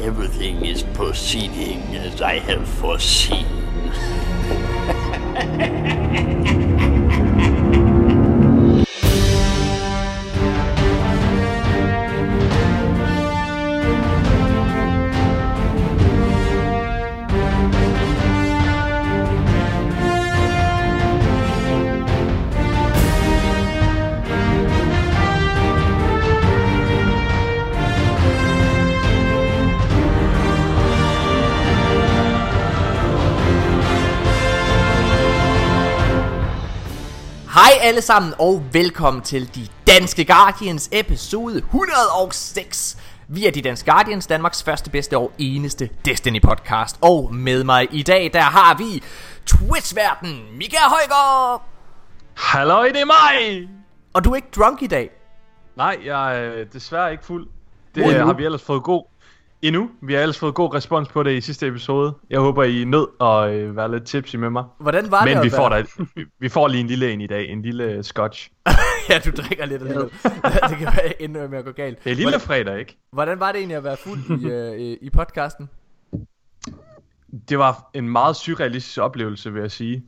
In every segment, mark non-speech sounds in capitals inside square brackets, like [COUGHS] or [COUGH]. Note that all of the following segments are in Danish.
Everything is proceeding as I have foreseen. [LAUGHS] Hej alle sammen og velkommen til De Danske Guardians episode 106 Vi er De Danske Guardians, Danmarks første, bedste og eneste Destiny podcast Og med mig i dag, der har vi Twitch-verden Mika Højgaard. Hallo, det er mig! Og du er ikke drunk i dag? Nej, jeg er desværre ikke fuld. Det uh, har vi ellers fået god... Endnu. Vi har ellers fået god respons på det i sidste episode. Jeg håber, I nød at øh, være lidt tipsy med mig. Hvordan var det Men vi får, da, vi får lige en lille en i dag. En lille scotch. [LAUGHS] Ja, du drikker lidt alligevel [LAUGHS] Det kan være endnu med at gå galt Det er lille fredag, ikke? Hvordan var det egentlig at være fuld i, [LAUGHS] øh, i- i podcasten? Det var en meget surrealistisk oplevelse, vil jeg sige.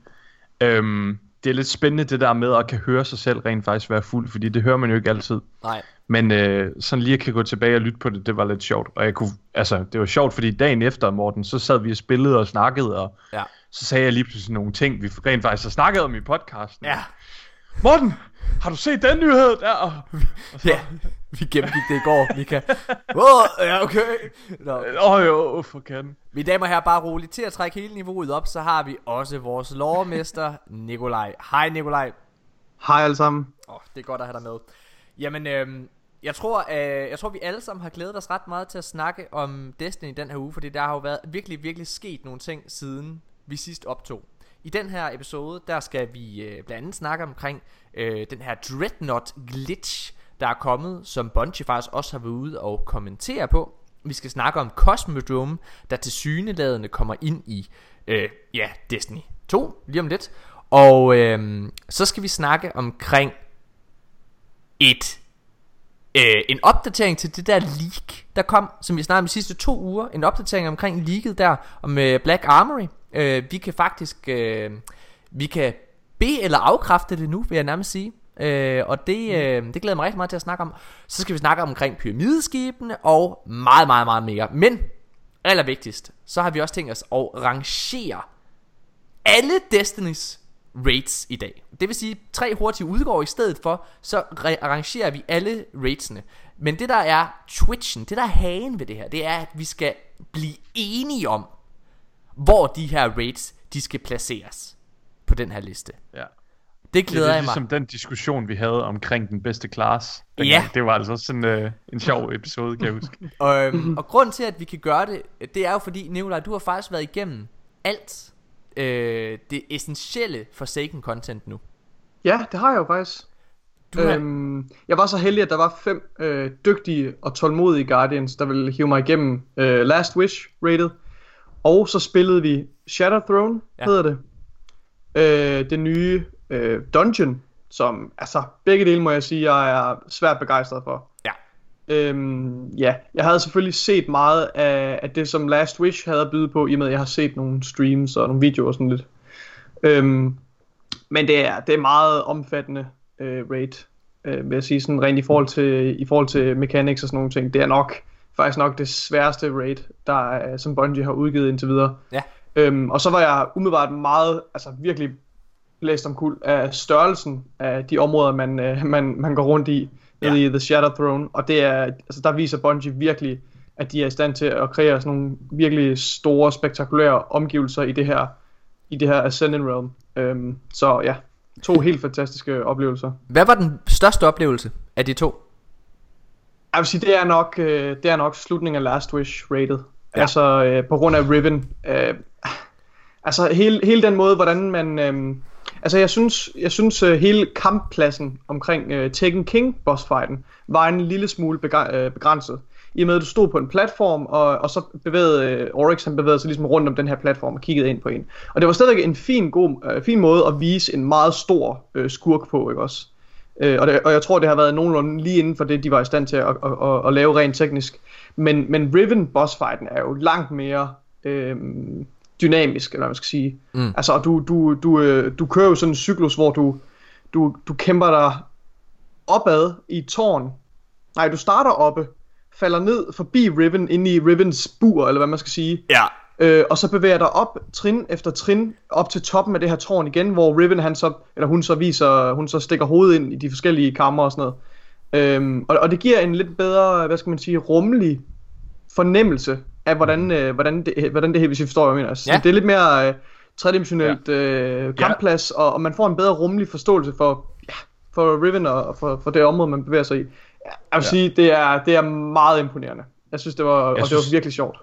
Øhm, det er lidt spændende det der med at kan høre sig selv rent faktisk være fuld, fordi det hører man jo ikke altid. Nej Men øh, sådan lige at kan gå tilbage og lytte på det, det var lidt sjovt. Og jeg kunne, altså, det var sjovt, fordi dagen efter, Morten, så sad vi og spillede og snakkede, og Ja så sagde jeg lige pludselig nogle ting, vi rent faktisk har snakket om i podcasten. Ja Morten, har du set den nyhed der? Og, og så, Ja Vi gennemgik det i går, Mika Åh, oh, ja okay Nå. Åh oh, jo, for kan. Mine damer og herrer, bare roligt til at trække hele niveauet op, så har vi også vores lårmester, Nikolaj. Hej Nikolaj. Hej alle sammen. Åh, oh, det er godt at have dig med. Jamen, øhm, jeg tror, øh, jeg tror, vi alle sammen har glædet os ret meget til at snakke om Destiny den her uge, fordi der har jo været virkelig, virkelig sket nogle ting, siden vi sidst optog. I den her episode, der skal vi øh, blandt andet snakke omkring øh, den her Dreadnought glitch, der er kommet, som Bungie faktisk også har været ude og kommentere på. Vi skal snakke om Cosmodrome, der til syneladende kommer ind i, øh, ja, Destiny 2, lige om lidt. Og øh, så skal vi snakke omkring et øh, en opdatering til det der leak, der kom, som vi snakkede om de sidste to uger. En opdatering omkring leaket der, om Black Armory. Øh, vi kan faktisk, øh, vi kan be- eller afkræfte det nu, vil jeg nærmest sige. Øh, og det, øh, det glæder mig rigtig meget til at snakke om. Så skal vi snakke omkring pyramideskibene og meget, meget, meget mere. Men allervigtigst, så har vi også tænkt os at rangere alle Destinys raids i dag. Det vil sige, tre hurtige udgår i stedet for, så re- arrangerer vi alle raidsene. Men det der er twitchen, det der er hagen ved det her, det er, at vi skal blive enige om, hvor de her raids, de skal placeres på den her liste. Ja. Det Det glæder er jeg mig. ligesom den diskussion, vi havde omkring den bedste class. Ja. Det var altså sådan øh, en sjov episode, kan jeg huske. Og, [LAUGHS] øhm, [CLEARS THROAT] og grunden til, at vi kan gøre det, det er jo fordi, Nikolaj, du har faktisk været igennem alt øh, det essentielle Forsaken content nu. Ja, det har jeg jo faktisk. Du har, Øhm, jeg var så heldig, at der var fem øh, dygtige og tålmodige Guardians, der ville hive mig igennem øh, Last Wish rated. Og så spillede vi Shadow Throne, Ja. hedder det. Øh, det nye øh, Dungeon, som, altså, begge dele må jeg sige, jeg er svært begejstret for. Ja. Øhm, ja, jeg havde selvfølgelig set meget af, af det, som Last Wish havde at byde på, i og med, at jeg har set nogle streams og nogle videoer og sådan lidt. Øhm, men det er, det er meget omfattende øh, raid, øh, vil jeg sige, sådan rent i forhold, til, i forhold til mechanics og sådan nogle ting. Det er nok, faktisk nok det sværeste raid, der er, som Bungie har udgivet indtil videre. Ja. Øhm, og så var jeg umiddelbart meget, altså virkelig blæst om kul af størrelsen af de områder, man, øh, [LAUGHS] man, man går rundt i nede Ja. i The Shadow Throne. Og det er, altså der viser Bungie virkelig, at de er i stand til at kreere sådan nogle virkelig store, spektakulære omgivelser i det her, i det her Ascendant Realm. Øhm, så ja, to helt fantastiske oplevelser. hvad var den største oplevelse af de to? Jeg vil sige, det er nok, øh, det er nok slutningen af Last Wish rated. Ja. Altså øh, på grund af Riven. Øh, altså hele, hele den måde, hvordan man... Øh, altså jeg synes, jeg synes øh, hele kamppladsen omkring øh, Taken King bossfighten var en lille smule øh, begrænset. I og med at du stod på en platform, og, og så bevægede øh, Oryx, han bevægede sig ligesom rundt om den her platform og kiggede ind på en. Og det var stadigvæk en fin, god, øh, fin måde at vise en meget stor øh, skurk på, ikke også? Øh, og, det, og jeg tror, det har været nogenlunde lige inden for det, de var i stand til at, at, at, at lave rent teknisk. Men, men Riven boss fighten er jo langt mere øh, dynamisk, eller hvad man skal sige. Mm. Altså, du, du, du, øh, du kører jo sådan en cyklus, hvor du, du, du kæmper dig opad i tårn. Nej, du starter oppe, falder ned forbi Riven, ind i Rivens bur, eller hvad man skal sige. Ja. Øh, og så bevæger dig op trin efter trin op til toppen af det her tårn igen, hvor Riven han så eller hun så viser, hun så stikker hovedet ind i de forskellige kammer og sådan noget. Øhm, og, og det giver en lidt bedre, hvad skal man sige, rummelig fornemmelse af hvordan øh, hvordan det hvordan det her hvis I forstår hvad jeg mener. Så Ja. det er lidt mere øh, tredimensionelt øh, kampplads og, og man får en bedre rummelig forståelse for ja, for Riven og og for, for det område man bevæger sig i. Ja, jeg vil Ja. sige det er det er meget imponerende. Jeg synes det var og det synes- var virkelig sjovt.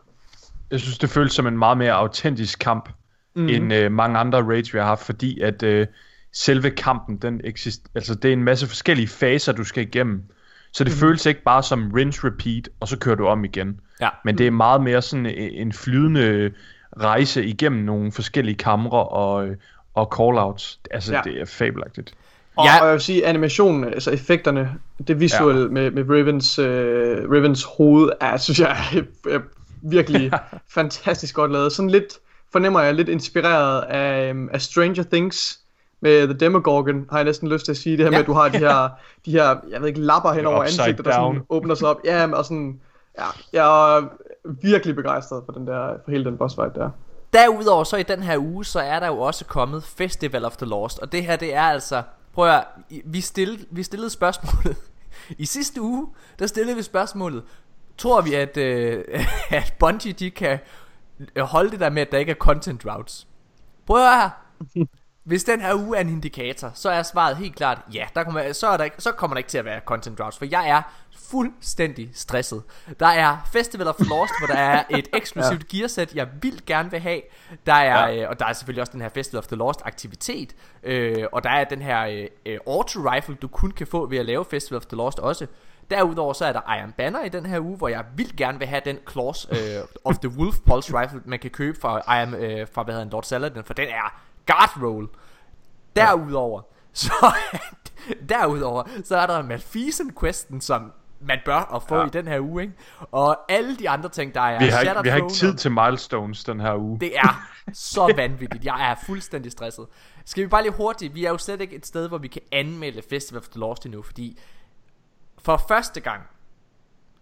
Jeg synes, det føles som en meget mere autentisk kamp, mm. end øh, mange andre raids, vi har haft, fordi at øh, selve kampen, den eksist altså det er en masse forskellige faser, du skal igennem. Så det mm. føles ikke bare som rinse repeat, og så kører du om igen. Ja. Men det er meget mere sådan en en flydende rejse igennem nogle forskellige kamre og, øh, og callouts. Altså, Ja. det er fabelagtigt. Og, Ja. og jeg vil sige, animationen, altså effekterne, det visuelle ja. med, med Rivens, øh, Rivens hoved, er, synes jeg er, er virkelig [LAUGHS] fantastisk godt lavet. Sådan lidt, fornemmer jeg, lidt inspireret af, øhm, af Stranger Things med The Demogorgon, har jeg næsten lyst til at sige. Det her Ja. med, at du har de her, [LAUGHS] de her jeg ved ikke, lapper hen over ansigtet, der sådan åbner sig op. [LAUGHS] Ja, og sådan, ja, jeg er virkelig begejstret for, den der, for hele den boss fight der. Derudover så i den her uge, så er der jo også kommet Festival of the Lost. Og det her, det er altså... Prøv at vi stillede, vi stillede spørgsmålet. I sidste uge, der stillede vi spørgsmålet. Tror vi, at, øh, [LAUGHS] at Bungie, de kan holde det der med, at der ikke er content routes? Prøv at her. [LAUGHS] Hvis den her uge er en indikator, så er svaret helt klart, ja, der kommer, så, er der, så kommer der ikke til at være content routes, for jeg er fuldstændig stresset. Der er Festival of Lost, hvor der er et [LAUGHS] eksklusivt ja. gearsæt, jeg vildt gerne vil have. Der er, ja. øh, og der er selvfølgelig også den her Festival of the Lost aktivitet, øh, og der er den her øh, øh, auto rifle, du kun kan få ved at lave Festival of the Lost også. Derudover så er der Iron Banner i den her uge, hvor jeg vildt gerne vil have den Claws øh, of the Wolf Pulse Rifle, man kan købe fra, Iron, øh, fra hvad hedder den, Lord Saladin, for den er guard roll. Derudover, [LAUGHS] så, derudover, så er der Malfeasant questen, som man bør at få ja. I den her uge, ikke? Og alle de andre ting, der er Vi har, ikke, vi har ikke tid til milestones den her uge. det er så [LAUGHS] vanvittigt. Jeg er fuldstændig stresset. Skal vi bare lige hurtigt. Vi er jo slet ikke et sted, hvor vi kan anmelde Festival of the Lost endnu, fordi for første gang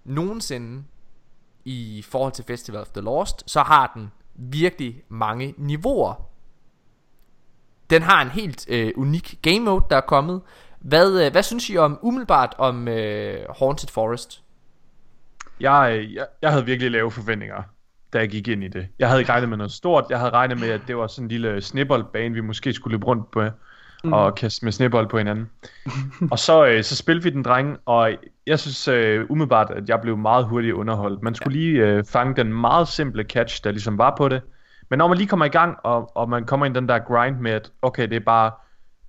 nogensinde i forhold til Festival of the Lost, så har den virkelig mange niveauer. Den har en helt øh, unik game mode, der er kommet. Hvad, øh, hvad synes I om umiddelbart om øh, Haunted Forest? Jeg, øh, jeg, jeg havde virkelig lave forventninger, da jeg gik ind i det. Jeg havde ikke regnet med noget stort. Jeg havde regnet med, at det var sådan en lille snibboldbane, vi måske skulle løbe rundt på mm. og kaste med snibbold på hinanden. [LAUGHS] og så, øh, så spillede vi den dreng, og jeg synes øh, umiddelbart, at jeg blev meget hurtigt underholdt. Man skulle lige øh, fange den meget simple catch, der ligesom var på det. Men når man lige kommer i gang, og, og man kommer ind i den der grind med, at okay, det er bare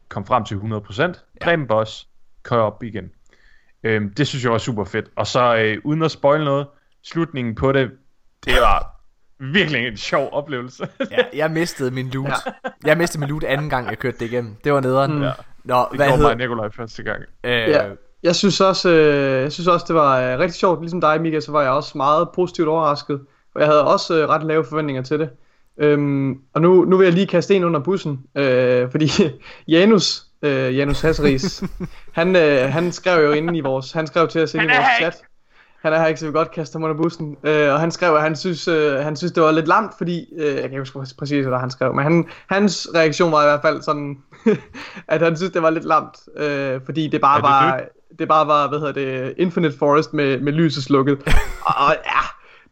kom frem til 100%, dræb en boss, kør op igen. Øhm, det synes jeg var super fedt. Og så øh, uden at spoil noget, slutningen på det, det var virkelig en sjov oplevelse. [LAUGHS] Ja, jeg mistede min loot. Ja. Jeg mistede min loot anden gang, jeg kørte det igennem. Det var nederen. Ja. Nå, det hvad gjorde mig hedder... og Nikolaj første gang. Øh, Ja. Jeg synes også, øh, jeg synes også det var øh, rigtig sjovt. Ligesom dig, Mika, så var jeg også meget positivt overrasket. Og jeg havde også øh, ret lave forventninger til det. Øhm, og nu, nu vil jeg lige kaste en under bussen. Øh, [LAUGHS] fordi Janus, øh, Janus Hasseris, [LAUGHS] han, øh, han skrev jo inde i vores, han skrev til os inde i vores chat. Han er her ikke, så vi godt kaste ham under bussen. Øh, og han skrev, at han synes, øh, han synes, det var lidt lamt, fordi... Øh, jeg kan ikke huske præcis, hvad han skrev, men han, hans reaktion var i hvert fald sådan, [LAUGHS] at han synes, det var lidt lamt. Øh, fordi det bare det var... Det bare var, hvad hedder det, Infinite Forest med, med lyset slukket. [LAUGHS] og, og ja,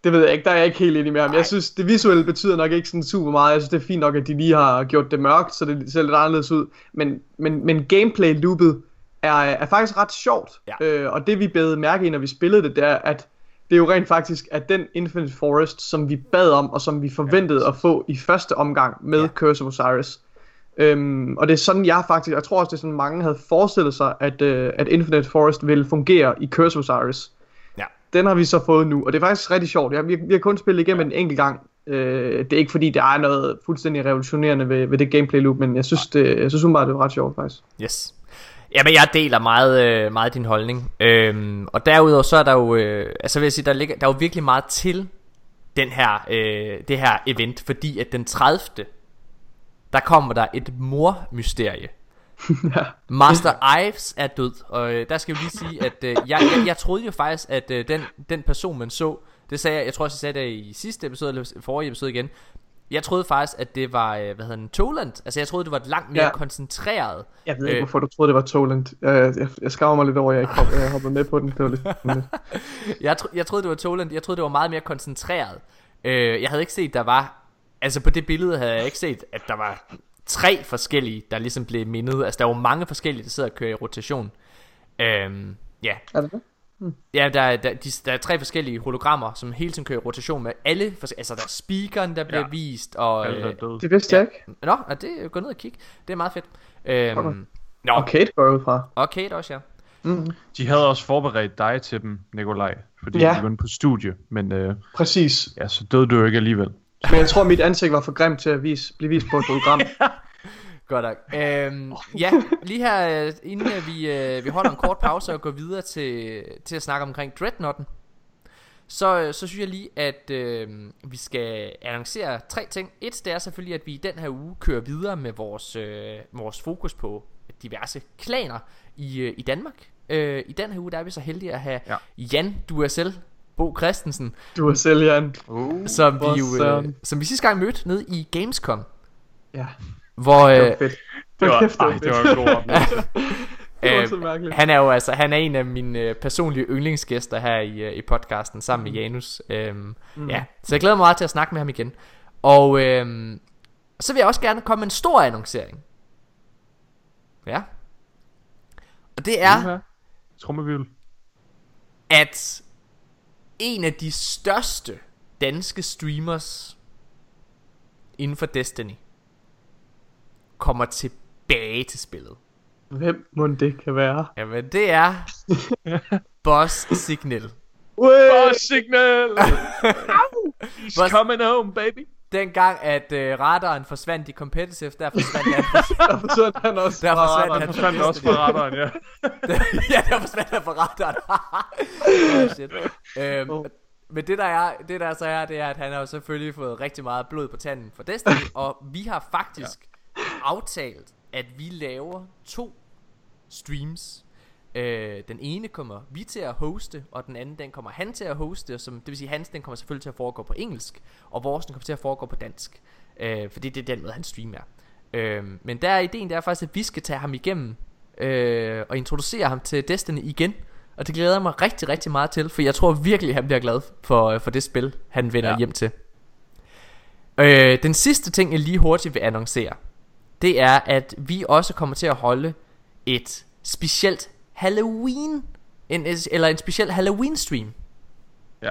det ved jeg ikke, der er jeg ikke helt enig med ham. Jeg synes, det visuelle betyder nok ikke sådan super meget. Jeg synes, det er fint nok, at de lige har gjort det mørkt, så det ser lidt anderledes ud. Men, men, men gameplay-loopet er, er faktisk ret sjovt. Ja. Øh, og det vi bed mærke i, når vi spillede det, det er, at det er jo rent faktisk, at den Infinite Forest, som vi bad om, og som vi forventede ja. at få i første omgang med Ja. ja. Curse of Osiris. Øhm, og det er sådan, jeg faktisk, jeg tror også, det er sådan, mange havde forestillet sig, at, øh, at Infinite Forest ville fungere i Curse of Osiris. Ja. Den har vi så fået nu, og det er faktisk rigtig sjovt. Jeg, vi, vi har kun spillet igennem en enkelt gang. Øh, det er ikke fordi, der er noget fuldstændig revolutionerende ved, ved det gameplay loop, men jeg synes, det, jeg synes umiddelbart, det var ret sjovt faktisk. Yes. Jamen, jeg deler meget, øh, meget din holdning. Øhm, og derudover så er der jo, øh, altså vil jeg sige, der, ligger, der er jo virkelig meget til den her, øh, det her event, fordi at den 30. der kommer der et mormysterie. [LAUGHS] ja. Master Ives er død, og øh, der skal jeg jo lige sige, at øh, jeg, jeg, jeg troede jo faktisk, at øh, den, den person man så, det sagde jeg, jeg tror også jeg sagde det i sidste episode, eller forrige episode igen, jeg troede faktisk, at det var, øh, hvad hedder den, Toland, altså jeg troede, det var et langt mere Ja. koncentreret, Jeg ved ikke, Øh. hvorfor du troede, det var Toland. Jeg, jeg, jeg skammer mig lidt over, at jeg ikke hop, jeg hoppede med på den. Det var [LAUGHS] lidt. Jeg, tro, jeg troede det var Toland Jeg troede det var meget mere koncentreret øh, Jeg havde ikke set der var Altså på det billede havde jeg ikke set At der var tre forskellige Der ligesom blev mindet Altså der var mange forskellige Der sidder og kører i rotation øhm, Ja Er det det? Ja, der, er- der, de, der er tre forskellige hologrammer, som hele tiden kører i rotation med alle, altså der er speakeren, der bliver Ja. vist, og... Alle er Øh. Det vidste jeg ikke. nå, er det, gå ned og kig, det er meget fedt. Øhm, Okay. Nå, Og Kate går jeg ud fra. og Kate også, ja. Mm, De havde også forberedt dig til dem, Nikolaj, fordi Ja. ja. du var på studie, men øh, præcis. ja, så døde du jo ikke alligevel. Men jeg tror, mit ansigt var for grimt til at vise, blive vist på et hologram. [LAUGHS] Godt nok. Øhm, ja, lige her, øh, inden øh, vi, øh, vi holder en kort pause og går videre til, til at snakke omkring Dreadnoughten, så, øh, så synes jeg lige, at øh, vi skal annoncere tre ting. Et, det er selvfølgelig, at vi i den her uge kører videre med vores, øh, vores fokus på diverse klaner i, øh, i Danmark. Øh, I den her uge, der er vi så heldige at have ja. Ja. Jan Duasel Bo Christensen, Du er selv, Jan. Uh. som vi, jo, øh, som vi sidste gang mødte nede i Gamescom. Ja, Hvor, det var øh, fedt. [LAUGHS] Det var, ej, det var en god oplevelse. [LAUGHS] Det var Øh, mærkeligt. Han er jo altså han er en af mine øh, personlige yndlingsgæster her i, øh, i podcasten sammen med Janus. Øhm, mm. Ja, så jeg glæder mig meget til at snakke med ham igen. Og øhm, så vil jeg også gerne komme med en stor annoncering. Ja. Og det er, Uha. Trummevivl. at en af de største danske streamers inden for Destiny kommer tilbage til spillet. Hvem må det kan være? Jamen det er [LAUGHS] Boss Signal. Oh, signal! [LAUGHS] He's Boss- coming home, baby. Dengang at øh, radaren forsvandt i competitive, der forsvandt han. [LAUGHS] Der forsvandt han også. Der fra forsvandt radaren. han. Han forsvandt også fra radaren, ja. ja, der forsvandt han fra radaren. oh, shit. Øhm, Oh. Men det der, er, det der så er, det er, at han har jo selvfølgelig fået rigtig meget blod på tanden for Destiny, og vi har faktisk ja. Aftalt, at vi laver to streams. Øh, den ene kommer vi til at hoste, og den anden den kommer han til at hoste, som, det vil sige hans den kommer selvfølgelig til at foregå på engelsk, og vores den kommer til at foregå på dansk. Øh, fordi det er den måde han streamer. Øh, men der er ideen, der er faktisk, at vi skal tage ham igennem øh, og introducere ham til Destiny igen. Og det glæder jeg mig rigtig, rigtig meget til, for jeg tror virkelig, han bliver glad for, øh, for det spil, han vender. Ja. hjem til. Øh, den sidste ting, jeg lige hurtigt vil annoncere, det er, at vi også kommer til at holde et specielt Halloween, en, eller en speciel Halloween stream. Ja.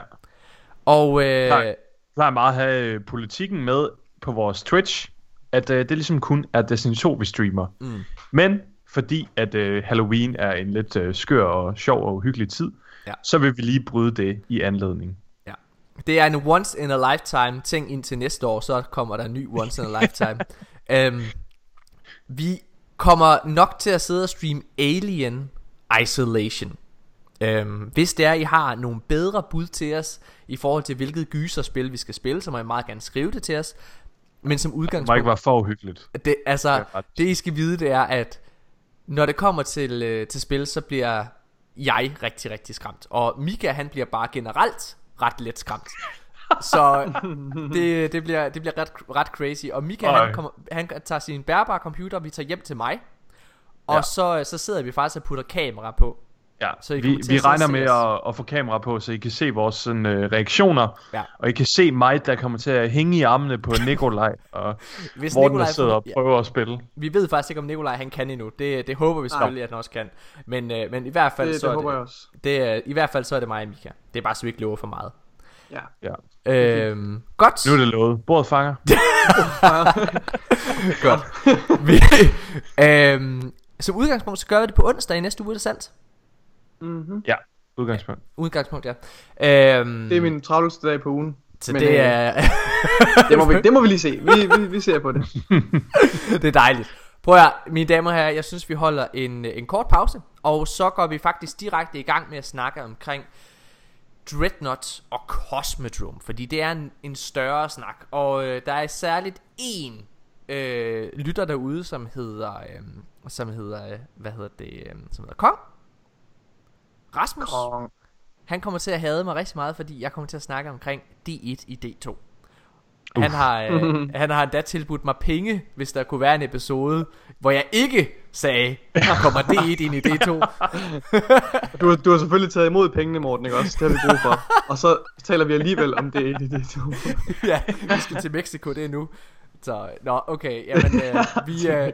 Og øh. Jeg plejer meget at have øh, politikken med på vores Twitch, at øh, det ligesom kun er Destiny 2, vi streamer. Mm. Men fordi at øh, Halloween er en lidt øh, skør og sjov og hyggelig tid, Ja. så vil vi lige bryde det i anledning. Ja. Det er en once in a lifetime ting indtil næste år, så kommer der en ny once in a lifetime. [LAUGHS] øhm, vi kommer nok til at sidde og streame Alien Isolation. Øhm, hvis det er, I har nogle bedre bud til os i forhold til hvilket gyserspil vi skal spille, så må I meget gerne skrive det til os. Men som Det må ikke udgangspunkt, være for uhyggeligt. det, altså, Det det I skal vide, det er, at når det kommer til, øh, til spil, så bliver jeg rigtig, rigtig skræmt. Og Mika, han bliver bare generelt ret let skræmt. Så det, det bliver, det bliver ret, ret crazy. Og Mika, Ej. han, kommer, han tager sin bærbare computer, og vi tager hjem til mig. Og Ja. så, så sidder vi faktisk og putter kamera på. Ja, Så I vi, vi regner med at, at få kamera på, så I kan se vores sådan, øh, reaktioner. Ja. Og I kan se mig, der kommer til at hænge i armene på Nikolaj, og [LAUGHS] Hvis Morten, Nikolaj- sidder og ja. prøver at spille. Vi ved faktisk ikke, om Nikolaj han kan endnu. Det, det håber vi selvfølgelig, at han også kan. Men, øh, men i hvert fald Det, så det er håber det, jeg også. det, i hvert fald så er det mig og Mika. Det er bare så vi ikke lover for meget. Ja. Ja. Øhm, godt. Nu er det lovet. Bordet fanger. [LAUGHS] godt. vi, øhm, som udgangspunkt, så gør vi det på onsdag i næste uge, er det sandt? Mm-hmm. Ja, udgangspunkt. Udgangspunkt, ja. Øhm, Det er min travleste dag på ugen. Så men, det øh, er, [LAUGHS] Det må, vi, det må vi lige se. Vi, vi, vi ser på det. [LAUGHS] det er dejligt. Prøv at mine damer og herrer, jeg synes vi holder en, en kort pause Og så går vi faktisk direkte i gang med at snakke omkring Dreadnought og Cosmodrome Fordi det er en, en større snak Og øh, der er særligt en øh, lytter derude, som hedder, øh, som hedder, øh, hvad hedder det, øh, som hedder Kong. Rasmus. Kong. Han kommer til at hade mig rigtig meget, fordi jeg kommer til at snakke omkring D1 i D2. Han har, øh, [LAUGHS] han har endda tilbudt mig penge, hvis der kunne være en episode, hvor jeg ikke sagde, kommer D1 ind i D2. [LAUGHS] Du, har- du har selvfølgelig taget imod pengene, Morten, ikke også? Det har vi brug for. Og så taler vi alligevel om det i det to. [LAUGHS] ja, vi skal til Mexico, det er nu. Så, nå, okay, jamen, øh, vi, øh, det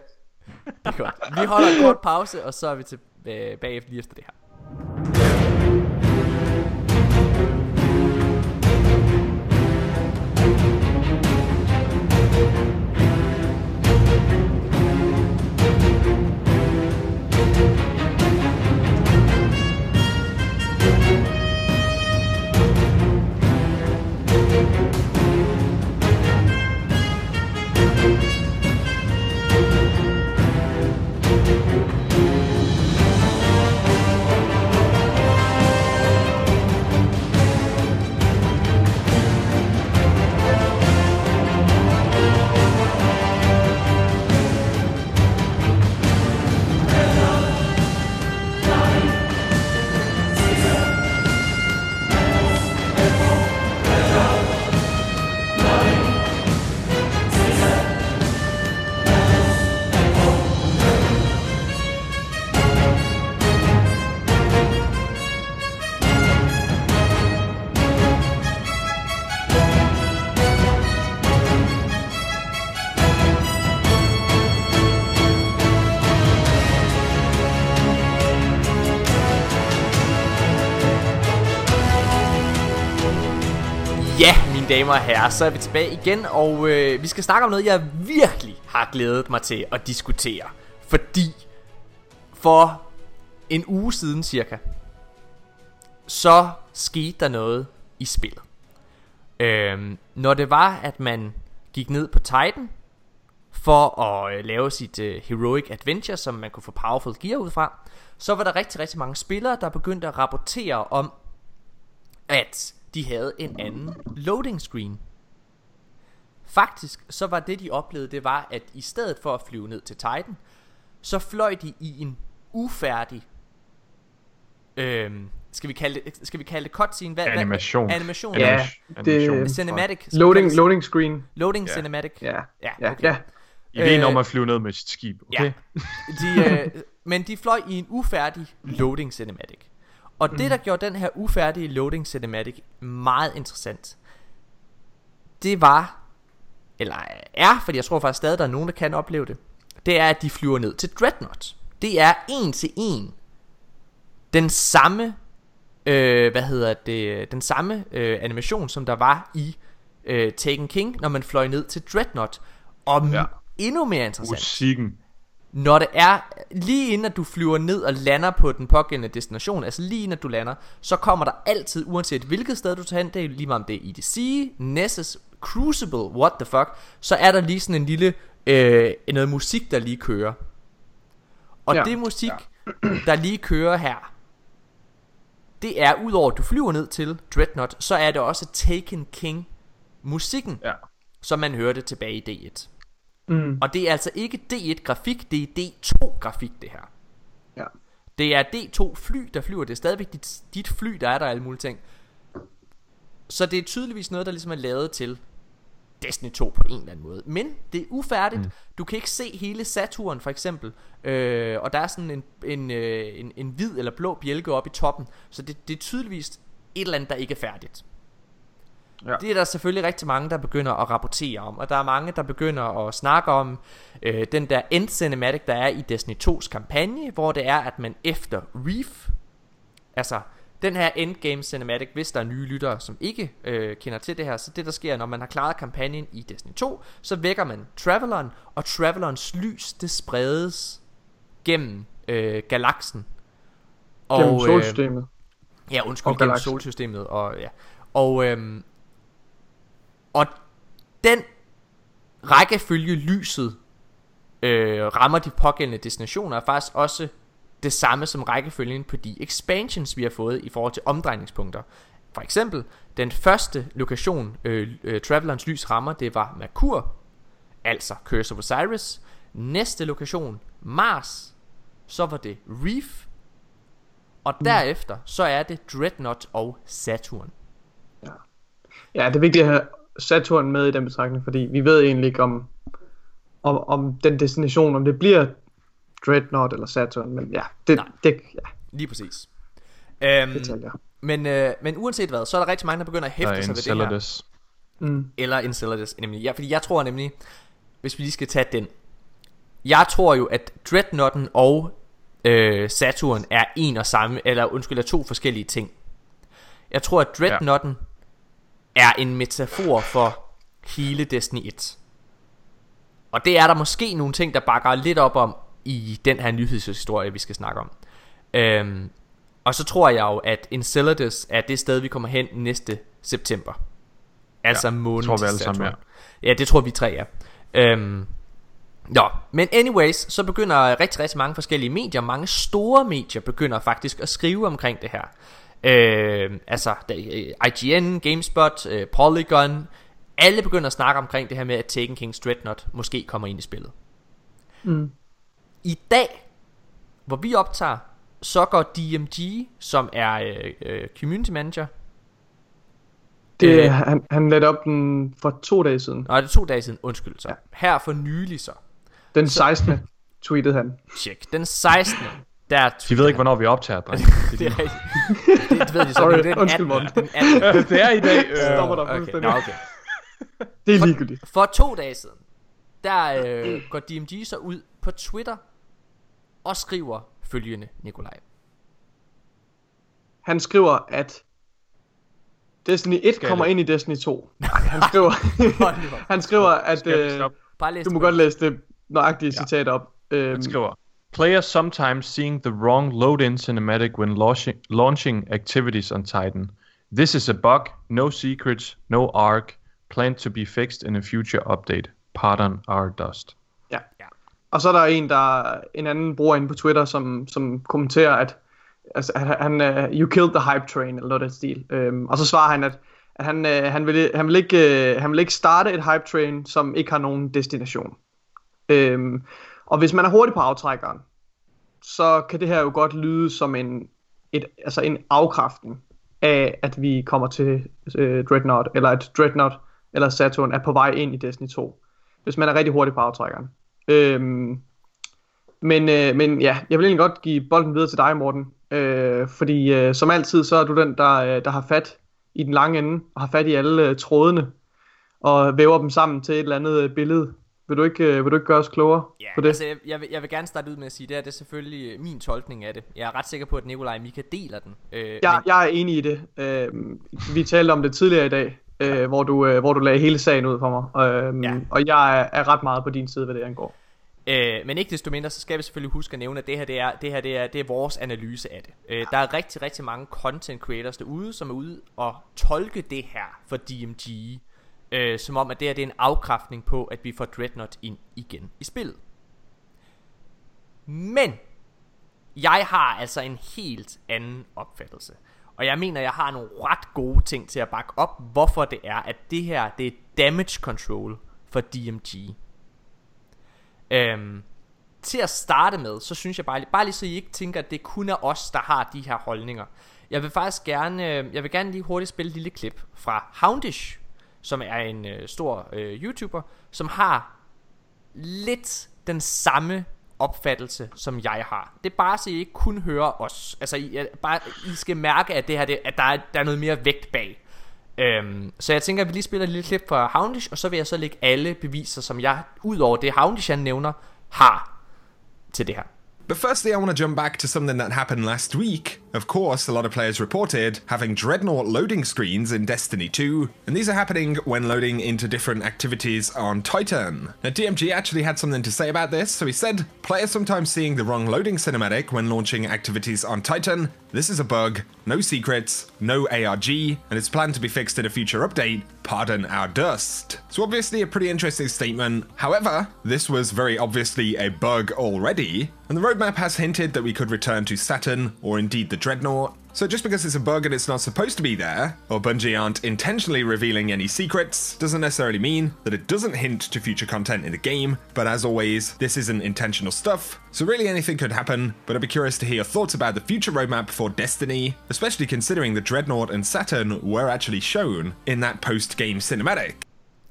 er godt. Vi holder en kort pause, og så er vi til, øh, bagefter lige efter det her. Mine damer og herrer, så er vi tilbage igen, og øh, vi skal snakke om noget, jeg virkelig har glædet mig til at diskutere. Fordi for en uge siden cirka, så skete der noget i spillet. Øhm, når det var, at man gik ned på Titan for at øh, lave sit øh, Heroic Adventure, som man kunne få Powerful Gear ud fra, så var der rigtig, rigtig mange spillere, der begyndte at rapportere om, at de havde en anden loading screen. Faktisk så var det de oplevede Det var at i stedet for at flyve ned til Titan Så fløj de i en ufærdig øhm, Skal vi kalde det, skal vi kalde det cutscene hvad, Animation. Hvad? Animation Ja, det-. Cinematic Loading, loading screen. Loading Ja. cinematic Ja, ja, ja, okay. ja. Ideen Øh, om at flyve ned med sit skib, okay? Ja. De, øh, men de fløj i en ufærdig loading cinematic. Og det, der gjorde den her ufærdige loading cinematic meget interessant, det var, eller er, fordi jeg tror faktisk stadig, der er nogen, der kan opleve det, det er, at de flyver ned til Dreadnought. Det er en til en den samme, øh, hvad hedder det, den samme øh, animation, som der var i øh, Taken King, når man fløj ned til Dreadnought. Og ja. endnu mere interessant, Musikken. Når det er lige inden at du flyver ned og lander på den pågældende destination, altså lige inden at du lander, så kommer der altid, uanset hvilket sted du tager hen, det er lige meget om det er EDC, Nessus, Crucible, what the fuck, så er der lige sådan en lille, øh, noget musik, der lige kører. Og Ja. det musik, ja. [CLEARS THROAT] der lige kører her, det er udover at du flyver ned til Dreadnought, så er det også Taken King musikken, Ja. som man hørte tilbage i D1. Mm. Og det er altså ikke D1 grafik, det er D2 grafik det her. Ja. Det er D2 fly, der flyver. Det er stadigvæk dit, dit fly, der er der alle mulige ting. Så det er tydeligvis noget, der ligesom er lavet til Destiny 2 på en eller anden måde. Men det er ufærdigt. Mm. Du kan ikke se hele Saturn for eksempel. Øh, og der er sådan en, en, øh, en, en hvid eller blå bjælke oppe i toppen. Så det, det er tydeligvis et eller andet, der ikke er færdigt. Ja. Det er der selvfølgelig rigtig mange, der begynder at rapportere om. Og der er mange, der begynder at snakke om øh, den der end cinematic, der er i Destiny 2's kampagne, hvor det er, at man efter Reef, altså den her endgame cinematic, hvis der er nye lyttere, som ikke øh, kender til det her, så det der sker, når man har klaret kampagnen i Destiny 2, så vækker man Traveleren, og Travelerens lys, det spredes gennem øh, galaksen. Gennem øh, solsystemet. Ja, undskyld, Og gennem galaksen. solsystemet og ja. Og øhm, og den rækkefølge lyset øh, rammer de pågældende destinationer, er faktisk også det samme som rækkefølgen på de expansions, vi har fået i forhold til omdrejningspunkter. For eksempel, den første lokation, øh, øh, Travelerens Lys rammer, det var Merkur, altså Curse of Osiris. Næste lokation, Mars, så var det Reef. Og derefter, så er det Dreadnought og Saturn. Ja, det er vigtigt at Saturn med i den betragtning, fordi vi ved egentlig ikke om, om, om den destination, om det bliver Dreadnought eller Saturn, men ja, det, Nej. det ja, Lige præcis. Øhm, detaljer. men, øh, men uanset hvad, så er der rigtig mange, der begynder at hæfte sig ved det her. Mm. Eller Enceladus, nemlig. Ja, fordi jeg tror nemlig, hvis vi lige skal tage den. Jeg tror jo, at Dreadnoughten og øh, Saturn er en og samme, eller undskyld, er to forskellige ting. Jeg tror, at Dreadnoughten ja. Er en metafor for hele Destiny 1. Og det er der måske nogle ting, der bakker lidt op om i den her nyhedshistorie, vi skal snakke om. Øhm, og så tror jeg jo, at Enceladus er det sted, vi kommer hen næste september. Altså ja, månen tror vi alle sammen, Saturn. Ja, det tror vi tre er. Øhm, Nå, men anyways, så begynder rigtig, rigtig mange forskellige medier, mange store medier, begynder faktisk at skrive omkring det her. Øh, altså, øh, IGN, GameSpot, øh, Polygon, alle begynder at snakke omkring det her med, at Taken King's Dreadnought måske kommer ind i spillet. Mm. I dag, hvor vi optager, så går DMG, som er øh, øh, community manager, Det, Øh. han, han lagde op den for to dage siden. nej, det er to dage siden, undskyld så. Her for nylig så, Den 16. tweetede han. tjek, den 16. Der De ved ikke, hvornår vi optager, dreng. [LAUGHS] det er. Det, det ved de så, Sorry, det er den undskyld, 18. Morten. Den 18. det er i dag. Øh, Stopper dig Okay, nå, okay. [LAUGHS] Det er ligegyldigt. For to dage siden, der øh, går DMG så ud på Twitter og skriver følgende, Nikolaj. Han skriver, at Destiny 1 Skal kommer det? ind i Destiny 2. Nej, han skriver, [LAUGHS] han skriver at øh, stoppe? Bare læs du må godt læse det nøjagtige citat op. Øhm, Han skriver, Players sometimes seeing the wrong load-in cinematic when launching, launching activities on Titan. This is a bug, no secrets, no arc, planned to be fixed in a future update. Pardon our dust. Ja. Ja. Og så er der en, der en anden bruger inde på Twitter, som, som kommenterer, at, altså, at han, uh, you killed the hype train, eller noget af den stil. Øhm, og så svarer han, at, at han, uh, han, vil, han, vil ikke, uh, han vil ikke starte et hype train, som ikke har nogen destination. Øhm, og hvis man er hurtig på aftrækkeren, så kan det her jo godt lyde som en, et, altså en afkræftning af, at vi kommer til øh, Dreadnought, eller at Dreadnought eller Saturn er på vej ind i Destiny 2. Hvis man er rigtig hurtig på aftrækkeren. Øhm, men, øh, men ja, jeg vil egentlig godt give bolden videre til dig, Morten. Øh, fordi øh, som altid, så er du den, der, øh, der har fat i den lange ende, og har fat i alle øh, trådene, og væver dem sammen til et eller andet øh, billede. Vil du ikke, øh, vil du ikke gøre os klogere Ja, på det? altså jeg, jeg, vil, jeg vil gerne starte ud med at sige, det er det er selvfølgelig øh, min tolkning af det. Jeg er ret sikker på, at Nikolaj og Mika deler den. Øh, Jeg, men, jeg er enig i det. Øh, vi talte om det tidligere i dag, øh, hvor, du, øh, hvor du lagde hele sagen ud for mig. Øh, Ja. Og jeg er, er ret meget på din side, hvad det angår. øh, men ikke desto mindre, så skal vi selvfølgelig huske at nævne, at det her, det er, det her det er, det er vores analyse af det. Øh, der er rigtig, rigtig mange content creators derude, som er ude og tolke det her for DMG, øh, som om, at det her det er en afkræftning på, at vi får Dreadnought ind igen i spillet. Men jeg har altså en helt anden opfattelse. Og jeg mener, jeg har nogle ret gode ting til at bakke op, hvorfor det er, at det her, det er damage control for DMG. Øhm, til at starte med, så synes jeg bare, bare lige så I ikke tænker, at det kun er os, der har de her holdninger. Jeg vil faktisk gerne, øh, jeg vil gerne lige hurtigt spille et lille klip fra Houndish, som er en øh, stor øh, YouTuber, som har lidt den samme opfattelse, som jeg har. Det er bare så I ikke kun hører os. Altså, I, er- bare, I skal mærke, at, det her, det, at der, er, der er noget mere vægt bag. Øhm, så jeg tænker, at vi lige spiller et lille klip fra Houndish, og så vil jeg så lægge alle beviser, som jeg, ud over det Houndish han nævner, har til det her. But firstly, I want to jump back to something that happened last week Of course, a lot of players reported having Dreadnought loading screens in Destiny 2, and these are happening when loading into different activities on Titan. Now, DMG actually had something to say about this, so he said, Players sometimes seeing the wrong loading cinematic when launching activities on Titan. This is a bug, no secrets, no ARG, and it's planned to be fixed in a future update. Pardon our dust. So, obviously, a pretty interesting statement. However, this was very obviously a bug already, and the roadmap has hinted that we could return to Saturn, or indeed the Dreadnought. So just because it's a bug and it's not supposed to be there, or Bungie aren't intentionally revealing any secrets, doesn't necessarily mean that it doesn't hint to future content in the game, but as always, this isn't intentional stuff, so really anything could happen, but I'd be curious to hear your thoughts about the future roadmap for Destiny, especially considering the Dreadnought and Saturn were actually shown in that post-game cinematic.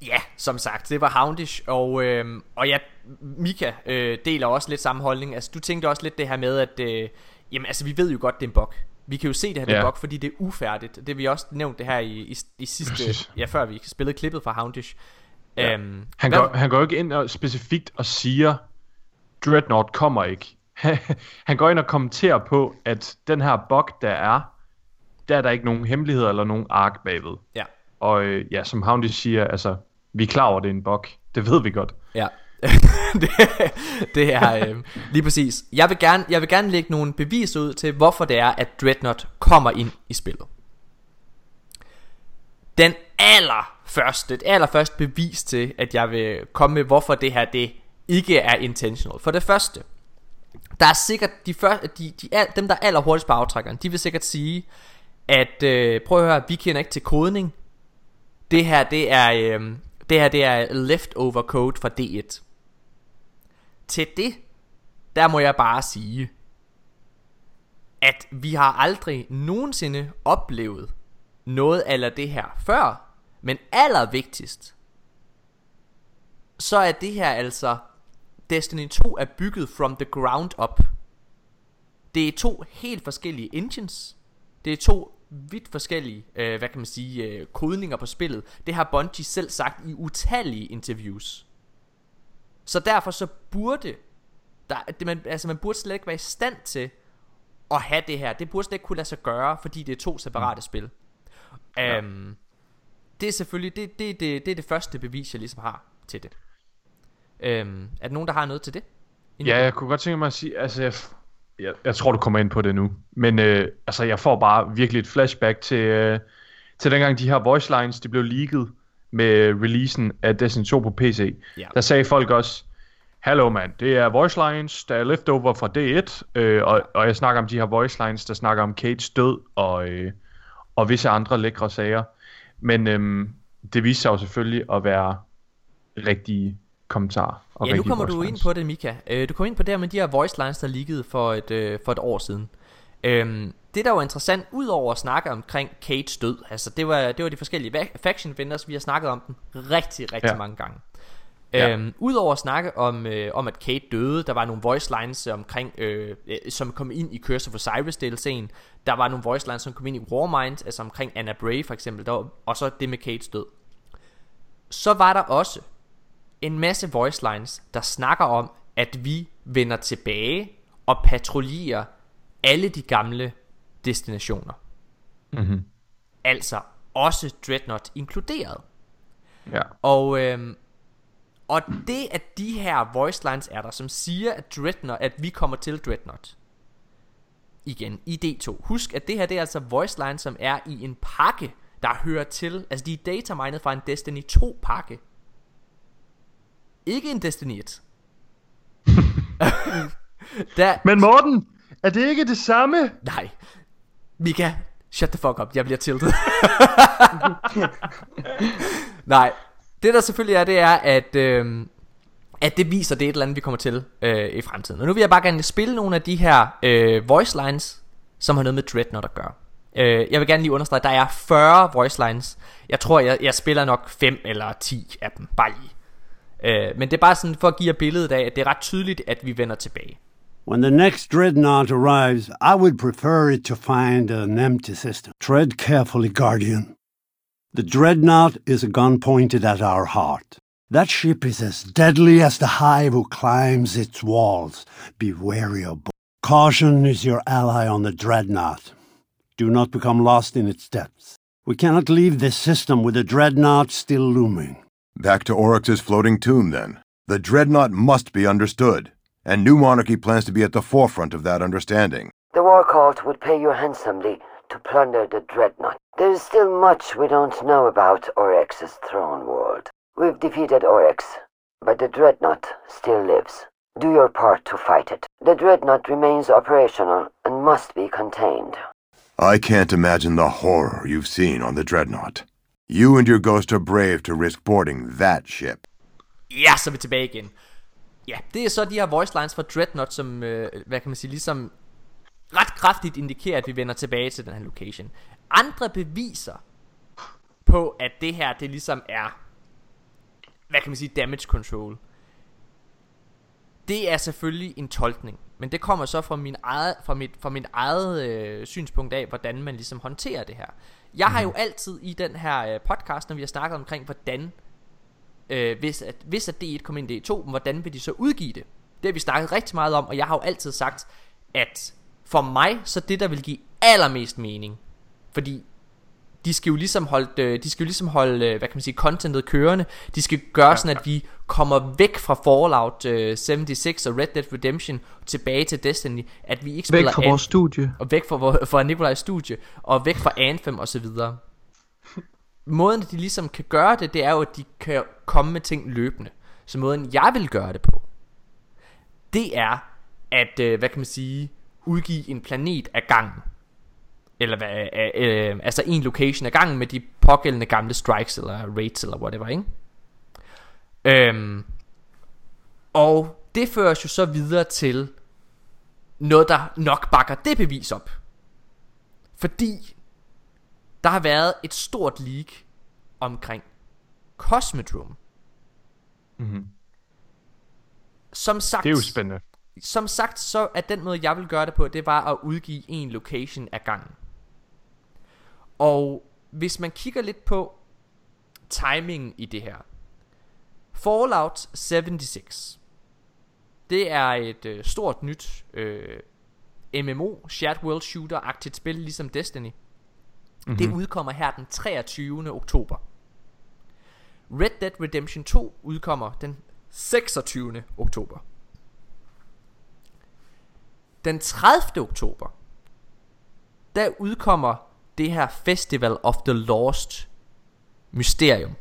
Ja, som sagt, det var Houndish, og, øh, og ja, Mika øh, deler også lidt samme holdning. Altså, du tænkte også lidt det her med, at øh, jamen, altså, vi ved jo godt, det er en bug. Vi kan jo se det her, det er Ja. bug, fordi det er ufærdigt. Det vi også nævnt det her i, i, i sidste, Præcis. ja, før vi spillede klippet fra Houndish. Ja. Øhm, Han hvad- går, han går ikke ind og specifikt og siger, Dreadnought kommer ikke. [LAUGHS] han går ind og kommenterer på, at den her bug, der er, der er der ikke nogen hemmeligheder eller nogen ark bagved. Ja, Og øh, ja, som Houndy siger, altså, vi er klar over, det er en bug. Det ved vi godt. ja. [LAUGHS] det, det er øh, lige præcis. Jeg vil, gerne, jeg vil gerne lægge nogle beviser ud til, hvorfor det er, at Dreadnought kommer ind i spillet. Den allerførste, det allerførste bevis til, at jeg vil komme med, hvorfor det her det ikke er intentional. For det første, der er sikkert de, første, de, de, de, dem der er allerhurtigst på aftrækkeren, de vil sikkert sige, at øh, prøv at høre, vi kender ikke til kodning. Det her det er øh, det her det er leftover code fra D1. Til det, der må jeg bare sige, at vi har aldrig nogensinde oplevet noget af det her før. Men allervigtigst, så er det her altså Destiny 2 er bygget from the ground up. Det er to helt forskellige engines. Det er to vidt forskellige, øh, hvad kan man sige, øh, kodninger på spillet. Det har Bungie selv sagt i utallige interviews. Så derfor så burde der, det, man, altså man burde slet ikke være i stand til at have det her. Det burde slet ikke kunne lade sig gøre, fordi det er to separate mm. spil. Um, det er selvfølgelig det, det, det, det er det første bevis jeg ligesom har til det. Um, er der nogen der har noget til det? Inden Ja, jeg kunne godt tænke mig at sige, altså jeg, jeg, jeg tror du kommer ind på det nu, men øh, altså jeg får bare virkelig et flashback til, øh, til dengang de her voice lines, de blev leaget med releasen af Destiny 2 på PC. Ja. Der sagde folk også, Hallo mand, det er voice lines, der er leftover fra D1, øh, og, og jeg snakker om de her voice lines, der snakker om Kates død og, øh, og visse andre lækre sager. Men øhm, det viste sig jo selvfølgelig at være rigtige kommentarer. Og Ja, nu kommer du voice ind lines. på det, Mika. Øh, du kom ind på det med de her voice lines, der liggede for et, øh, for et år siden. Øhm, det der var interessant, udover at snakke omkring Kates død, altså det var, det var de forskellige faction vendors, vi har snakket om den rigtig, rigtig ja. Mange gange. Ja. Øhm, Udover at snakke om, øh, om at Kate døde, der var nogle voice lines omkring, øh, øh, som kom ind i Curse of Osiris DLC'en. Der var nogle voice lines, som kom ind i Warmind, altså omkring Anna Bray for eksempel, der var, og så det med Kates død. Så var der også en masse voice lines, der snakker om, at vi vender tilbage og patruljerer alle de gamle destinationer. Mhm. Altså også Dreadnought inkluderet. Ja. Og, øhm, og det at de her voice lines er der, som siger, at, Dreadnought, at vi kommer til Dreadnought. Igen, i D2. Husk, at det her det er altså voice lines, som er i en pakke, der hører til. Altså de er datamined fra en Destiny 2 pakke. Ikke en Destiny 1. [LAUGHS] der, Men Morten, er det ikke det samme? nej. Mika, shut the fuck up. Jeg bliver tiltet. [LAUGHS] nej. Det der selvfølgelig er, det er, at, øh, at det viser, det er et eller andet, vi kommer til øh, i fremtiden. Og nu vil jeg bare gerne spille nogle af de her øh, voice lines, som har noget med Dreadnought at gøre. Øh, jeg vil gerne lige understrege, at der er 40 voice lines. Jeg tror, jeg, jeg spiller nok 5 eller 10 af dem. Bare lige. Øh, men det er bare sådan for at give jer billedet af, at det er ret tydeligt, at vi vender tilbage. When the next dreadnought arrives, I would prefer it to find an empty system. Tread carefully, Guardian. The dreadnought is a gun pointed at our heart. That ship is as deadly as the hive who climbs its walls. Be wary of Caution is your ally on the dreadnought. Do not become lost in its depths. We cannot leave this system with the dreadnought still looming. Back to Oryx's floating tomb, then. The dreadnought must be understood, and New Monarchy plans to be at the forefront of that understanding. The War Cult would pay you handsomely to plunder the Dreadnought. There is still much we don't know about Oryx's throne world. We've defeated Oryx, but the Dreadnought still lives. Do your part to fight it. The Dreadnought remains operational and must be contained. I can't imagine the horror you've seen on the Dreadnought. You and your ghost are brave to risk boarding that ship. Yes, så vi tilbage igen. Ja, det er så de her voice lines fra Dreadnought, som, øh, hvad kan man sige, ligesom ret kraftigt indikerer, at vi vender tilbage til den her location. Andre beviser på, at det her, det ligesom er, hvad kan man sige, damage control. Det er selvfølgelig en tolkning, men det kommer så fra min eget, fra mit, fra mit eget øh, synspunkt af, hvordan man ligesom håndterer det her. Jeg har jo altid i den her øh, podcast, når vi har snakket omkring, hvordan, øh, hvis, at, hvis at D1 kommer ind i D2, hvordan vil de så udgive det? Det har vi snakket rigtig meget om, og jeg har jo altid sagt, at for mig, så det der vil give allermest mening, fordi de skal jo ligesom holde, øh, de skal jo ligesom holde, øh, hvad kan man sige, contentet kørende. De skal gøre sådan, at vi kommer væk fra Fallout 76 øh, og Red Dead Redemption tilbage til Destiny. At vi ikke spiller Væk fra vores studie. Og væk fra, [LAUGHS] fra Nikolajs studie. Og væk fra Anthem og så videre. Måden, de ligesom kan gøre det, det er jo, at de kan komme med ting løbende. Så måden, jeg vil gøre det på, det er, at, øh, hvad kan man sige, udgive en planet af gangen. Eller hvad, øh, øh, altså en location af gangen med de pågældende gamle strikes eller raids eller whatever, ikke? Øhm, og det fører jo så videre til noget, der nok bakker det bevis op. Fordi der har været et stort leak omkring Cosmodrome. Mhm. Som sagt, Det er jo spændende. som sagt, så er den måde, jeg vil gøre det på, det var at udgive en location af gangen. Og hvis man kigger lidt på timingen i det her. Fallout 76. Det er et øh, stort nyt øh, MMO, Shared World Shooter-agtigt spil, ligesom Destiny. Mm-hmm. Det udkommer her den 23. oktober. Red Dead Redemption 2 udkommer den 26. oktober. Den 30. oktober, der udkommer det her Festival of the Lost Mysterium.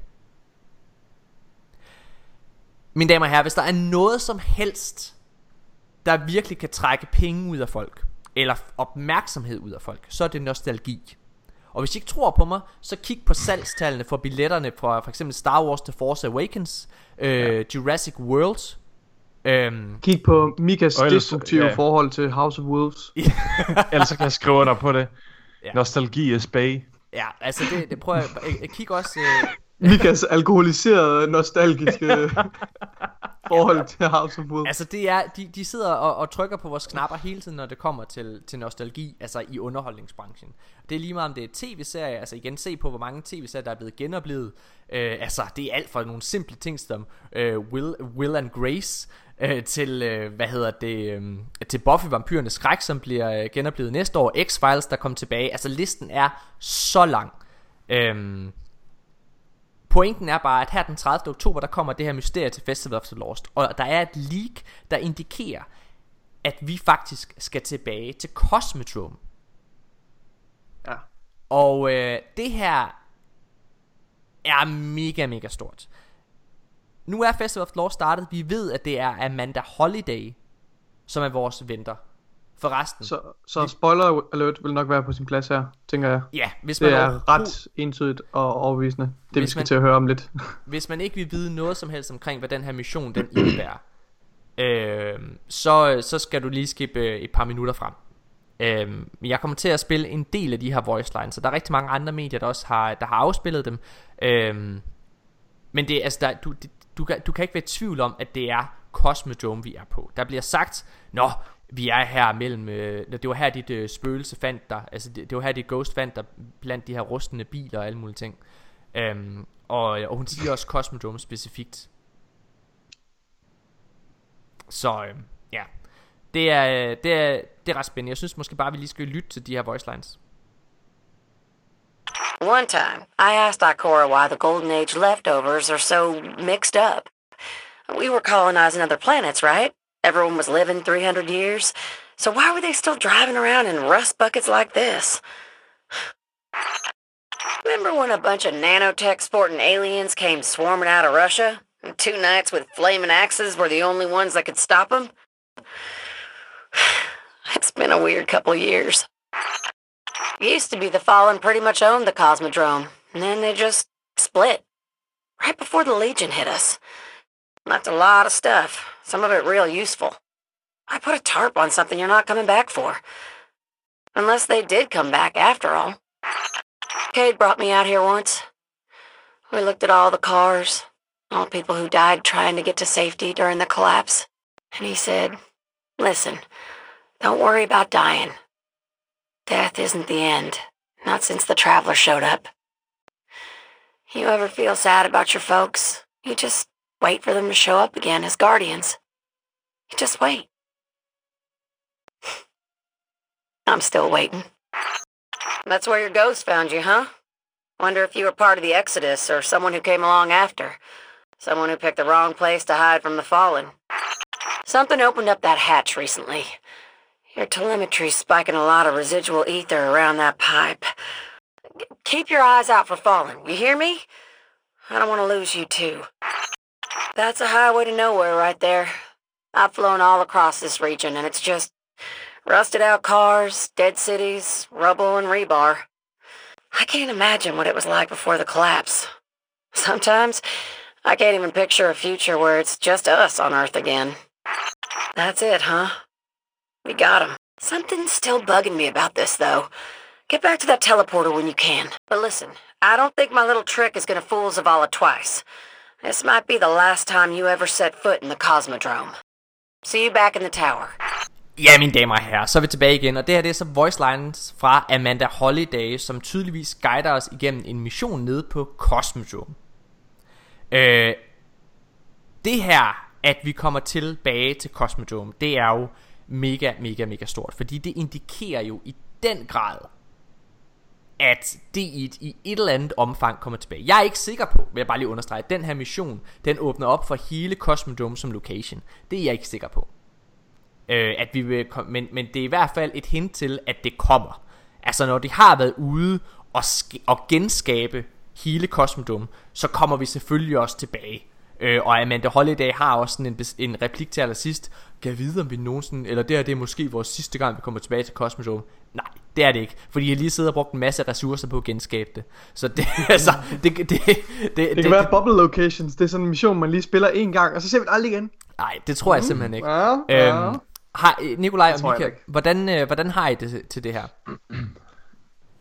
Mine damer og herrer, hvis der er noget som helst, der virkelig kan trække penge ud af folk, eller opmærksomhed ud af folk, så er det nostalgi. Og hvis I ikke tror på mig, så kig på salgstallene for billetterne fra for eksempel Star Wars The Force Awakens, øh, ja. Jurassic World, øhm, Kig på Mikas destruktive ja. forhold til House of Wolves. [LAUGHS] Ellers så kan jeg skrive under på det. Ja. Nostalgi er spag. Ja, altså det, det prøver jeg, kigger også øh, Mikas alkoholiserede, nostalgiske [LAUGHS] forhold til House of Wolves. Altså det er de, de sidder og, og trykker på vores knapper hele tiden Når det kommer til, til nostalgi Altså i underholdningsbranchen. Det er lige meget om det er tv-serier Altså igen se på hvor mange tv-serier der er blevet genoplevet. Øh, Altså det er alt fra nogle simple ting Som øh, Will, Will and Grace øh, Til øh, hvad hedder det øh, Til Buffy Vampyrenes Skræk Som bliver øh, genoplevet næste år X-Files der kom tilbage. Altså listen er så lang. Øhm, Pointen er bare, at her den 30. oktober, der kommer det her mysterie til Festival of the Lost. Og der er et leak, der indikerer, at vi faktisk skal tilbage til Cosmodrome. Ja. Og øh, det her er mega, mega stort. Nu er Festival of the Lost startet. Vi ved, at det er Amanda Holiday, som er vores venter. For resten. Så, så spoiler alert vil nok være på sin plads her, tænker jeg. ja, hvis man Det er ret entydigt og overbevisende, det vi Hvis skal man- til at høre om lidt. [LAUGHS] hvis man ikke vil vide noget som helst omkring, hvad den her mission den indebærer, øh, så, så skal du lige skippe øh, et par minutter frem. Øh, men jeg kommer til at spille en del af de her voice lines, så der er rigtig mange andre medier, der også har, der har afspillet dem. Øh, men det, altså, der, du, det, du, kan, du kan ikke være i tvivl om, at det er Cosmodrome, vi er på. Der bliver sagt, Nå, vi er her mellem, øh, det var her dit øh, spøgelse fandt dig, altså det, det var her dit ghost fandt dig blandt de her rustne biler og alle mulige ting. Øhm, og, og hun siger også Cosmodrome specifikt. Så øh, ja. det er, øh, det, er, det er ret spændende. Jeg synes måske bare, vi lige skal lytte til de her voice lines. One time, I asked Ikora why the Golden Age leftovers are so mixed up. We were colonizing other planets, right? Everyone was living 300 years. So why were they still driving around in rust buckets like this? Remember when a bunch of nanotech sporting aliens came swarming out of Russia? And two knights with flaming axes were the only ones that could stop them? [SIGHS] It's been a weird couple years. Used to be the Fallen pretty much owned the Cosmodrome, and then they just split. Right before the Legion hit us. Left a lot of stuff, some of it real useful. I put a tarp on something you're not coming back for. Unless they did come back after all. Cade brought me out here once. We looked at all the cars, all the people who died trying to get to safety during the collapse. And he said, Listen, don't worry about dying. Death isn't the end, not since the Traveler showed up. You ever feel sad about your folks? You just wait for them to show up again as guardians. You just wait. I'm still waiting. That's where your ghost found you, huh? Wonder if you were part of the Exodus or someone who came along after. Someone who picked the wrong place to hide from the fallen. Something opened up that hatch recently. Your telemetry's spiking a lot of residual ether around that pipe. Keep your eyes out for fallen, you hear me? I don't want to lose you too. That's a highway to nowhere right there. I've flown all across this region and it's just rusted out cars, dead cities, rubble and rebar. I can't imagine what it was like before the collapse. Sometimes I can't even picture a future where it's just us on Earth again. That's it, huh? We got him. Something's still bugging me about this, though. Get back to that teleporter when you can. But listen, I don't think my little trick is gonna fool Zavala twice. This might be the last time you ever set foot in the Cosmodrome. See you back in the tower. Ja, mine damer og herrer, så er vi tilbage igen, og det her det er så voice lines fra Amanda Holiday, som tydeligvis guider os igennem en mission nede på Cosmodrome. Øh, det her, at vi kommer tilbage til Cosmodrome, det er jo mega, mega, mega stort, fordi det indikerer jo i den grad, at det i et, i et eller andet omfang kommer tilbage. Jeg er ikke sikker på, vil jeg bare lige understrege, at den her mission, den åbner op for hele Cosmodrome som location. Det er jeg ikke sikker på. Øh, at vi vil men, men det er i hvert fald et hint til, at det kommer. Altså når de har været ude og, og genskabe hele Cosmodrome, så kommer vi selvfølgelig også tilbage. Øh, og Amanda Holiday har også sådan en, en replik til allersidst. Kan jeg vide, om vi nogensinde... Eller det her det er måske vores sidste gang, vi kommer tilbage til Cosmodrome. Nej, det er det ikke. Fordi jeg lige sidder og brugt en masse ressourcer på at genskabe det. Så det, [LAUGHS] altså, det, det, det, det, Det kan være bubble locations. Det er sådan en mission, man lige spiller en gang, og så ser vi det aldrig igen. Nej, det tror jeg simpelthen ikke. Ja, ja. Øhm, har, Nikolaj og ikke. hvordan, øh, hvordan har I det til det her? [CLEARS THROAT]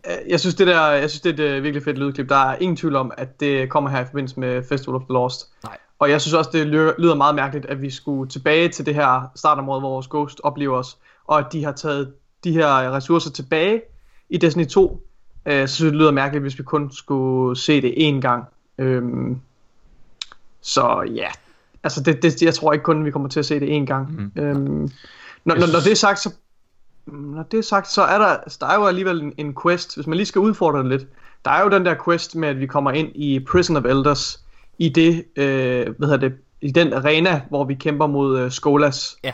Øh, Jeg synes, det der, jeg synes, det er et øh, virkelig fedt lydklip. Der er ingen tvivl om, at det kommer her i forbindelse med Festival of the Lost. Nej. Og jeg synes også, det lyder lyder meget mærkeligt, at vi skulle tilbage til det her startområde, hvor vores Ghost oplever os, og at de har taget de her ressourcer tilbage i Destiny 2. Øh, så synes jeg, det lyder mærkeligt, hvis vi kun skulle se det én gang. Øhm, så ja, altså det, det, jeg tror ikke kun, vi kommer til at se det én gang. Mm. Øhm, når, når, når det er sagt, så når det er sagt, så er der, altså, der er jo alligevel en, en quest, hvis man lige skal udfordre det lidt. Der er jo den der quest med, at vi kommer ind i Prison of Elders, i det, øh, hvad hedder det, i den arena, hvor vi kæmper mod øh, Skolas. Ja.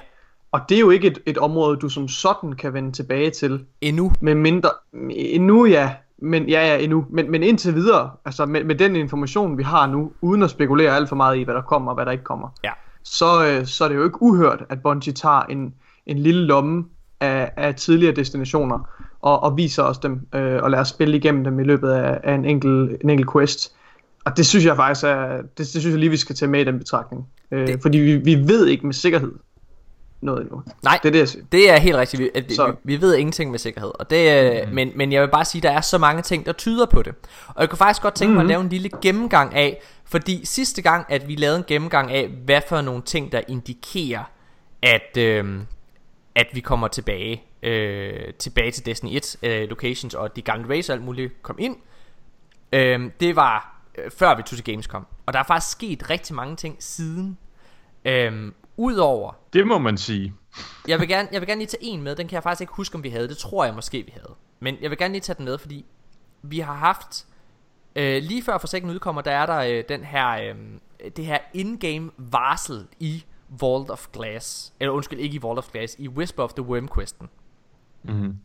Og det er jo ikke et, et område, du som sådan kan vende tilbage til. Endnu. Med mindre, endnu ja, men ja, ja, endnu. Men, men indtil videre, altså med, med den information, vi har nu, uden at spekulere alt for meget i, hvad der kommer og hvad der ikke kommer, Ja. så, øh, så er det jo ikke uhørt, at Bungie tager en, en lille lomme af, af tidligere destinationer og, og viser os dem øh, og lader os spille igennem dem i løbet af, af en, enkelt, en enkelt quest. Og det synes jeg faktisk er, det, det synes jeg lige, vi skal tage med i den betragtning. Øh, Det- Fordi vi, vi ved ikke med sikkerhed noget endnu. Nej, Det er det, jeg siger. Det er helt rigtigt. Vi, Så- vi, vi ved ingenting med sikkerhed. Og det, mm. men, men jeg vil bare sige, at der er så mange ting, der tyder på det. Og jeg kunne faktisk godt tænke mm. mig at lave en lille gennemgang af, fordi sidste gang, at vi lavede en gennemgang af, hvad for nogle ting, der indikerer, at, øh, at vi kommer tilbage, øh, tilbage til Destiny 1 øh, locations, og de gamle race og alt muligt kom ind. Øh, det var øh, før vi tog til Gamescom. Og der er faktisk sket rigtig mange ting siden. Øhm, Udover, Det må man sige. jeg vil, gerne, jeg vil gerne lige tage en med, den kan jeg faktisk ikke huske, om vi havde. Det tror jeg måske, vi havde. Men jeg vil gerne lige tage den med, fordi vi har haft... Øh, lige før Forsaken udkommer, der er der øh, den her, øh, det her in-game varsel i Vault of Glass. Eller undskyld, ikke i Vault of Glass, i Whisper of the Worm-questen. Mm-hmm.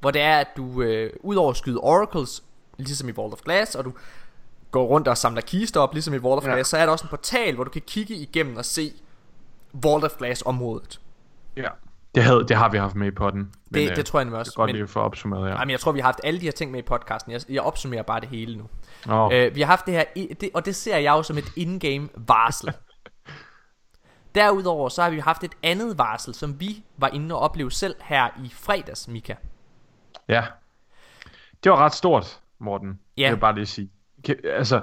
Hvor det er, at du øh, udover at skyde oracles, ligesom i Vault of Glass, og du går rundt og samler kister op, ligesom i Vault of Ja. Glass, så er der også en portal, hvor du kan kigge igennem og se Vault of Glass området. Ja. Det, havde, det har vi haft med i potten. Det, det tror jeg også. Det er godt men, lige at få opsummeret, ja. Jamen, jeg tror, vi har haft alle de her ting med i podcasten. Jeg, jeg opsummerer bare det hele nu. Nå, Øh, vi har haft det her, det, og det ser jeg jo som et in-game varsel. [LAUGHS] Derudover så har vi haft et andet varsel, som vi var inde og opleve selv her i fredags, Mika. ja. Det var ret stort, Morten. Ja. Det vil jeg bare lige sige. Kan- Altså,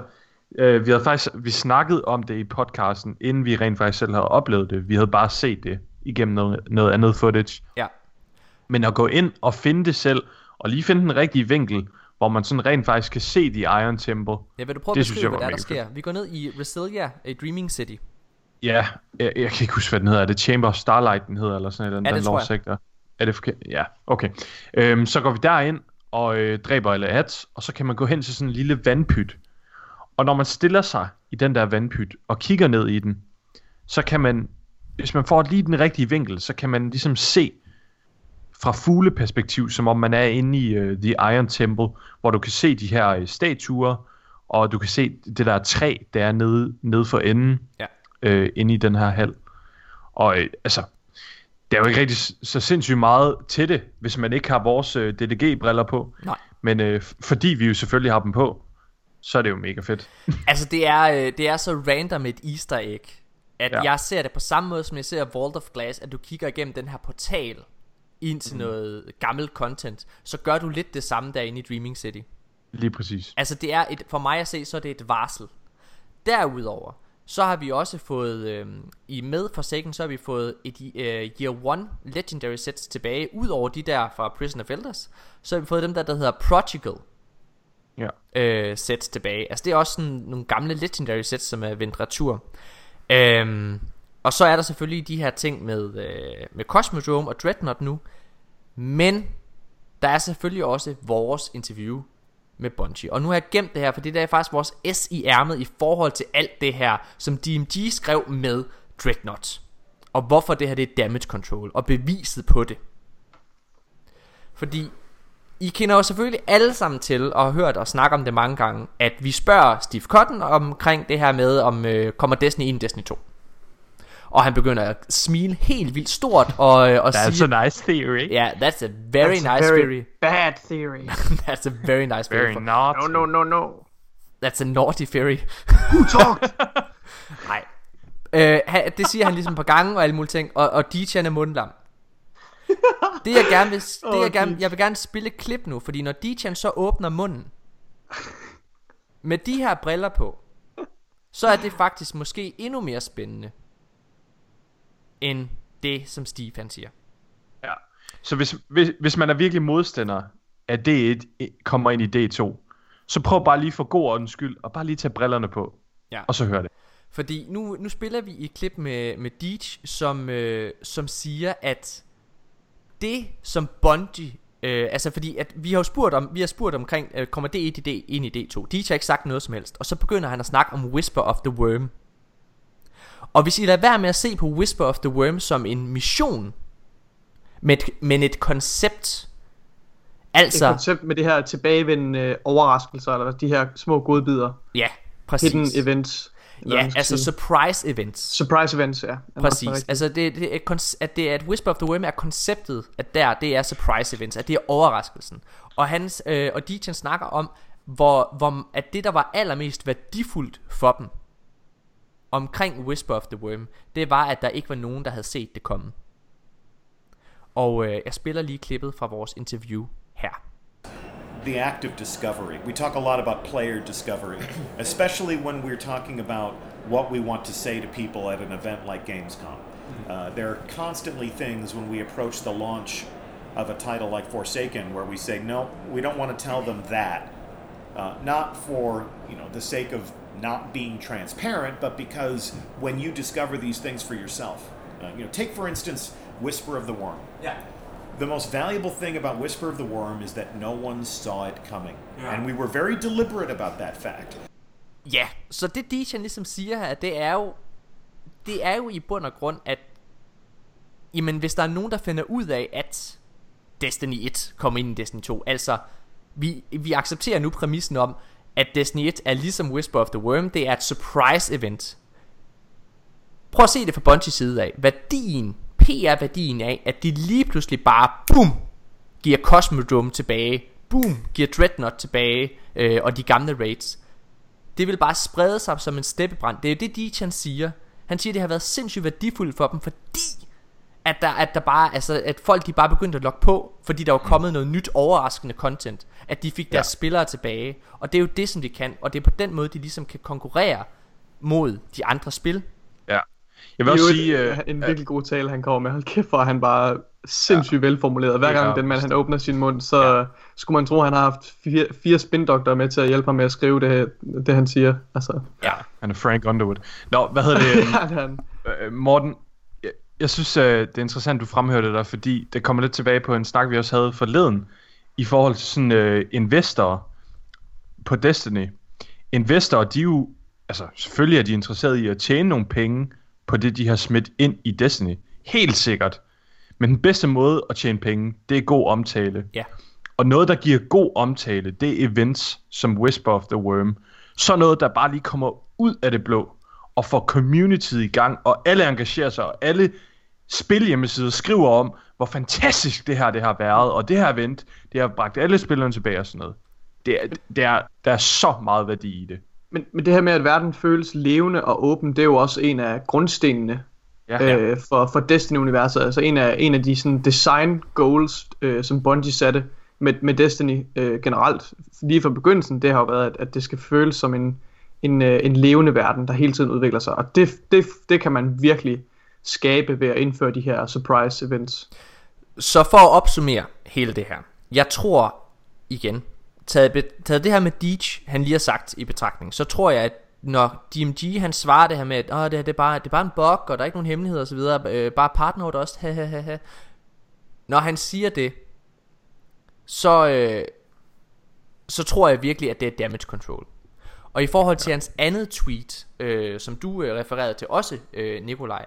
øh, vi havde faktisk vi snakkede om det i podcasten, inden vi rent faktisk selv havde oplevet det. Vi havde bare set det igennem noget, noget andet footage. Ja. Men at gå ind og finde det selv, og lige finde den rigtige vinkel, hvor man sådan rent faktisk kan se de Iron Temple. Jeg vil du prøve at beskrive, jeg hvad der, er, der sker. Vi går ned i Resilia i Dreaming City. Ja, jeg, jeg kan ikke huske, hvad den hedder. Er det Chamber of Starlight, den hedder, eller sådan noget? Ja, den lovsektor? Er det forkert? Ja, okay. Øhm, så går vi derind og øh, dræber alle ads, og så kan man gå hen til sådan en lille vandpyt. Og når man stiller sig i den der vandpyt og kigger ned i den, så kan man, hvis man får lige den rigtige vinkel, så kan man ligesom se fra fugleperspektiv, som om man er inde i uh, The Iron Temple, hvor du kan se de her øh, statuer, og du kan se det der træ, der er nede, nede for enden, Ja. øh, inde i den her hal. Og øh, altså, der er jo ikke rigtig så sindssygt meget til det, hvis man ikke har vores øh, DDG-briller på. Nej. Men øh, fordi vi jo selvfølgelig har dem på, så er det jo mega fedt. [LAUGHS] Altså det er, øh, det er så random et easter egg At Ja. jeg ser det på samme måde som jeg ser Vault of Glass At du kigger igennem den her portal Ind til Mhm. noget gammelt content Så gør du lidt det samme derinde i Dreaming City Lige præcis. Altså det er et, for mig at se, så er det et varsel Derudover så har vi også fået øh, I med Forsaken Så har vi fået et øh, Year 1 Legendary sets tilbage Udover de der fra Prison of Elders Så har vi fået dem der, der hedder Prodigal Ja. øh, sets tilbage. Altså det er også sådan nogle gamle legendary sets, som er vendt retur. Øhm, og så er der selvfølgelig de her ting med, øh, med Cosmodrome og Dreadnought nu. Men der er selvfølgelig også vores interview med Bungie. Og nu har jeg gemt det her, for det der er faktisk vores S i ærmet i forhold til alt det her, som DMG skrev med Dreadnought. Og hvorfor det her det er damage control, og beviset på det. Fordi i kender jo selvfølgelig alle sammen til og har hørt og snakke om det mange gange, at vi spørger Steve Cotton omkring det her med, om øh, kommer Destiny ind i Destiny 2. Og han begynder at smile helt vildt stort og, øh, og That's sige, a nice theory. Ja, yeah, that's a very That's a nice very theory. Bad theory. [LAUGHS] that's a very nice Very theory. for- naughty. No, no, no, no. That's a naughty theory. Who talked? [LAUGHS] Nej. Øh, det siger han ligesom på gange og alle mulige ting, og, og DJ'en er mundlam. Det jeg gerne vil, det jeg gerne, jeg vil gerne spille et klip nu, fordi når DJ'en så åbner munden, med de her briller på, så er det faktisk måske endnu mere spændende, end det som Steve han siger. Ja. Så hvis, hvis, hvis man er virkelig modstander af D1 kommer ind i D2, så prøv bare lige for god ordens skyld, og bare lige tage brillerne på, Ja. og så hør det. Fordi nu, nu spiller vi et klip med, med Deej, som, øh, som siger, at det som Bungie... Øh, altså fordi at vi har jo spurgt om vi har spurgt omkring øh, kommer det ind i D ind i D2. Deej har ikke sagt noget som helst og så begynder han at snakke om Whisper of the Worm. Og hvis I lader være med at se på Whisper of the Worm som en mission med et, men et koncept Et altså koncept med det her tilbagevendende overraskelser, eller de her små godbidder. ja præcis Hidden events. Ja altså sige. surprise events Surprise events, ja. Nok Præcis. Altså det, det er, at det er at Whisper of the Worm er konceptet at der det er surprise events, at det er overraskelsen. Og hans øh, og Dejan snakker om hvor, hvor at det der var allermest værdifuldt for dem omkring Whisper of the Worm, det var at der ikke var nogen der havde set det komme. Og øh, jeg spiller lige klippet fra vores interview her. The act of discovery. We talk a lot about player discovery, [COUGHS] especially when we're talking about what we want to say to people at an event like Gamescom. Uh, there are constantly things when we approach the launch of a title like Forsaken where we say, no, we don't want to tell them that. Uh, not for you know the sake of not being transparent, but because when you discover these things for yourself, Uh, you know, take for instance Whisper of the Worm. Ja. The most valuable thing about Whisper of the Worm is that no one saw it coming, Yeah. and we were very deliberate about that fact. Ja, så det Dejan ligesom siger her, det er jo det er jo i bund og grund, at jamen hvis der er nogen, der finder ud af, at Destiny 1 kommer ind i Destiny 2, altså vi, vi accepterer nu præmissen om, at Destiny 1 er ligesom Whisper of the Worm, det er et surprise event. Prøv at se det fra Bungie's side af. Værdien, PR-værdien af, at de lige pludselig bare, boom, giver Cosmodrome tilbage, boom, giver Dreadnought tilbage, øh, og de gamle raids. Det vil bare sprede sig som en steppebrand. Det er jo det, Dejan siger. Han siger, det har været sindssygt værdifuldt for dem, fordi at der, at der bare, altså, at folk de bare begyndte at logge på, fordi der var kommet noget nyt overraskende content, at de fik deres Ja. spillere tilbage, og det er jo det, som de kan, og det er på den måde, de ligesom kan konkurrere mod de andre spil. Jeg vil også jo sige... et, øh, en virkelig god tale, han kommer med. Hold kæft, hvor han bare sindssygt ja. velformuleret. Hver er gang den mand, han åbner sin mund, så ja. skulle man tro, at han har haft fire, fire spindoktorer med til at hjælpe ham med at skrive det, det han siger. Altså, Ja. Han er Frank Underwood. Nå, hvad hedder det? [LAUGHS] ja, det han. Øh, Morten, jeg, jeg synes, øh, det er interessant, du fremhørte det der, fordi det kommer lidt tilbage på en snak, vi også havde forleden, i forhold til sådan øh, investorer på Destiny. Investorer, de er jo, altså selvfølgelig er de interesseret i at tjene nogle penge på det, de har smidt ind i Destiny. Helt sikkert. Men den bedste måde at tjene penge, det er god omtale. Ja. Og noget, der giver god omtale, det er events som Whisper of the Worm. Så noget, der bare lige kommer ud af det blå og får communityet i gang, og alle engagerer sig, og alle spilhjemmesider skriver om, hvor fantastisk det her det har været, og det her event, det har bragt alle spillerne tilbage og sådan noget. Det er, det er, der er så meget værdi i det. Men, men det her med, at verden føles levende og åben, det er jo også en af grundstenene Ja, øh, for, for Destiny-universet. Altså en af, en af de sådan, design goals, øh, som Bungie satte med, med Destiny øh, generelt. Lige fra begyndelsen, det har jo været, at, at det skal føles som en, en, øh, en levende verden, der hele tiden udvikler sig. Og det, det, det kan man virkelig skabe ved at indføre de her surprise events. Så for at opsummere hele det her. Jeg tror, igen, taget, taget det her med Deej, han lige har sagt i betragtning, så tror jeg, at når DMG han svarer det her med, at Åh, det, her, det, er bare, det er bare en bug, og der er ikke nogen hemmeligheder osv., øh, bare partner også, ha, ha, ha, ha. Når han siger det, så, øh, så tror jeg virkelig, at det er damage control. Og i forhold til ja. hans andet tweet, øh, som du øh, refererede til også, øh, Nikolaj,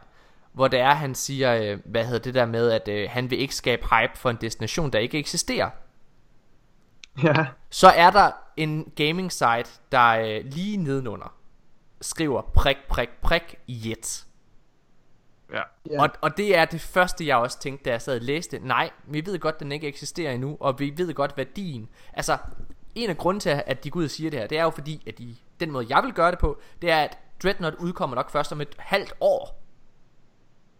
hvor det er, han siger, øh, hvad hedder det der med, at øh, han vil ikke skabe hype for en destination, der ikke eksisterer. [LAUGHS] Ja, Så er der en gaming site, der øh, lige nedenunder skriver prik, prik, prik, jet. Ja. Ja. Og, og det er det første, jeg også tænkte, da jeg sad og læste. Nej, vi ved godt, den ikke eksisterer endnu, og vi ved godt værdien. Altså, en af grunden til, at de går ud og siger det her, det er jo fordi, at de, den måde, jeg vil gøre det på, det er, at Dreadnought udkommer nok først om et halvt år.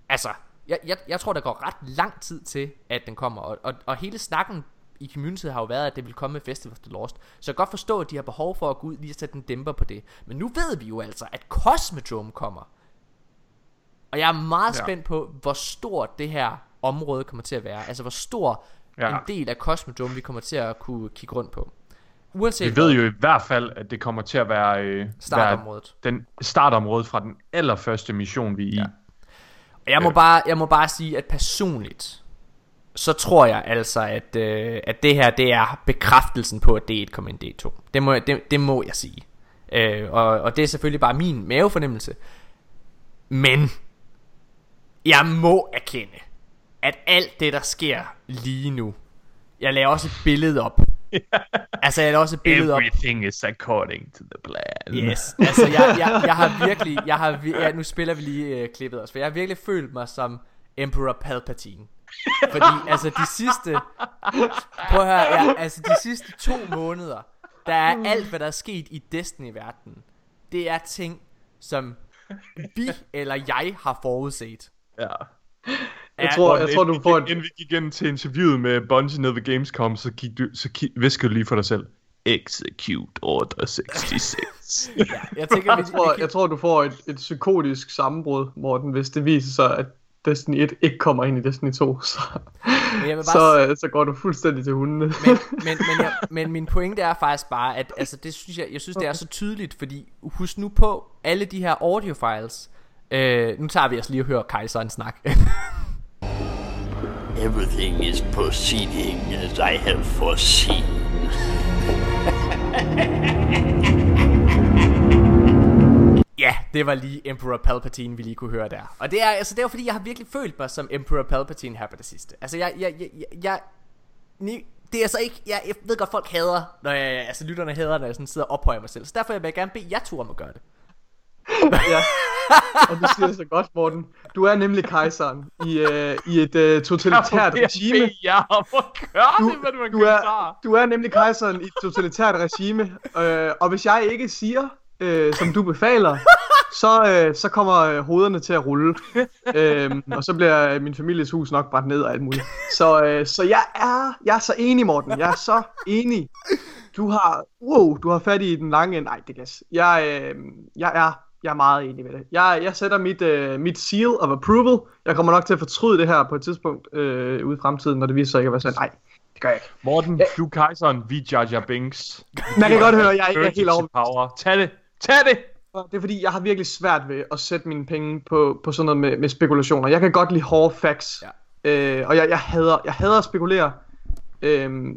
Altså, jeg, jeg, jeg tror, der går ret lang tid til, at den kommer. Og, og, og hele snakken i communityet har jo været, at det vil komme med Festival of the Lost. Så jeg kan godt forstå, at de har behov for at gå ud lige og sætte en dæmper på det. Men nu ved vi jo altså, at Cosmodrome kommer. Og jeg er meget Ja. spændt på, hvor stort det her område kommer til at være. Altså, hvor stor ja. En del af Cosmodrome vi kommer til at kunne kigge rundt på. Uanset Vi ved jo i hvert fald, at det kommer til at være, øh, være startområdet. den startområde fra den allerførste mission, vi er i. Ja. Og Jeg må, bare, jeg må bare sige, at personligt, så tror jeg altså, at, øh, at det her, det er bekræftelsen på, at D1 kommer ind i D2. Det må, det, det må jeg sige. Øh, og, og det er selvfølgelig bare min mavefornemmelse. Men, jeg må erkende, at alt det, der sker lige nu, jeg laver også et billede op. [LAUGHS] altså, jeg laver også et billede op. Everything is according to the plan. Yes, altså jeg, jeg, jeg har virkelig, jeg har, ja, nu spiller vi lige øh, klippet også, for jeg har virkelig følt mig som Emperor Palpatine. Fordi altså de sidste, prøv at høre, ja, altså de sidste to måneder, der er alt hvad der er sket i Destiny-verdenen, det er ting, som vi eller jeg har forudset. Ja. jeg tror, jeg tror du får et, Inden vi gik ind til interviewet med Bungie nede ved Gamescom, så, gik du, så ki- viskede du lige for dig selv. Execute Order 66. Ja, jeg tænker, jeg, tror, jeg tror, du får et, et psykotisk sammenbrud, Morten, hvis det viser sig, at Destiny 1 ikke kommer ind i Destiny 2. [LAUGHS] Så, Men jeg vil bare så, øh, så går du fuldstændig til hundene. men, [LAUGHS] men, men, jeg, men min pointe er faktisk bare, at altså, det synes jeg, jeg synes, det er så tydeligt, fordi husk nu på, alle de her audio files, Øh, nu tager vi os lige og hører kejseren snak. [LAUGHS] Everything is proceeding as I have foreseen. Ja, det var lige Emperor Palpatine, vi lige kunne høre der. Og det er, altså, det er fordi, jeg har virkelig følt mig som Emperor Palpatine her på det sidste. Altså, jeg, jeg, jeg, jeg, jeg ni, det er så ikke, jeg, jeg ved godt, folk hader, når jeg, altså lytterne hader, når jeg sådan sidder og ophøjer mig selv. Så derfor vil jeg gerne bede jer to om at gøre det. ja. Og du siger det så godt, Morten. Du er nemlig kejseren i, øh, i et øh, totalitært [LAUGHS] regime. Ja, hvor gør Du, det, hvad du du, er, du er nemlig kejseren i et totalitært regime, øh, og hvis jeg ikke siger, øh, som du befaler, så, øh, så kommer øh, hovederne til at rulle, øh, og så bliver min families hus nok brændt ned og alt muligt. Så, øh, så jeg, er, jeg er så enig, Morten. Jeg er så enig. Du har, wow, du har fat i den lange. Nej, det kan jeg, øh, jeg er jeg er meget enig med det. Jeg, jeg sætter mit, øh, mit seal of approval. Jeg kommer nok til at fortryde det her på et tidspunkt øh, ude i fremtiden, når det viser sig ikke at være sådan. Nej, det gør jeg ikke. Morten, ja. du er kejseren, vi Jar Jar Binks. Man kan godt høre, jeg er ikke helt over. Power. Tag det, tag det! Det er fordi, jeg har virkelig svært ved at sætte mine penge på, på sådan noget med, med spekulationer. Jeg kan godt lide hårde facts. Ja. Øh, og jeg, jeg, hader, jeg hader at spekulere. Øh,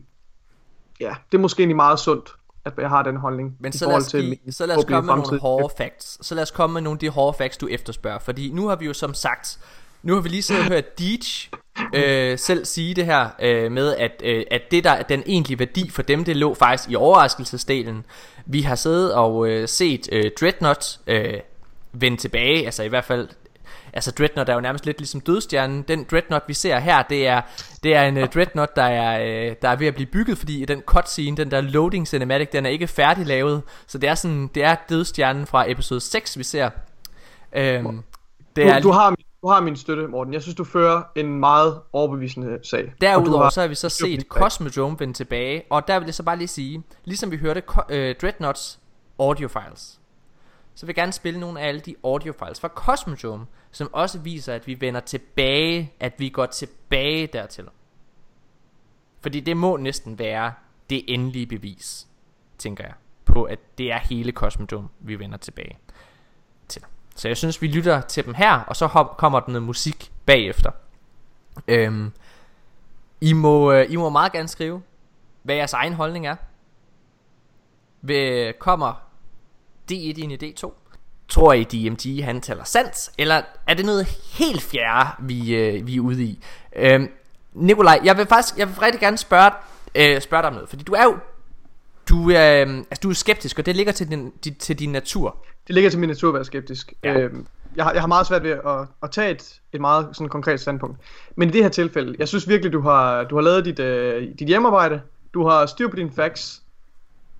ja, det er måske egentlig meget sundt at jeg har den holdning. Men så lad, os, til give, så lad os komme med nogle hårde facts. Så lad os komme med nogle af de hårde facts, du efterspørger. Fordi nu har vi jo som sagt, nu har vi lige siddet og hørt Deitch øh, selv sige det her øh, med, at, øh, at det der den egentlige værdi for dem, det lå faktisk i overraskelsesdelen. Vi har siddet og øh, set øh, Dreadnought øh, vende tilbage, altså i hvert fald altså Dreadnought er jo nærmest lidt ligesom dødstjernen. Den Dreadnought vi ser her, det er det er en uh, Dreadnought der er uh, der er ved at blive bygget, fordi den cutscene, den der loading cinematic, den er ikke færdig lavet. Så det er sådan det er dødstjernen fra episode 6 vi ser. Um, det er du har du har min støtte, Morten. Jeg synes, du fører en meget overbevisende sag. Derudover har... så har vi så set Cosmodrome vende tilbage, og der vil jeg så bare lige sige, ligesom vi hørte uh, Dreadnoughts audio files, så vil jeg gerne spille nogle af alle de audio files fra Cosmodrome, som også viser, at vi vender tilbage, at vi går tilbage dertil. Fordi det må næsten være det endelige bevis, tænker jeg, på at det er hele Cosmodrome, vi vender tilbage til. Så jeg synes, vi lytter til dem her, og så hop, kommer der noget musik bagefter. Øhm, I, må, øh, I må meget gerne skrive, hvad jeres egen holdning er. Ved, kommer D1 ind i D2? Tror I DMG han taler sandt Eller er det noget helt fjerde vi, øh, vi er ude i øhm, Nikolaj jeg vil faktisk Jeg vil rigtig gerne spørge, øh, spørge dig om noget Fordi du er jo du, øh, altså, du er skeptisk Og det ligger til din, til din natur det ligger til min natur at være skeptisk ja. øhm, jeg, har, jeg har meget svært ved at, at tage et, et meget sådan konkret standpunkt Men i det her tilfælde Jeg synes virkelig du har, du har lavet dit, øh, dit hjemmearbejde Du har styr på dine facts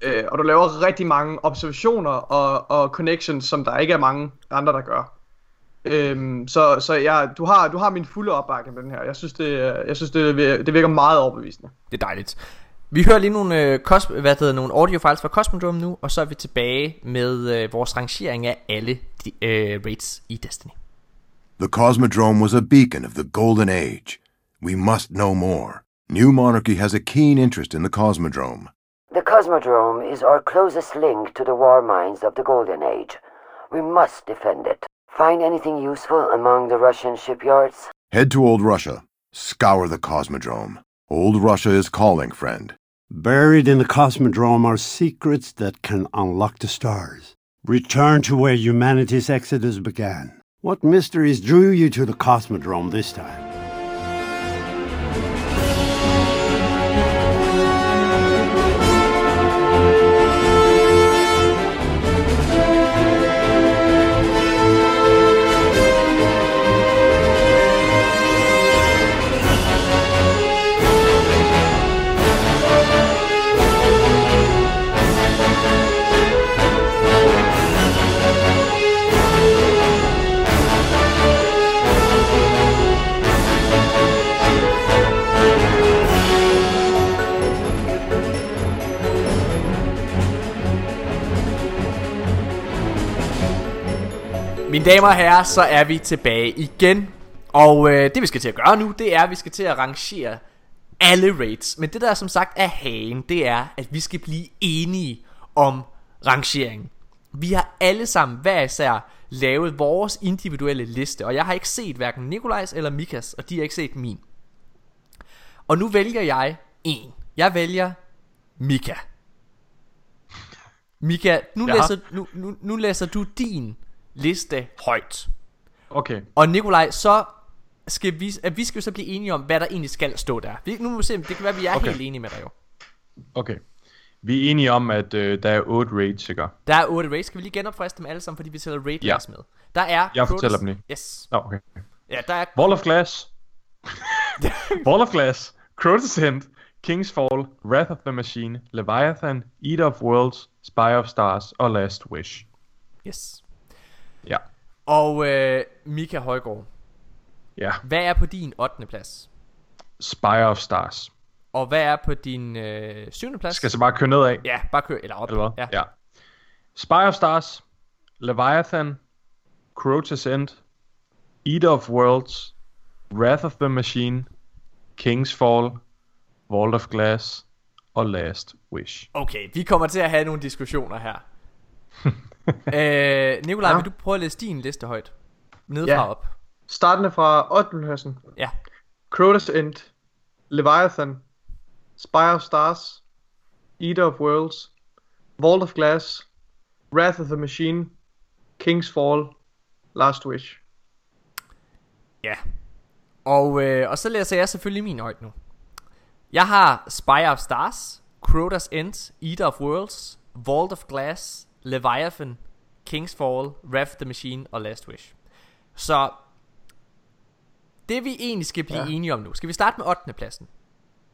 øh, og du laver rigtig mange observationer og, og connections, som der ikke er mange andre, der gør. Øhm, så så ja, du, har, du har min fulde opbakning med den her. Jeg synes, det, jeg synes det, det virker meget overbevisende. Det er dejligt. Vi hører lige nogle, øh, kos, hvad hedder, nogle audio files fra Cosmodrome nu, og så er vi tilbage med øh, vores rangering af alle de, øh, rates i Destiny. The Cosmodrome was a beacon of the Golden Age. We must know more. New Monarchy has a keen interest in the Cosmodrome. The Cosmodrome is our closest link to the war mines of the Golden Age. We must defend it. Find anything useful among the Russian shipyards? Head to Old Russia. Scour the Cosmodrome. Old Russia is calling, friend. Buried in the Cosmodrome are secrets that can unlock the stars. Return to where humanity's exodus began. What mysteries drew you to the Cosmodrome this time? Mine damer og herrer, så er vi tilbage igen. Og øh, det vi skal til at gøre nu, det er, at vi skal til at rangere alle rates. Men det der som sagt er hagen, det er, at vi skal blive enige om rangeringen. Vi har alle sammen hver især lavet vores individuelle liste, og jeg har ikke set hverken Nikolajs eller Mikas, og de har ikke set min. Og nu vælger jeg en. Jeg vælger Mika. Mika, nu, Jaha. læser, nu, nu, nu læser du din liste højt. Okay. Og Nikolaj, så skal vi, at vi skal jo så blive enige om, hvad der egentlig skal stå der. Vi, nu må vi se, det kan være, at vi er okay. Helt enige med dig jo. Okay. Vi er enige om, at øh, der er 8 raids, ikke? Der er 8 raids. Skal vi lige genopfriske dem alle sammen, fordi vi tæller raid Ja. med. Der er... Jeg Protoss- fortæller dem lige. Yes. Nå, okay. Ja, der er... Wall of Glass. [LAUGHS] Wall of Glass. Crotus End. King's Fall. Wrath of the Machine. Leviathan. Eater of Worlds. Spy of Stars. Og Last Wish. Yes. Ja. Og øh, Mika Højgaard, Ja. hvad er på din 8. plads? Spy of Stars. Og hvad er på din øh, 7. plads? Skal jeg så bare køre nedad? Ja, bare kør, eller op. Eller hvad? Ja. ja. Spy of Stars. Leviathan. Crotus End. Eater of Worlds. Wrath of the Machine. King's Fall. Vault of Glass. Og Last Wish. Okay, vi kommer til at have nogle diskussioner her. [LAUGHS] [LAUGHS] øh, Nikolaj, Ja. vil du prøve at læse din liste højt? Nedefra Ja. op. Startende fra 8. pladsen. Ja. Crotus End. Leviathan. Spy of Stars. Eater of Worlds. Vault of Glass. Wrath of the Machine. King's Fall. Last Wish. Ja. Og, øh, og så læser jeg selvfølgelig min højt nu. Jeg har Spy of Stars, Crota's End, Eater of Worlds, Vault of Glass, Leviathan, King's Fall, Wrath the Machine og Last Wish. Så det vi egentlig skal blive ja. Ja. enige om nu. Skal vi starte med 8. pladsen?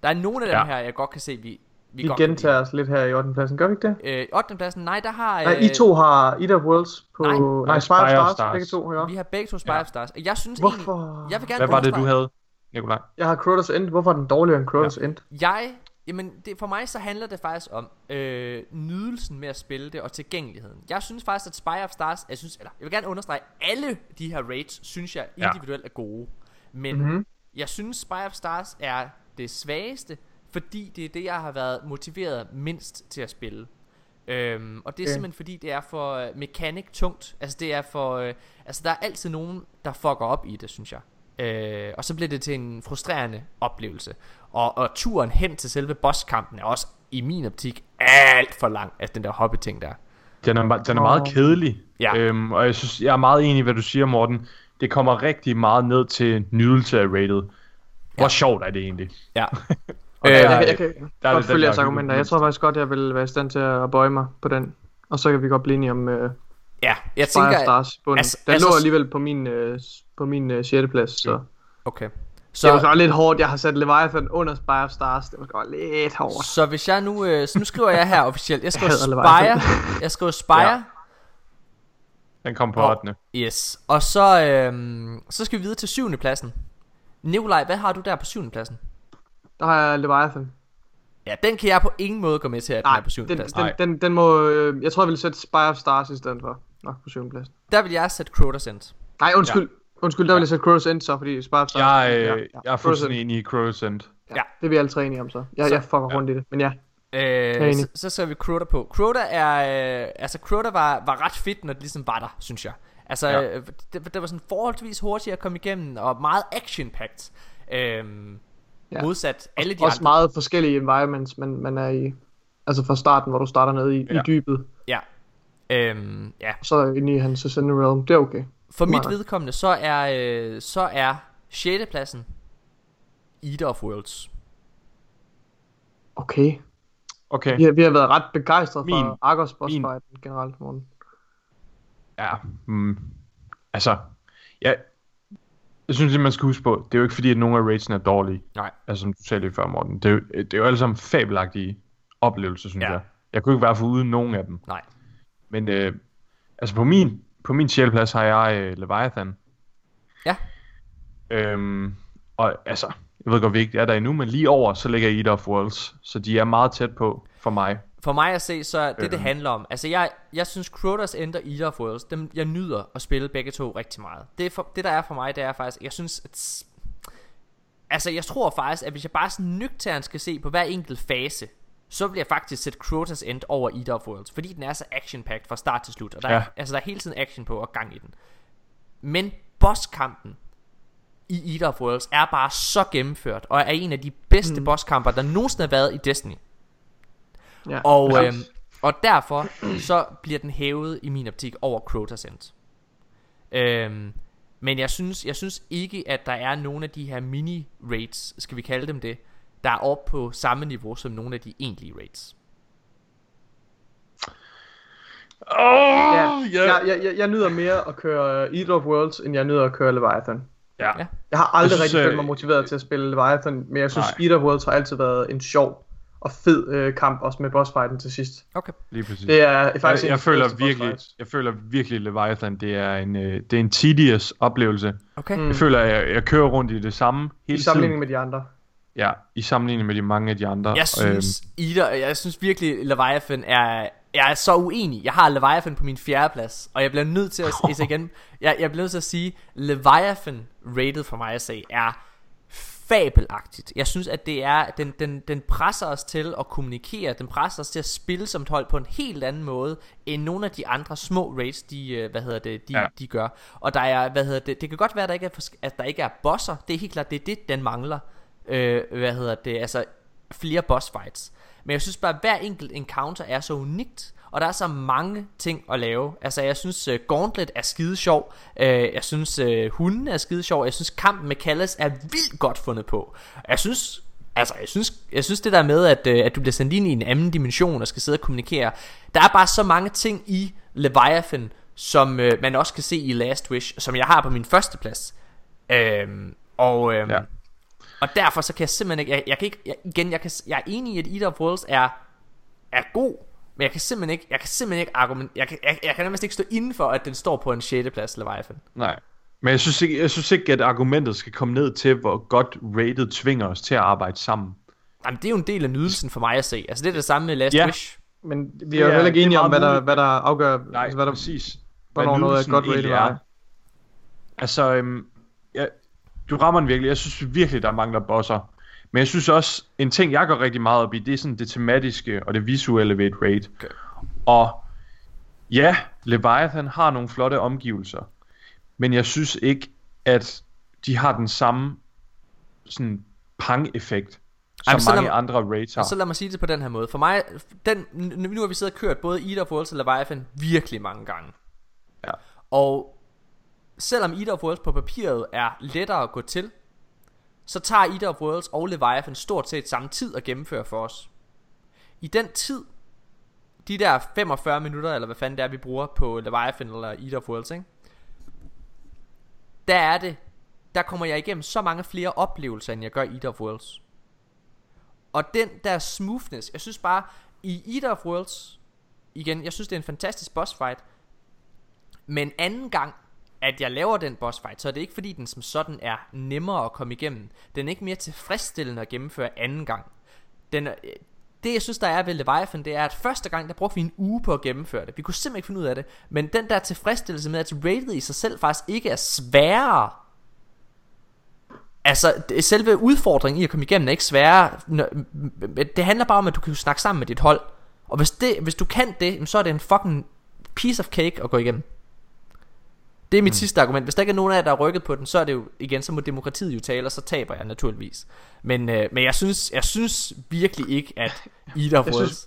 Der er nogle af dem Ja. her, jeg godt kan se, vi, vi, Vi godt gentager os lidt her i 8. pladsen, gør vi ikke det? Øh, 8. pladsen, nej, der har... Nej, I to har of Worlds på... Nej. Nej, of of Stars, Stars. begge to, ja. Vi har begge to Spy Ja. of Stars. Jeg synes Hvorfor? egentlig... Jeg vil gerne Hvad var det, du havde, Nikolaj? Jeg har Crotus End. Hvorfor er den dårligere end Crotus End? Jeg, jamen det, for mig så handler det faktisk om øh, nydelsen med at spille det og tilgængeligheden. Jeg synes faktisk at Spy of Stars, jeg synes, eller jeg vil gerne understrege, alle de her raids synes jeg Ja. individuelt er gode. Men Mhm. mm-hmm. jeg synes Spy of Stars er det svageste, fordi det er det jeg har været motiveret mindst til at spille. Øhm, og det er Okay. simpelthen fordi det er for øh, mekanik tungt. Altså det er for øh, altså der er altid nogen der fucker op i det, synes jeg. Øh, og så bliver det til en frustrerende oplevelse. Og, og turen hen til selve bosskampen er også i min optik alt for lang, altså den der hobby-ting der. Den er, den er meget kedelig. Ja. Øhm, og jeg synes, jeg er meget enig i, hvad du siger, Morten. Det kommer rigtig meget ned til nydelse af rated. Hvor Ja. sjovt er det egentlig? Ja. [LAUGHS] Og Øh, der, Jeg, jeg kan der godt følge jeres argumenter. Jeg tror faktisk godt, jeg vil være i stand til at bøje mig på den. Og så kan vi godt blive enige om uh, ja, jeg of tænker... Stars bunden. altså- den altså- lå alligevel på min, uh, på min uh, 6. plads, så... Okay. Så... Det var Så, så lidt hårdt. Jeg har sat Leviathan under Spy of Stars. Det var godt lidt hårdt. så hvis jeg nu... Øh, så nu skriver jeg her officielt. Jeg [LAUGHS] skriver hader Spire. Jeg skriver Spire. Ja. Den kom på Og- 8. Yes. Og så, øhm, så skal vi videre til syvende pladsen. Nikolaj, hvad har du der på syvende pladsen? Der har jeg Leviathan. Ja, den kan jeg på ingen måde gå med til, at den Nej, er på syvende den, pladsen. den, den, den må... Øh, jeg tror, jeg vil sætte Spy of Stars i stedet for. Nok på 7. plads. Der vil jeg sætte Crota's End. Nej, undskyld. Ja. Undskyld, der vil jeg sætte Crows End så, fordi Stars... Jeg, øh, ja, jeg er fuldstændig enig i Crow's End. Ja, Ja. det er vi alle tre enige om så. Jeg, Så- jeg fucker rundt i det, men ja. Øh, så, så ser vi Crota på. Crota er... Øh, altså, Crota var, var ret fedt, når det ligesom var der, synes jeg. Altså, Ja. ja. det, det var sådan forholdsvis hurtigt at komme igennem, og meget action-packed. Øhm, Ja. ja. Modsat alle de Også andre. meget forskellige environments, man, man er i. Altså fra starten, hvor du starter nede i, ja. Ja. i dybet, Ja. Øhm, ja. og så ind i hans Ascended Realm. Det er okay. For mit Meget. vedkommende, så er, øh, så er 6. pladsen Eater of Worlds. Okay. Okay. Vi har, vi har været ret begejstrede Min- for Argos boss min- fight generelt, morgen. Ja, mm, altså, jeg, jeg synes lige, man skal huske på, det er jo ikke fordi, at nogle af raidsen er dårlige. Nej. Altså, som du sagde lige før, Morten. Det er jo, det er jo alle sammen fabelagtige oplevelser, synes Ja. jeg. Jeg kunne ikke være for uden nogen af dem. Nej. Men, øh, altså på min, på min sjælplads har jeg øh, Leviathan. Ja. Øhm, og altså, jeg ved godt, vi ikke er der endnu, men lige over, så ligger Eater of Worlds. Så de er meget tæt på for mig. For mig at se, så er det, det Øhm. handler om. Altså, jeg, jeg synes, Crotas End og Eater of Worlds, dem, jeg nyder at spille begge to rigtig meget. Det, for, det der er for mig, det er faktisk, jeg synes, at... Altså, jeg tror faktisk, at hvis jeg bare sådan nøgternt skal se på hver enkelt fase, så vil jeg faktisk sætte Crota's End over Eater of Worlds, fordi den er så action-packed fra start til slut, og der, ja. Ja. er, altså, der er hele tiden action på og gang i den. Men bosskampen i Eater of Worlds er bare så gennemført, og er en af de bedste mm. bosskamper, der nogensinde har været i Destiny. Ja. Og, Ja. øhm, og derfor så bliver den hævet i min optik over Crota's End. Øhm, men jeg synes, jeg synes ikke, at der er nogen af de her mini-raids, skal vi kalde dem det, der er oppe på samme niveau som nogle af de egentlige raids. Åh, Ja, ja. jeg, jeg, jeg, jeg nyder mere at køre uh, Eater of Worlds, end jeg nyder at køre Leviathan. ja. Jeg har aldrig Jeg synes, rigtig følt øh, mig motiveret til at spille Leviathan, men jeg synes, Nej. Eater of Worlds har altid været en sjov og fed øh, kamp, også med bossfighten til sidst. Okay. Lige præcis. Det er faktisk jeg, jeg, føler virkelig, jeg føler virkelig Leviathan, det er en, øh, det er en tedious oplevelse. Okay. Mm. Jeg føler, at jeg, jeg kører rundt i det samme hele I sammenligning tiden. med de andre. Ja, i sammenligning med de mange af de andre. Jeg synes, Eater, jeg synes virkelig, Leviathan er... Jeg er så uenig. Jeg har Leviathan på min fjerde plads, og jeg bliver nødt til at altså [LAUGHS] igen, jeg, jeg bliver nødt til at sige, Leviathan rated for mig at se er fabelagtigt. Jeg synes, at det er, den, den, den presser os til at kommunikere, den presser os til at spille som et hold på en helt anden måde, end nogle af de andre små raids, de, øh, hvad hedder det, de, ja. De gør. Og der er, hvad hedder det, det kan godt være, at der ikke er, at der ikke er bosser, det er helt klart, det er det, den mangler. Øh, hvad hedder det, altså flere boss fights. Men jeg synes bare, at hver enkelt encounter er så unikt, og der er så mange ting at lave. Altså, jeg synes, uh, Gauntlet er skide sjov. Uh, jeg synes, uh, hunden er skide sjov. Jeg synes, kampen med Kallas er vildt godt fundet på. Jeg synes, altså, jeg synes, jeg synes det der med, at, uh, at du bliver sendt ind i en anden dimension og skal sidde og kommunikere. Der er bare så mange ting i Leviathan, som uh, man også kan se i Last Wish, som jeg har på min første plads. Uh, øhm, og, Uh, Ja og derfor så kan jeg simpelthen ikke, jeg, jeg kan ikke, jeg, igen, jeg, kan, jeg er enig i, at Eater of Worlds er, er god, men jeg kan simpelthen ikke, jeg kan simpelthen ikke argument, jeg kan, jeg, jeg kan nærmest ikke stå inden for, at den står på en 6. plads, Leviathan. Nej. Men jeg synes, ikke, jeg synes ikke, at argumentet skal komme ned til, hvor godt rated tvinger os til at arbejde sammen. Jamen, det er jo en del af nydelsen for mig at se. Altså, det er det samme med Last Ja. Wish. Men vi Det er jo er- heller ikke enige om, hvad der, hvad der afgør, Nej, altså, hvad der, præcis. hvornår noget er godt rated er. Altså, øhm, jeg, du rammer den virkelig. Jeg synes virkelig, der mangler bosser. Men jeg synes også, en ting, jeg går rigtig meget op i, det er sådan det tematiske og det visuelle ved et raid. Okay. Og ja, Leviathan har nogle flotte omgivelser. Men jeg synes ikke, at de har den samme sådan pang-effekt, som Jamen, så mange mig- andre raids har. Så lad mig sige det på den her måde. For mig, den, nu har vi siddet og kørt både Eater of Worlds og Leviathan virkelig mange gange. Ja. Og selvom Eater of Worlds på papiret er lettere at gå til, så tager Eater of Worlds og Leviathan stort set samme tid at gennemføre for os. I den tid, de der 45 minutter, eller hvad fanden det er, vi bruger på Leviathan eller Eater of Worlds, ikke? Der er det, der kommer jeg igennem så mange flere oplevelser, end jeg gør i Eater of Worlds. Og den der smoothness, jeg synes bare, i Eater of Worlds, igen, jeg synes det er en fantastisk boss fight, men anden gang, at jeg laver den boss fight, så er det ikke fordi den som sådan er nemmere at komme igennem. Den er ikke mere tilfredsstillende at gennemføre anden gang. Den er, øh, det jeg synes der er ved Leviathan Det er at første gang der brugte vi en uge på at gennemføre det. Vi kunne simpelthen ikke finde ud af det. Men den der tilfredsstillelse med at raidet i sig selv faktisk ikke er sværere. Altså det- selve udfordringen i at komme igennem er ikke sværere. Det handler bare om at du kan snakke sammen med dit hold. Og hvis, det, hvis du kan det Så er det en fucking piece of cake at gå igennem det er mit mm. sidste argument. Hvis der ikke er nogen af jer, der er rykket på den, så er det jo igen, så må demokratiet jo tale, og så taber jeg naturligvis. Men, øh, men jeg, synes, jeg synes virkelig ikke, at [LAUGHS] synes-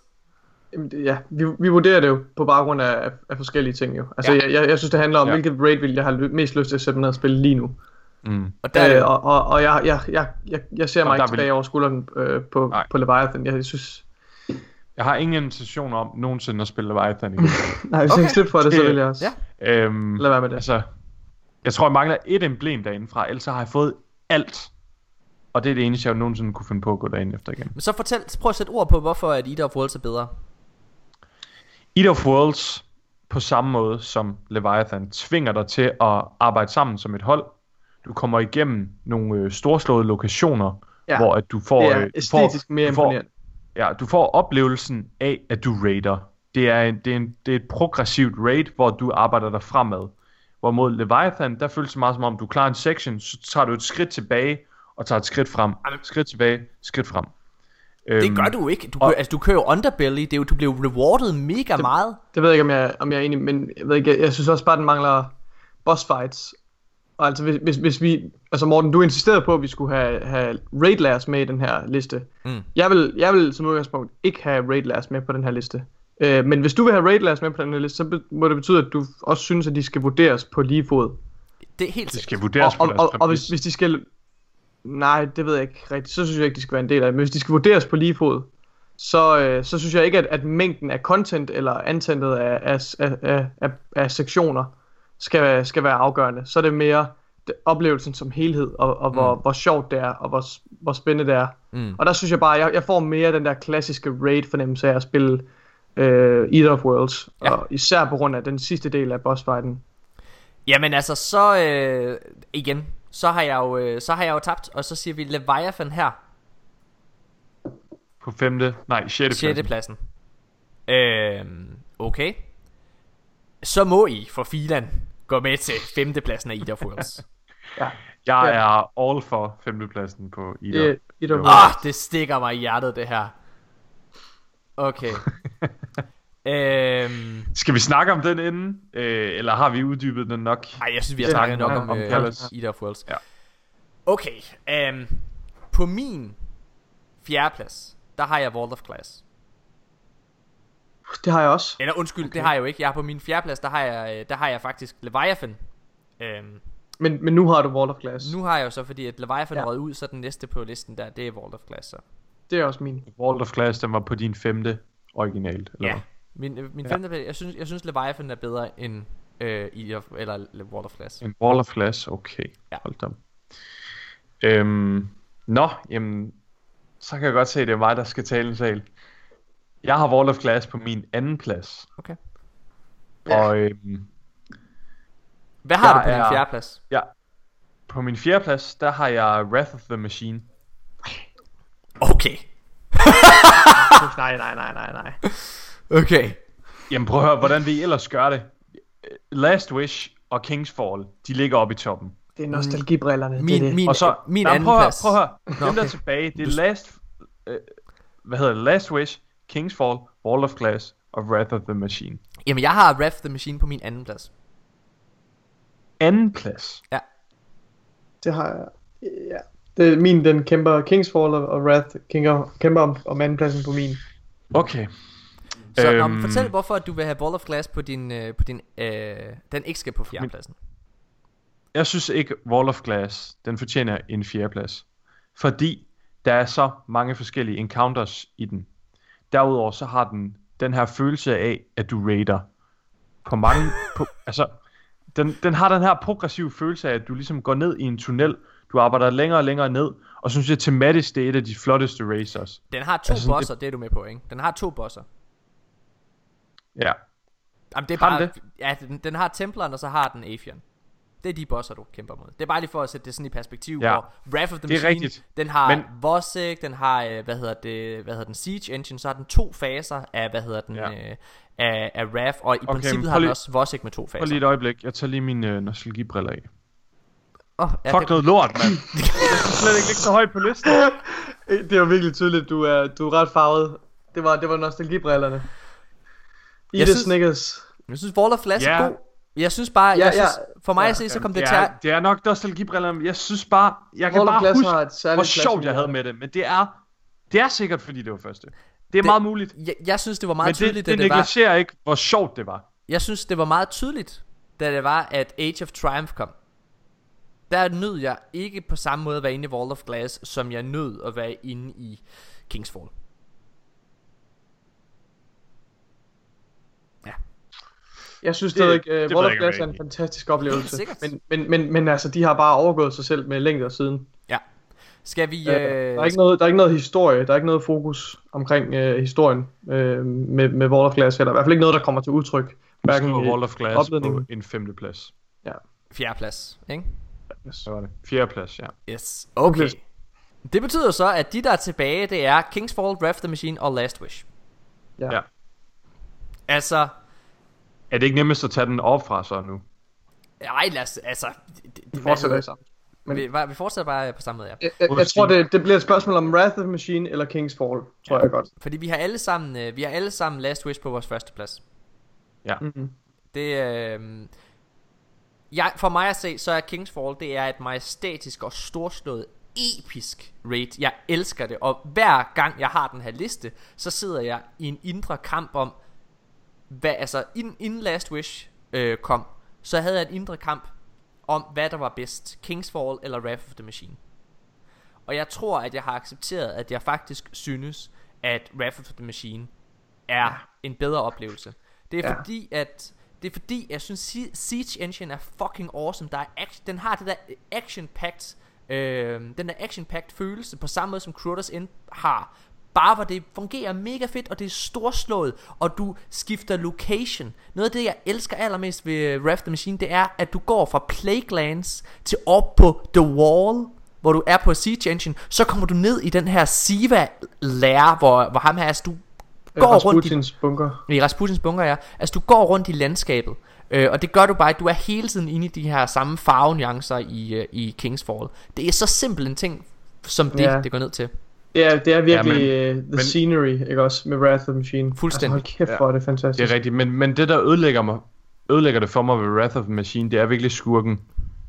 Jamen, det- Ja, vi, vi vurderer det jo på baggrund af, af, forskellige ting jo. Altså, Ja. jeg, jeg, jeg synes, det handler om, Ja. hvilket raid vil jeg har mest lyst til at sætte mig ned og spille lige nu. Mm. Og der er Øh, og, og, og jeg, jeg, jeg, jeg, jeg ser Og mig ikke vil- tilbage over skulderen øh, på, Nej. på Leviathan. Jeg synes... Jeg har ingen intention om nogensinde at spille Leviathan igen. [LAUGHS] Nej, hvis Okay. jeg kan slippe for det, så vil jeg også. Ja. øhm, Lad være med det. Altså, jeg tror, jeg mangler et emblem derindefra, ellers så har jeg fået alt. Og det er det eneste, jeg nogensinde kunne finde på at gå derind efter igen. Men så fortæl, prøv at sætte ord på, hvorfor at Eater of Worlds er bedre. Eat of Worlds, på samme måde som Leviathan, tvinger dig til at arbejde sammen som et hold. Du kommer igennem nogle øh, storslåede lokationer, ja. Hvor at du får... Det øh, er du æstetisk får, mere du får, imponerende. Ja, du får oplevelsen af, at du raider. Det er, en, det, er en, det er et progressivt raid, hvor du arbejder dig fremad. Hvorimod Leviathan, der føles det meget som om, du klarer en section, så tager du et skridt tilbage, og tager et skridt frem. Skridt tilbage, skridt frem. Det gør du ikke. Du, kører, altså, du kører jo Underbelly. Det er jo, du bliver rewarded mega meget. Det ved jeg ikke, om jeg, om jeg er enig, men jeg, ved ikke, jeg, jeg synes også bare, den mangler boss fights. Og altså, hvis, hvis, hvis vi... Altså, Morten, du insisterede på, at vi skulle have, have raid lairs med i den her liste. Mm. Jeg, vil, jeg vil som udgangspunkt ikke have raid lairs med på den her liste. Øh, men hvis du vil have raid lairs med på den her liste, så må det betyde, at du også synes, at de skal vurderes på lige fod. Det er helt Det sikkert. skal vurderes og, på og, deres og, og hvis, hvis de skal... Nej, det ved jeg ikke rigtigt. Så synes jeg ikke, de skal være en del af det. Men hvis de skal vurderes på lige fod, så, øh, så synes jeg ikke, at, at mængden af content eller antallet af, af, af, af, af, af sektioner skal, skal være afgørende. Så er det mere det- oplevelsen som helhed, og, og hvor, Mm. hvor sjovt det er, og hvor, hvor spændende det er. Mm. Og der synes jeg bare, jeg, jeg får mere den der klassiske raid-fornemmelse af at spille øh, Eater of Worlds. Ja. Og især på grund af den sidste del af bossfighten. Jamen altså, så øh, igen, så har jeg jo øh, så har jeg jo tabt, og så siger vi Leviathan her, På femte, nej, sjette 6. pladsen. pladsen. Øhm, okay. Så må I for filan gå med til 5. pladsen af Ida of Worlds. [LAUGHS] Ja. Jeg Ja. er all for femtepladsen på Ida. Det, Eater of Jo. Worlds. Ah, det stikker mig i hjertet det her. Okay. [LAUGHS] øhm, Skal vi snakke om den inden? Øh, eller har vi uddybet den nok? ej, jeg synes vi har Ja, snakket nok om, om øh, Palace. Ida of Worlds. Ja. Okay. øhm, på min fjerde plads, der har jeg Vault of Glass. Det har jeg også. Eller undskyld, okay. det har jeg jo ikke. Jeg har på min fjerde plads, der har jeg, øh, der har jeg faktisk Leviathan. Øhm, Men, men nu har du Wall of Glass. nu har jeg jo så, fordi at Leviathan Ja. er røget ud, så den næste på listen der, det er Vault of Glass. Så. Det er også min. World of Glass, den var på din femte originalt. Eller Ja. Min, øh, min Ja. femte jeg synes, jeg synes Leviathan er bedre end øh, of, eller Vault of Glass. En Wall of Glass, okay. Ja. Hold da. Øhm, nå, jamen, så kan jeg godt se, at det er mig, der skal tale en sal. Jeg har Wall of Glass på min anden plads. Okay. Og øhm, Hvad har du på din er- fjerde plads? ja, på min fjerde plads, der har jeg Wrath of the Machine. Okay. [LAUGHS] nej, nej, nej, nej, nej. Okay. Jamen prøv at høre, hvordan vi ellers gør det. Last Wish og Kingsfall, de ligger oppe i toppen. Det er nostalgibrillerne. Min, det er det. min, og så, min nej, anden prøv at høre, plads. prøv at høre. Dem der okay. er tilbage, det er Last, øh, hvad hedder det, Last Wish, Kingsfall, Wall of Glass og Wrath of the Machine. Jamen, jeg har Wrath the Machine på min anden plads. Anden plads. Ja. Det har jeg. Ja. Det er min, den kæmper Kingsfall og og Wrath kæmper, kæmper om, om andenpladsen på min. Okay. Så øhm, om, fortæl, hvorfor du vil have Ball of Glass på din, øh, på din øh, den ikke skal på fjerdepladsen. Jeg synes ikke, Wall of Glass, den fortjener en fjerdeplads. Fordi der er så mange forskellige encounters i den. Derudover så har den den her følelse af, at du raider. På mange... på, [LAUGHS] altså, den, den har den her progressive følelse af, at du ligesom går ned i en tunnel. Du arbejder længere og længere ned. Og synes jeg tematisk, det er et af de flotteste racers. Den har to Altså, bosser, det... det er du med på, ikke? Den har to bosser. Ja. Jamen, det er Har den bare, ja, den, den har Templeren, og så har den Afian. Det er de bosser, du kæmper mod. Det er bare lige for at sætte det sådan i perspektiv, Ja. hvor Wrath of the Det er Machine, rigtigt. den har Men-. Vosik, den har, øh, hvad hedder det, hvad hedder den, Siege Engine, så har den to faser af, hvad hedder den, Ja. øh, af, af Wrath, og i Okay, princippet har den lige- også Vosik med to faser. lige et øjeblik. Jeg tager lige mine øh, nostalgibriller af. Oh, ja, Fuck det, noget lort, mand. Jeg [LAUGHS] skal slet ikke ligge så højt på listen. Det er jo virkelig tydeligt, du er, du er ret farvet. Det var, det var nostalgibrillerne. Eat Jeg the synes- Snickers. Jeg synes, Wall of Glass Ja. er god. Jeg synes bare, Ja, jeg ja. synes, for mig Ja, at se, så kom det det, til er, at... det er nok nostalgibrillerne. Jeg synes bare, jeg kan bare huske, har et særligt hvor sjovt jeg havde med det. Men det er, det er sikkert, fordi det var første. Det er Det- meget muligt. Jeg, jeg synes, det var meget Men det, tydeligt, det, det det var... negligerer ikke, hvor sjovt det var. Jeg synes, det var meget tydeligt, da det var, at Age of Triumph kom. Der nød jeg ikke på samme måde at være inde i Wall of Glass, som jeg nød at være inde i Kingsfall. Jeg synes Det- stadig, uh, Wall jeg of Glass er en fantastisk oplevelse. sikkert. Men, men, men, men altså, de har bare overgået sig selv med længder siden. Ja. Skal vi... Øh, Øh, der, er ikke noget, der er ikke noget historie, der er ikke noget fokus omkring øh, historien øh, med, med Wall of Glass, eller i hvert fald ikke noget, der kommer til udtryk. Hverken i Wall of Glass på en femteplads. Fjerdeplads, ikke? Så var det. Fjerdeplads, ja. Yes. Okay. Det betyder så, at de der er tilbage, det er Kingsfall, Wrath the Machine og Last Wish. Ja. Ja. Altså, Er det ikke nemmest at tage den op fra så nu? nej, lad os, altså... Det, det, Vi fortsætter i sammen. Men- vi, vi fortsætter bare på samme måde, ja. Jeg, jeg, jeg tror, det, det bliver et spørgsmål om Wrath of Machine eller King's Fall, tror jeg godt. Fordi vi har alle sammen, øh, vi har alle sammen Last Wish på vores første plads. Ja. Mm-hmm. Det øh, jeg, for mig at se, så er King's Fall, det er et majestætisk og storslået episk raid. Jeg elsker det, og hver gang jeg har den her liste, så sidder jeg i en indre kamp om, hvad, altså inden, inden Last Wish øh, kom, så havde jeg en indre kamp om, hvad der var bedst, King's Fall eller Wrath of the Machine. Og jeg tror, at jeg har accepteret, at jeg faktisk synes, at Wrath of the Machine er ja. en bedre oplevelse. Det er Ja. fordi, at det er fordi, jeg synes Si- Siege Engine er fucking awesome. Der er action, den har det der action-packed, øh, den der action-packed følelse på samme måde som Crotos End har. Bare hvor det fungerer mega fedt, og det er storslået, og du skifter location. Noget af det, jeg elsker allermest ved Wrath the Machine, det er, at du går fra Plaguelands til op på The Wall, hvor du er på Siege Engine, så kommer du ned i den her Siva lær, hvor, hvor ham her, altså du går rundt i, Rasputins bunker. i Rasputins bunker, ja. Altså du går rundt i landskabet, øh, og det gør du bare, at du er hele tiden inde i de her samme farvenuancer i, øh, i King's Fall. Det er så simpel en ting, som det, Ja. det går ned til. Ja, det er virkelig Ja, ja, men- uh, the men- scenery, ikke også, med Wrath of the Machine. Fuldstændig. Altså, hold kæft, hvor er det fantastisk. Det er rigtigt, men, men det der ødelægger mig, ødelægger det for mig ved Wrath of the Machine, det er virkelig skurken.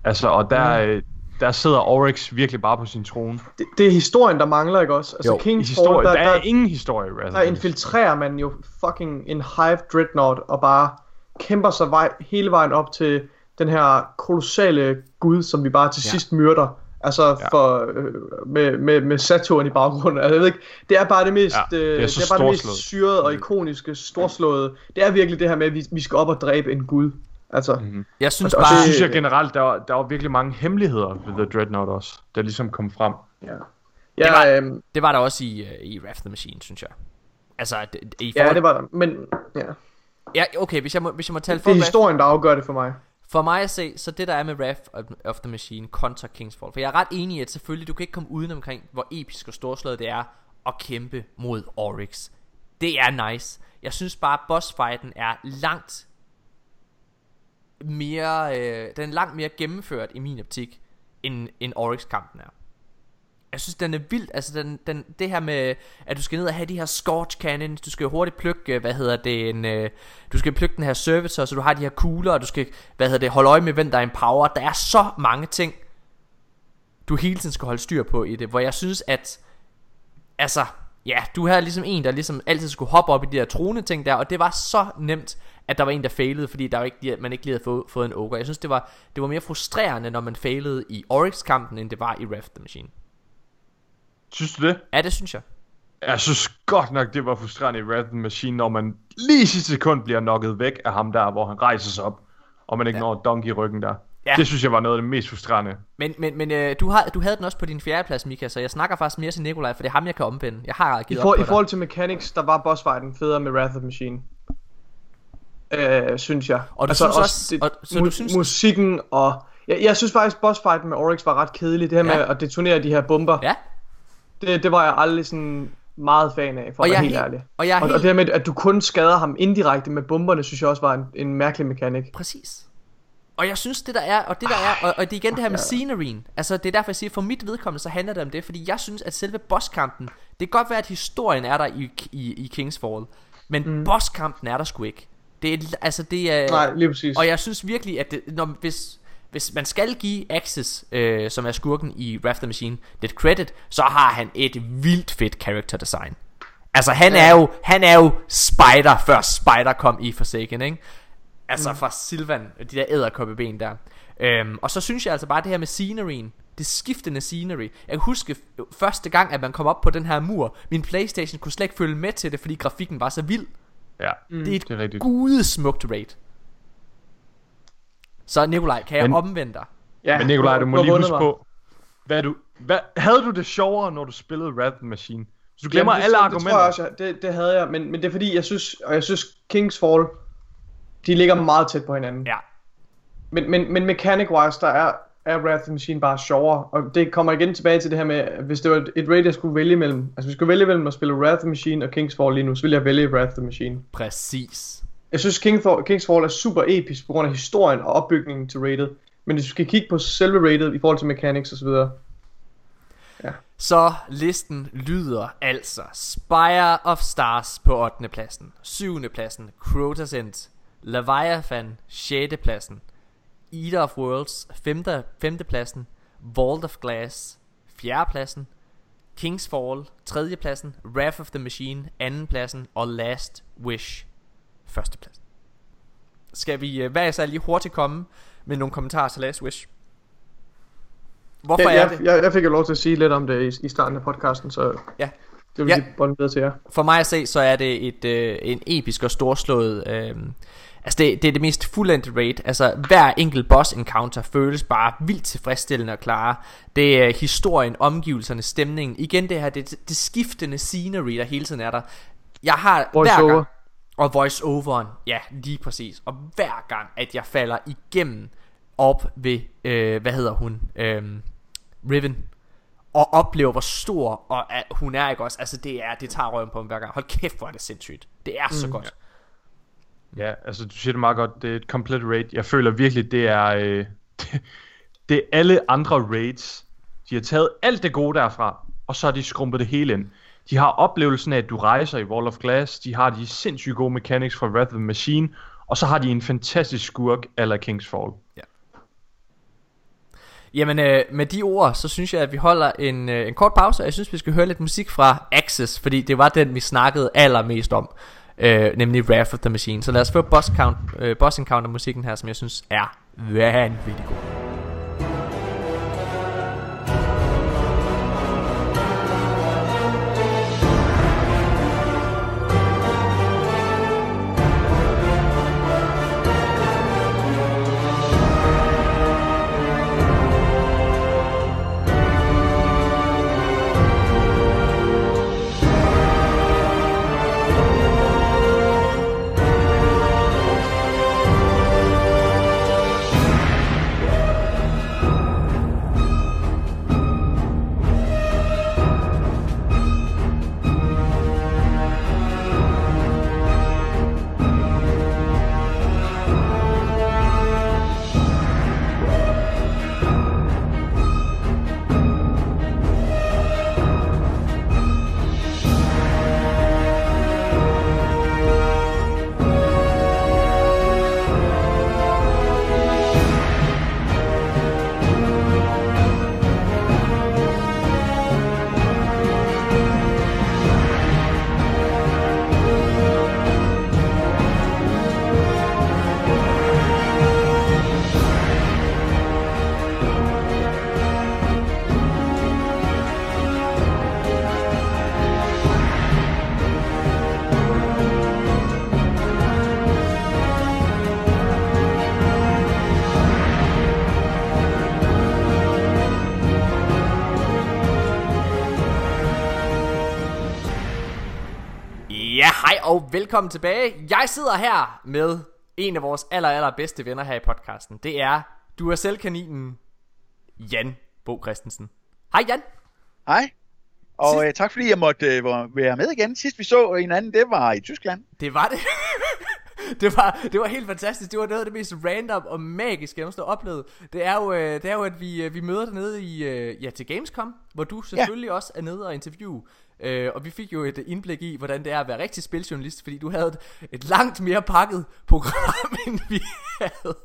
Altså, og der, mm. der sidder Oryx virkelig bare på sin trone. Det, det er historien, der mangler, ikke også? Altså, Jo, King's historie, Fall, der, der, er der, ingen historie i Wrath der infiltrerer man jo fucking en hive dreadnought, og bare kæmper sig vej, hele vejen op til den her kolossale gud, som vi bare til Ja. sidst myrder. Altså Ja. for, øh, med, med, med Saturn i baggrunden. Altså, jeg ved ikke, det er bare det mest, Ja, det er øh, det er bare det mest syrede og ikoniske, storslåede. Det er virkelig det her med, at vi, vi skal op og dræbe en gud. Altså, Mhm. Jeg synes Og- og bare... synes jeg generelt, der var, der var virkelig mange hemmeligheder ved The Dreadnought også, der ligesom kom frem. ja. Det var- Ja, øhm, Det var der også i, øh, i Wrath the Machine, synes jeg. Altså, det, det- i ja, forhold... det var der. Men ja. ja, okay, hvis jeg må, hvis jeg må tale for det er historien, der afgør det for mig. For mig at se, så det der er med Wrath of, the Machine kontra Kingsfall, For jeg er ret enig i, at selvfølgelig, du kan ikke komme uden omkring, hvor episk og storslået det er at kæmpe mod Oryx. Det er nice. Jeg synes bare, at bossfighten er langt mere, øh, den er langt mere gennemført i min optik, end, end Oryx-kampen er. Jeg synes, den er vild. Altså, den, den, det her med, at du skal ned og have de her Scorch Cannons. Du skal hurtigt plukke, øh, hvad hedder det, en, øh, du skal plukke den her Servitor, så du har de her kugler, og du skal, hvad hedder det, holde øje med, hvem der er en power. Der er så mange ting, du hele tiden skal holde styr på i det, hvor jeg synes, at, altså, ja, du havde ligesom en, der ligesom altid skulle hoppe op i de der trone ting der, og det var så nemt, at der var en, der failede, fordi der var ikke, man ikke lige havde fået, fået en ogre. Jeg synes, det var, det var mere frustrerende, når man failede i Oryx-kampen, end det var i Raft the Machine. Synes du det? Ja, det synes jeg. Jeg synes godt nok, det var frustrerende i Wrath Machine, når man lige i sidste sekund bliver knocket væk af ham der, hvor han rejser sig op, og man ikke ja. når donkey i ryggen der. Ja. Det synes jeg var noget af det mest frustrerende. Men, men, men øh, du, har, du havde den også på din fjerde plads, Mika, så jeg snakker faktisk mere til Nikolaj, for det er ham, jeg kan omvende. Jeg har I, givet for, op på I forhold til mechanics, der var bossfighten federe med Wrath of Machine. Øh, synes jeg. Og du synes også- og- så mu- du synes- Musikken og... Jeg, jeg synes faktisk, bossfighten med Oryx var ret kedelig. Det her Ja. med at detonere de her bomber. Ja. Det, det var jeg aldrig sådan meget fan af, for Og at være helt helt- ærlig. og jeg og, helt- og det her med, at du kun skader ham indirekte med bomberne, synes jeg også var en, en mærkelig mekanik. Præcis. Og jeg synes det der er Og det der er Og, og det er igen det her med scenerien Altså det er derfor jeg siger For mit vedkommende så handler det om det Fordi jeg synes at selve bosskampen Det kan godt være at historien er der i, i, i King's Fall Men mm. bosskampen er der sgu ikke Det er altså det er Nej, lige præcis. Og jeg synes virkelig at det, når, hvis, hvis man skal give Axis øh, Som er skurken i Wrath the Machine Lidt credit Så har han et vildt fedt character design Altså han Ja. er jo Han er jo Spider Før Spider kom i Forsaken ikke Altså mm. fra Silvan, de der æderkoppeben der. Øhm, og så synes jeg altså bare det her med scenerien, det skiftende scenery. Jeg kan huske f- første gang, at man kom op på den her mur. Min Playstation kunne slet ikke følge med til det, fordi grafikken var så vild. Ja, Mm. Det er et det er gudesmukt raid. Så Nikolaj, kan jeg Men- omvende dig? Ja, Men Nikolaj, du må lige huske mig. på, hvad du, hvad, havde du det sjovere, når du spillede the Machine? Så du glemmer Jamen, det, alle argumenter. Det tror jeg også, jeg, det, det havde jeg, men, men det er fordi, jeg synes, og jeg synes King's Fall, de ligger meget tæt på hinanden. Ja. Men, men, men mechanic-wise, der er, er Wrath Machine bare sjovere, og det kommer igen tilbage til det her med, hvis det var et, raid, jeg skulle vælge mellem, altså hvis jeg skulle vælge mellem at spille Wrath Machine og King's Fall lige nu, så ville jeg vælge Wrath Machine. Præcis. Jeg synes King Thor, King's Fall er super episk på grund af historien og opbygningen til rated. Men hvis du skal kigge på selve rated i forhold til mechanics og så videre. Så listen lyder altså Spire of Stars på 8. pladsen 7. pladsen Crota's End Leviathan 6. pladsen Eater of Worlds 5. 5. pladsen Vault of Glass 4. pladsen King's Fall 3. pladsen Wrath of the Machine 2. pladsen og Last Wish 1. pladsen Skal vi øh, hvad er så lige hurtigt komme med nogle kommentarer til Last Wish? Hvorfor jeg, er jeg, det? Jeg, jeg fik jo lov til at sige lidt om det i, i starten af podcasten, så Ja. det vil Ja. ja. lige bolden videre til jer. For mig at se, så er det et, øh, en episk og storslået... Øh, altså, det, det er det mest fuldendte raid. Altså, hver enkelt boss encounter føles bare vildt tilfredsstillende og klare. Det er historien, omgivelserne, stemningen. Igen det her, det, det skiftende scenery, der hele tiden er der. Jeg har Voice hver over. Og voice overen, ja, lige præcis. Og hver gang, at jeg falder igennem op ved, øh, hvad hedder hun, øh, Riven, og oplever hvor stor og at hun er ikke også Altså det er Det tager røven på mig hver gang Hold kæft hvor er det sindssygt Det er så godt Ja, altså du siger det meget godt, det er et komplet raid. Jeg føler virkelig, det er, øh, det, [LAUGHS] det er alle andre raids. De har taget alt det gode derfra, og så har de skrumpet det hele ind. De har oplevelsen af, at du rejser i Wall of Glass. De har de sindssygt gode mechanics fra Wrath of the Machine. Og så har de en fantastisk skurk eller King's Fall. Ja. Jamen øh, med de ord Så synes jeg at vi holder en, øh, en kort pause Og jeg synes vi skal høre lidt musik fra Axis Fordi det var den vi snakkede allermest om øh, Nemlig Wrath of the Machine Så lad os få boss, count, øh, boss encounter musikken her Som jeg synes er vanvittig god og velkommen tilbage. Jeg sidder her med en af vores aller, aller bedste venner her i podcasten. Det er du er selv kaninen Jan Bo Christensen. Hej Jan. Hej. Og øh, tak fordi jeg måtte øh, være med igen. Sidst vi så hinanden, det var i Tyskland. Det var det. [LAUGHS] det, var, det var helt fantastisk. Det var noget af det mest random og magiske, jeg nogensinde har oplevet. Det er jo, øh, det er jo at vi, øh, vi møder dernede i, øh, ja, til Gamescom, hvor du selvfølgelig ja. også er nede og interviewe. Øh, og vi fik jo et indblik i, hvordan det er at være rigtig spiljournalist, fordi du havde et, et langt mere pakket program, [LAUGHS] end vi havde.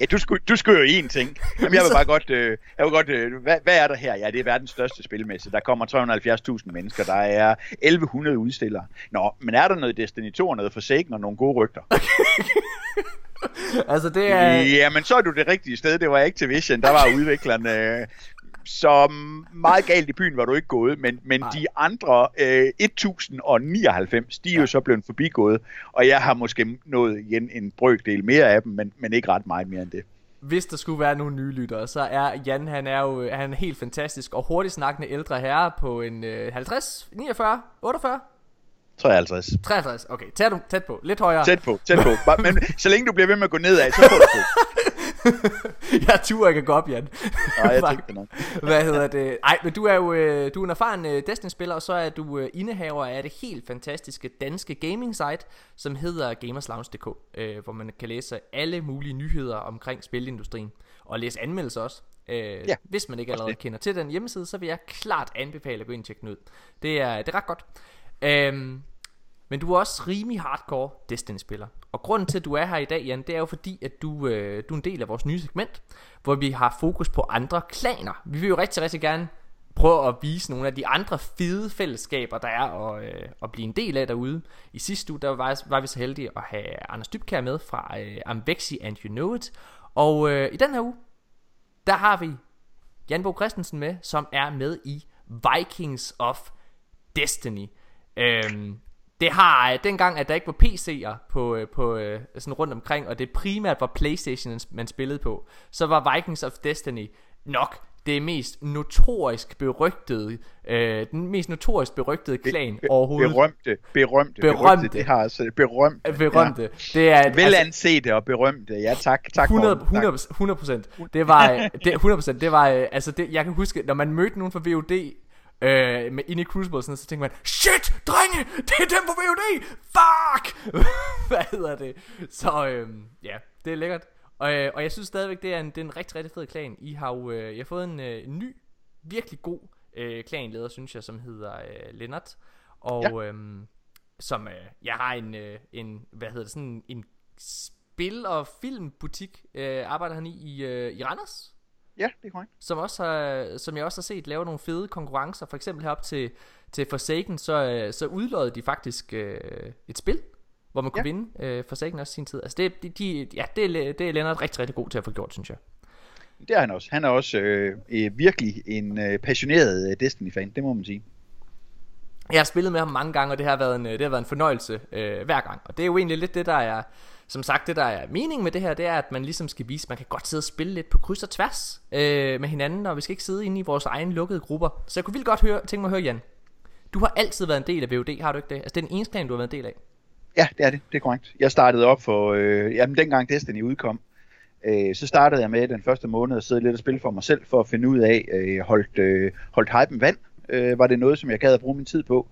Ja, du skulle, du skulle jo én ting. Jamen, jeg vil bare godt, øh, jeg vil godt øh, hvad, hvad er der her? Ja, det er verdens største spilmesse. Der kommer 370.000 mennesker. Der er 1100 udstillere. Nå, men er der noget Destiny 2 og noget Forsaken og nogle gode rygter? [LAUGHS] altså det er... Jamen, så er du det rigtige sted. Det var Activision. Der var udviklerne... Så meget galt i byen var du ikke gået, men, men de andre øh, 1099, de er jo så blevet forbigået, og jeg har måske nået igen en brøkdel mere af dem, men, men ikke ret meget mere end det. Hvis der skulle være nogle nye lyttere, så er Jan, han er jo han er helt fantastisk og hurtigt snakkende ældre herre på en øh, 50, 49, 48? 53. 53, okay, tæt, tæt på, lidt højere. Tæt på, tæt på. Men så længe du bliver ved med at gå nedad, så får du på. [LAUGHS] [LAUGHS] jeg turer ikke at gå op, Jan. Nej, jeg tænkte nok. Hvad hedder det? Ej, men du er jo øh, du er en erfaren øh, Destiny-spiller, og så er du øh, indehaver af det helt fantastiske danske gaming-site, som hedder gamerslounge.dk, øh, hvor man kan læse alle mulige nyheder omkring spilindustrien. og læse anmeldelser også. Øh, Ja, hvis man ikke allerede det. kender til den hjemmeside, så vil jeg klart anbefale at gå ind og tjekke den ud. Det er, det er ret godt. Øhm, men du er også rimelig hardcore Destiny-spiller. Og grunden til, at du er her i dag, Jan, det er jo fordi, at du, øh, du er en del af vores nye segment, hvor vi har fokus på andre klaner. Vi vil jo rigtig, rigtig gerne prøve at vise nogle af de andre fede fællesskaber, der er at, øh, at blive en del af derude. I sidste uge, der var, var vi så heldige at have Anders Dybkær med fra øh, Amvexi and You Know It. Og øh, i den her uge, der har vi Jan Bo Christensen med, som er med i Vikings of Destiny. Øhm, det har øh, dengang, at der ikke var PC'er på, øh, på øh, sådan rundt omkring, og det primært var Playstation, man spillede på, så var Vikings of Destiny nok det mest notorisk berygtede, øh, den mest notorisk berygtede klan overhovedet. Berømte, berømte, Berømte. berømte. Det har altså berømte. Berømte. Ja. Det er Vel ansete og berømte. Ja, tak. tak 100, Morten, tak. 100, 100 procent. Det var, øh, det, 100 procent. Det var, øh, altså det, jeg kan huske, når man mødte nogen fra VOD, øh, med, inde i Crucible, sådan, så tænkte man, shit, drenge, det er dem på VOD, fuck, [LAUGHS] hvad hedder det? Så øh, ja, det er lækkert. Og, øh, og jeg synes stadigvæk, det er en, det er en rigtig, rigtig fed klan. I har jo øh, I har fået en, øh, en ny, virkelig god øh, klanleder, synes jeg, som hedder øh, Lennart. Og ja. øhm, som, øh, jeg har en, øh, en, hvad hedder det, sådan en spil- og filmbutik, øh, arbejder han i, i, øh, i Randers. Ja, det er korrekt. Som, også har, som jeg også har set lave nogle fede konkurrencer. For eksempel herop til, til Forsaken, så, øh, så udløjede de faktisk øh, et spil, hvor man kunne Ja. vinde øh, Forsaken også sin tid. Altså det, de, de, ja, det, er, det er Lennart rigtig, rigtig god til at få gjort, synes jeg. Det er han også. Han er også øh, øh, virkelig en øh, passioneret øh, Destiny-fan, det må man sige. Jeg har spillet med ham mange gange, og det har været en, det har været en fornøjelse øh, hver gang. Og det er jo egentlig lidt det, der er, som sagt, det der er meningen med det her, det er, at man ligesom skal vise, at man kan godt sidde og spille lidt på kryds og tværs øh, med hinanden, og vi skal ikke sidde inde i vores egne lukkede grupper. Så jeg kunne vildt godt høre, tænke mig at høre, Jan. Du har altid været en del af VOD, har du ikke det? Altså det er den eneste plan, du har været en del af. Ja, det er det. Det er korrekt. Jeg startede op for, øh, jamen dengang Destiny udkom, øh, så startede jeg med den første måned at sidde lidt og spille for mig selv, for at finde ud af, øh, holdt, øh, holdt hypen vand, øh, var det noget, som jeg gad at bruge min tid på,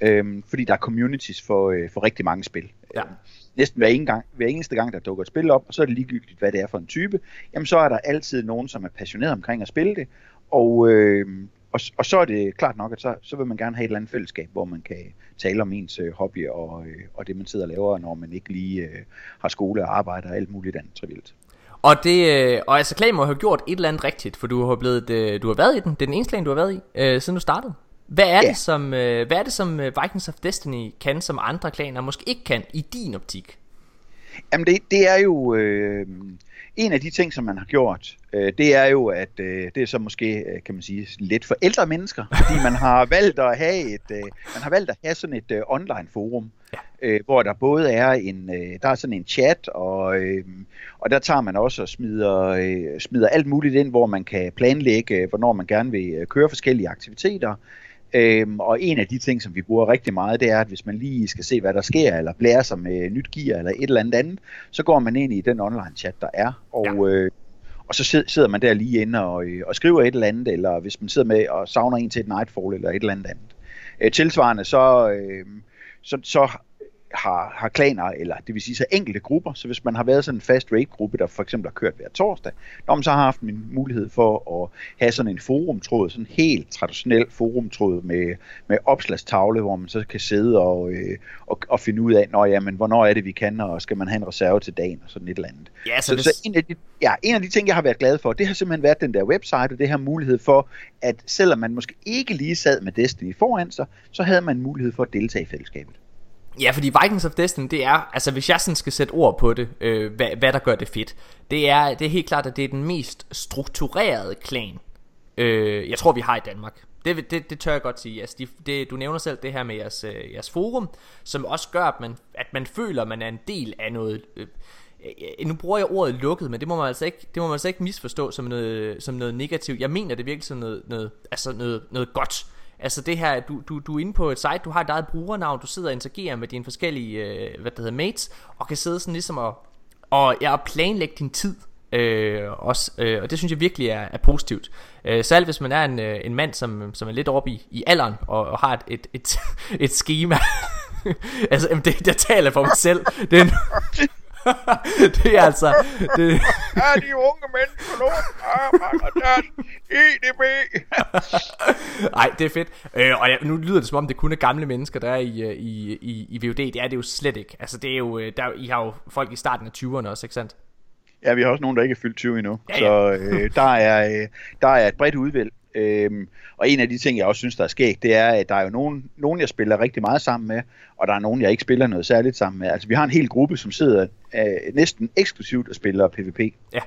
øh, fordi der er communities for, øh, for rigtig mange spil. Ja. Næsten hver, en gang, hver eneste gang, der dukker et spil op, og så er det ligegyldigt, hvad det er for en type, jamen så er der altid nogen, som er passioneret omkring at spille det, og, øh, og, og så er det klart nok, at så, så vil man gerne have et eller andet fællesskab, hvor man kan tale om ens øh, hobby og, øh, og det, man sidder og laver, når man ikke lige øh, har skole og arbejde og alt muligt andet trivielt. Og det, øh, og altså må have gjort et eller andet rigtigt, for du har blevet, du har været i den. Det er den eneste klan, du har været i, øh, siden du startede. Hvad er, Ja. det, som, øh, hvad er det, som øh, Vikings of Destiny kan, som andre klaner måske ikke kan, i din optik? Jamen det, det er jo øh, en af de ting, som man har gjort, øh, det er jo, at øh, det er så måske, øh, kan man sige, lidt for ældre mennesker, [LAUGHS] fordi man har valgt at have et, øh, man har valgt at have sådan et øh, online forum, Ja. øh, hvor der både er en, øh, der er sådan en chat, og, øh, og der tager man også og smider, øh, smider alt muligt ind, hvor man kan planlægge, hvornår man gerne vil øh, køre forskellige aktiviteter. Øhm, og en af de ting, som vi bruger rigtig meget, det er, at hvis man lige skal se, hvad der sker, eller blære sig med nyt gear, eller et eller andet andet, så går man ind i den online chat, der er, og, ja. øh, og så sid- sidder man der lige inde og, øh, og skriver et eller andet, eller hvis man sidder med og savner en til et Nightfall, eller et eller andet andet. Øh, tilsvarende, så, øh, så, så har, har klaner, eller det vil sige så enkelte grupper, så hvis man har været sådan en fast raid-gruppe, der for eksempel har kørt hver torsdag, når man så har haft en mulighed for at have sådan en forumtråd, sådan en helt traditionel forumtråd med, med opslagstavle, hvor man så kan sidde og, øh, og, og finde ud af, når, jamen, hvornår er det, vi kan, og skal man have en reserve til dagen, og sådan et eller andet. Ja, så Så, hvis- så en, af de, ja, en af de ting, jeg har været glad for, det har simpelthen været den der website, og det her mulighed for, at selvom man måske ikke lige sad med Destiny foran sig, så havde man mulighed for at deltage i fællesskabet. Ja, fordi Vikings of Destiny, det er, altså hvis jeg sådan skal sætte ord på det, øh, hvad, hvad der gør det fedt, det er, det er helt klart, at det er den mest strukturerede klan, øh, jeg tror vi har i Danmark. Det, det, det tør jeg godt sige. Altså, de, det, du nævner selv det her med jeres, øh, jeres forum, som også gør, at man, at man føler, at man er en del af noget... Øh, øh nu bruger jeg ordet lukket, men det må man altså ikke, det må man altså ikke misforstå som noget, som noget negativt. Jeg mener det virkelig som noget, noget, altså noget, noget godt. Altså det her, du, du, du er inde på et site, du har et eget brugernavn, du sidder og interagerer med dine forskellige, øh, hvad det hedder, mates, og kan sidde sådan ligesom og, og, ja, og planlægge din tid. Øh, også, øh, og det synes jeg virkelig er, er positivt. Øh, særligt hvis man er en, øh, en mand, som, som er lidt oppe i, i alderen, og, og har et, et, et, [LAUGHS] et schema. [LAUGHS] altså, jamen, det, jeg taler for mig selv. Det er, [LAUGHS] [LAUGHS] det er altså... Det... [LAUGHS] er de unge mennesker nu? Arbejder deres EDB? Ej, det er fedt. Øh, og ja, nu lyder det som om, det kun er gamle mennesker, der er i, øh, i, i, i VOD. Det er det jo slet ikke. Altså, det er jo, øh, der, I har jo folk i starten af 20'erne også, ikke sandt? Ja, vi har også nogen, der ikke er fyldt 20 endnu. Ja, ja. Så øh, der, er, øh, der er et bredt udvalg. Øhm, og en af de ting, jeg også synes, der er skægt, det er, at der er jo nogen, nogen, jeg spiller rigtig meget sammen med, og der er nogen, jeg ikke spiller noget særligt sammen med. Altså, vi har en hel gruppe, som sidder øh, næsten eksklusivt og spiller PvP. Ja.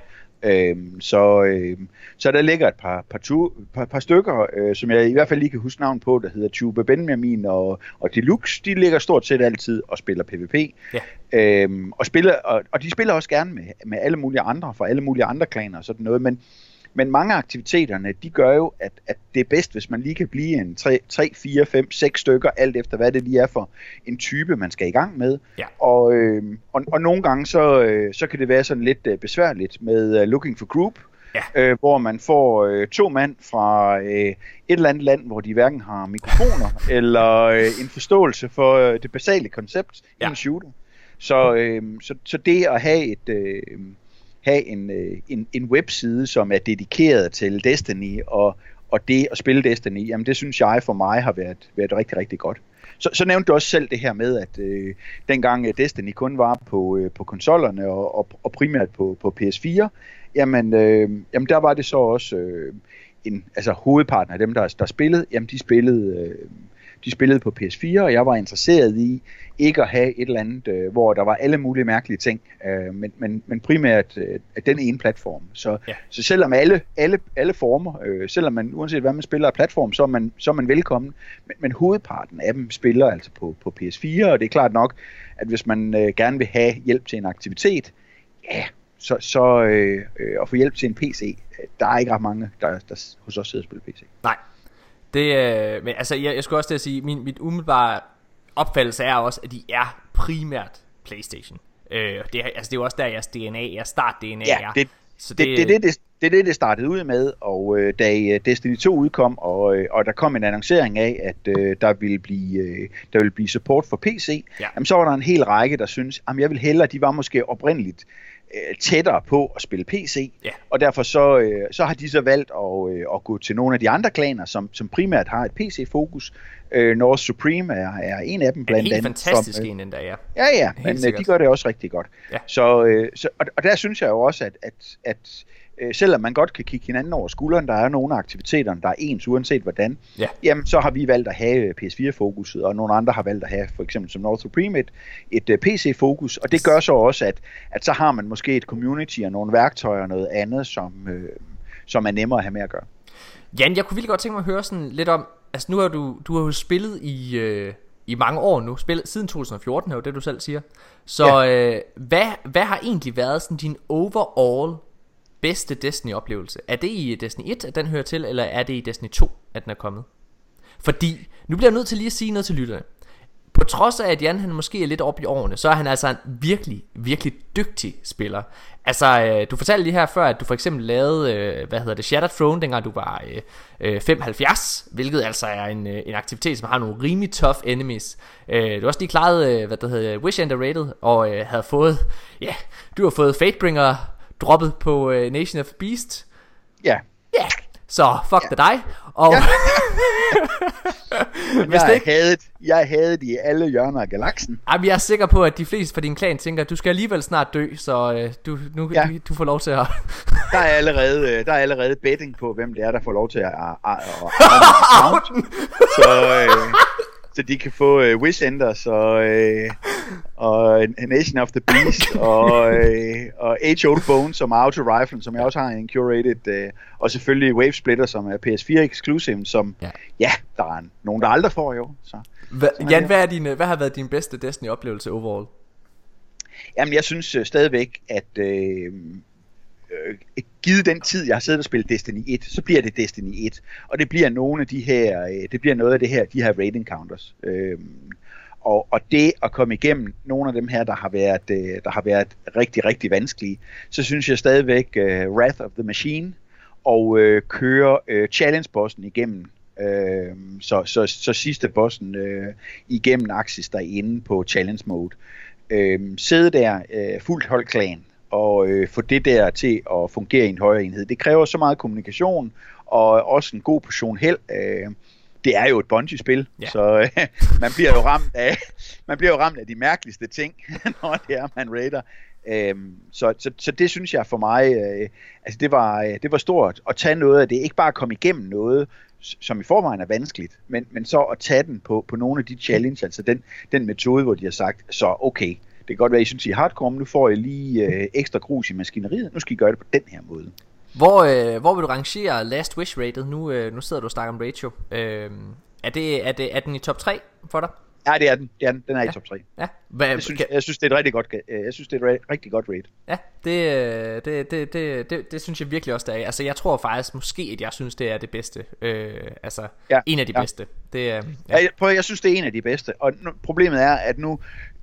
Øhm, så, øhm, så der ligger et par, par, tu, par, par stykker, øh, som jeg i hvert fald lige kan huske navn på, der hedder Tube Benjamin og, og Deluxe. De ligger stort set altid og spiller PvP. Ja. Øhm, og, spiller, og, og de spiller også gerne med, med alle mulige andre, fra alle mulige andre klaner og sådan noget, men, men mange af aktiviteterne, de gør jo, at, at det er bedst, hvis man lige kan blive en 3, 3 4, 5, 6 stykker, alt efter hvad det lige er for en type, man skal i gang med. Ja. Og, øh, og, og nogle gange, så, øh, så kan det være sådan lidt øh, besværligt med øh, Looking for Group, Ja. øh, hvor man får øh, to mand fra øh, et eller andet land, hvor de hverken har mikrofoner [LAUGHS] eller øh, en forståelse for øh, det basale koncept ja. I en shooter. Så, øh, så, så det at have et... Øh, have en, øh, en, en webside, som er dedikeret til Destiny, og, og det at spille Destiny, jamen det synes jeg for mig har været, været rigtig, rigtig godt. Så, så nævnte du også selv det her med, at øh, dengang øh, Destiny kun var på, øh, på konsollerne og, og, og primært på, på PS4, jamen, øh, jamen der var det så også øh, en, altså hovedparten af dem, der, der spillede, jamen de spillede, øh, de spillede på PS4, og jeg var interesseret i ikke at have et eller andet, øh, hvor der var alle mulige mærkelige ting, øh, men, men, men primært øh, den ene platform. Så, Ja. så selvom alle, alle, alle former, øh, selvom man uanset hvad man spiller af platform, så er man, så er man velkommen, men, men hovedparten af dem spiller altså på, på PS4, og det er klart nok, at hvis man øh, gerne vil have hjælp til en aktivitet, ja, så, så øh, øh, at få hjælp til en PC, øh, der er ikke ret mange, der, der hos os sidder og spiller PC. Nej. Det, øh, men altså, jeg, jeg skulle også til at sige, min, mit umiddelbare opfattelse er også, at de er primært Playstation. Øh, det, altså, det er jo også der, jeres DNA, jeres start-DNA Ja, er. det, Så det, det, det, det, det, det er det, det startede ud med, og øh, da øh, Destiny 2 udkom, og, øh, og der kom en annoncering af, at øh, der, ville blive, øh, der ville blive support for PC, Ja. jamen, så var der en hel række, der synes, at jeg vil hellere, de var måske oprindeligt øh, tættere på at spille PC, Ja. og derfor så, øh, så har de så valgt at, øh, at gå til nogle af de andre klaner, som, som primært har et PC-fokus. Øh, North Supreme er, er en af dem en blandt helt andet. fantastisk som, øh, en endda, ja. Ja, ja, Helt men øh, sikkert. de gør det også rigtig godt. Ja. Så, øh, så, og, og der synes jeg jo også, at, at, at øh, selvom man godt kan kigge hinanden over skulderen, der er nogle af aktiviteterne, der er ens, uanset hvordan, Ja. jamen så har vi valgt at have øh, PS4-fokuset, og nogle andre har valgt at have, for eksempel som North Supreme, et, et øh, PC-fokus, og det gør så også, at, at så har man måske et community og nogle værktøjer og noget andet, som, øh, som er nemmere at have med at gøre. Jan, jeg kunne virkelig godt tænke mig at høre sådan lidt om, altså nu har du, du har jo spillet i, øh, i mange år nu, spillet siden 2014 er jo det du selv siger. Så øh, hvad, hvad har egentlig været sådan din overall bedste Destiny-oplevelse? Er det i Destiny 1, at den hører til, eller er det i Destiny 2, at den er kommet? Fordi, nu bliver jeg nødt til lige at sige noget til lytterne. På trods af, at Jan han måske er lidt op i årene, så er han altså en virkelig, virkelig dygtig spiller. Altså, øh, du fortalte lige her før, at du for eksempel lavede, øh, hvad hedder det, Shattered Throne, dengang du var øh, øh, 75, hvilket altså er en, øh, en aktivitet, som har nogle rimelig tough enemies. Øh, du har også lige klaret, øh, hvad der hedder, Wish Underrated, og øh, havde fået, ja, du har fået Fatebringer droppet på øh, Nation of Beast. Ja, Ja, så fuck ja. dig. Og, Hvis det jeg, ikke- havde, jeg havde det i alle hjørner af galaksen. Jamen, jeg er sikker på, at de fleste fra din klan tænker, at du skal alligevel snart dø, så øh, du, nu, ja. Du, får lov til at... Der er allerede, øh, der er allerede betting på, hvem det er, der får lov til at, at, at, at, at så, øh, så de kan få øh, Wish Enders og, øh, og Nation of the Beast og, øh, og Age Old Bones som er Auto Rifle, som jeg også har en curated, øh, og selvfølgelig Wave Splitter, som er PS4 exclusive, som Ja. ja, der er nogen, der aldrig får jo. Så. Hva, er Jan, hvad, er din, øh, hvad har været din bedste Destiny-oplevelse overall? Jamen, jeg synes øh, stadigvæk, at øh, øh, givet den tid, jeg har siddet og spillet Destiny 1, så bliver det Destiny 1. Og det bliver nogle af de her, øh, det bliver noget af det her, de her raid encounters. Øh, og, og det at komme igennem nogle af dem her, der har været, øh, der har været rigtig, rigtig vanskelige, så synes jeg stadigvæk øh, Wrath of the Machine og øh, køre øh, challenge-bossen igennem. Øh, så, så, så sidste bossen øh, igennem Axis derinde på challenge mode øh, sidde der øh, fuldt hold klan og øh, få det der til at fungere i en højere enhed. Det kræver så meget kommunikation og også en god portion held. Øh, det er jo et Bungie-spil, ja. så øh, [LAUGHS] man bliver jo ramt af [LAUGHS] man bliver jo ramt af de mærkeligste ting, [LAUGHS] når det er man raider. Øhm, så, så, så det synes jeg for mig, øh, altså det var, øh, det var stort at tage noget af det, ikke bare komme igennem noget, som i forvejen er vanskeligt, men, men så at tage den på, på nogle af de challenge, altså den, den metode, hvor de har sagt, så okay, kan godt være, I synes, I er hardcore, men nu får I lige øh, ekstra grus i maskineriet, nu skal I gøre det på den her måde. Hvor, øh, hvor vil du rangere Last Wish rated? Nu, øh, nu sidder du og snakker om ratio. Øh, er, det, er, det, er den i top 3 for dig? Ja, det er den. Det er den. Den er ja. i top 3. Ja. Hvad, jeg, synes, kan... jeg synes, det er et rigtig godt, jeg synes, det er et rigtig godt rate. Ja, det, det, det, det, det, det synes jeg virkelig også, det er. Altså, jeg tror faktisk måske, at jeg synes, det er det bedste. Øh, altså, ja. en af de ja. bedste. Det, øh, ja. Ja, jeg, prøv, jeg synes, det er en af de bedste. Og nu, problemet er, at nu,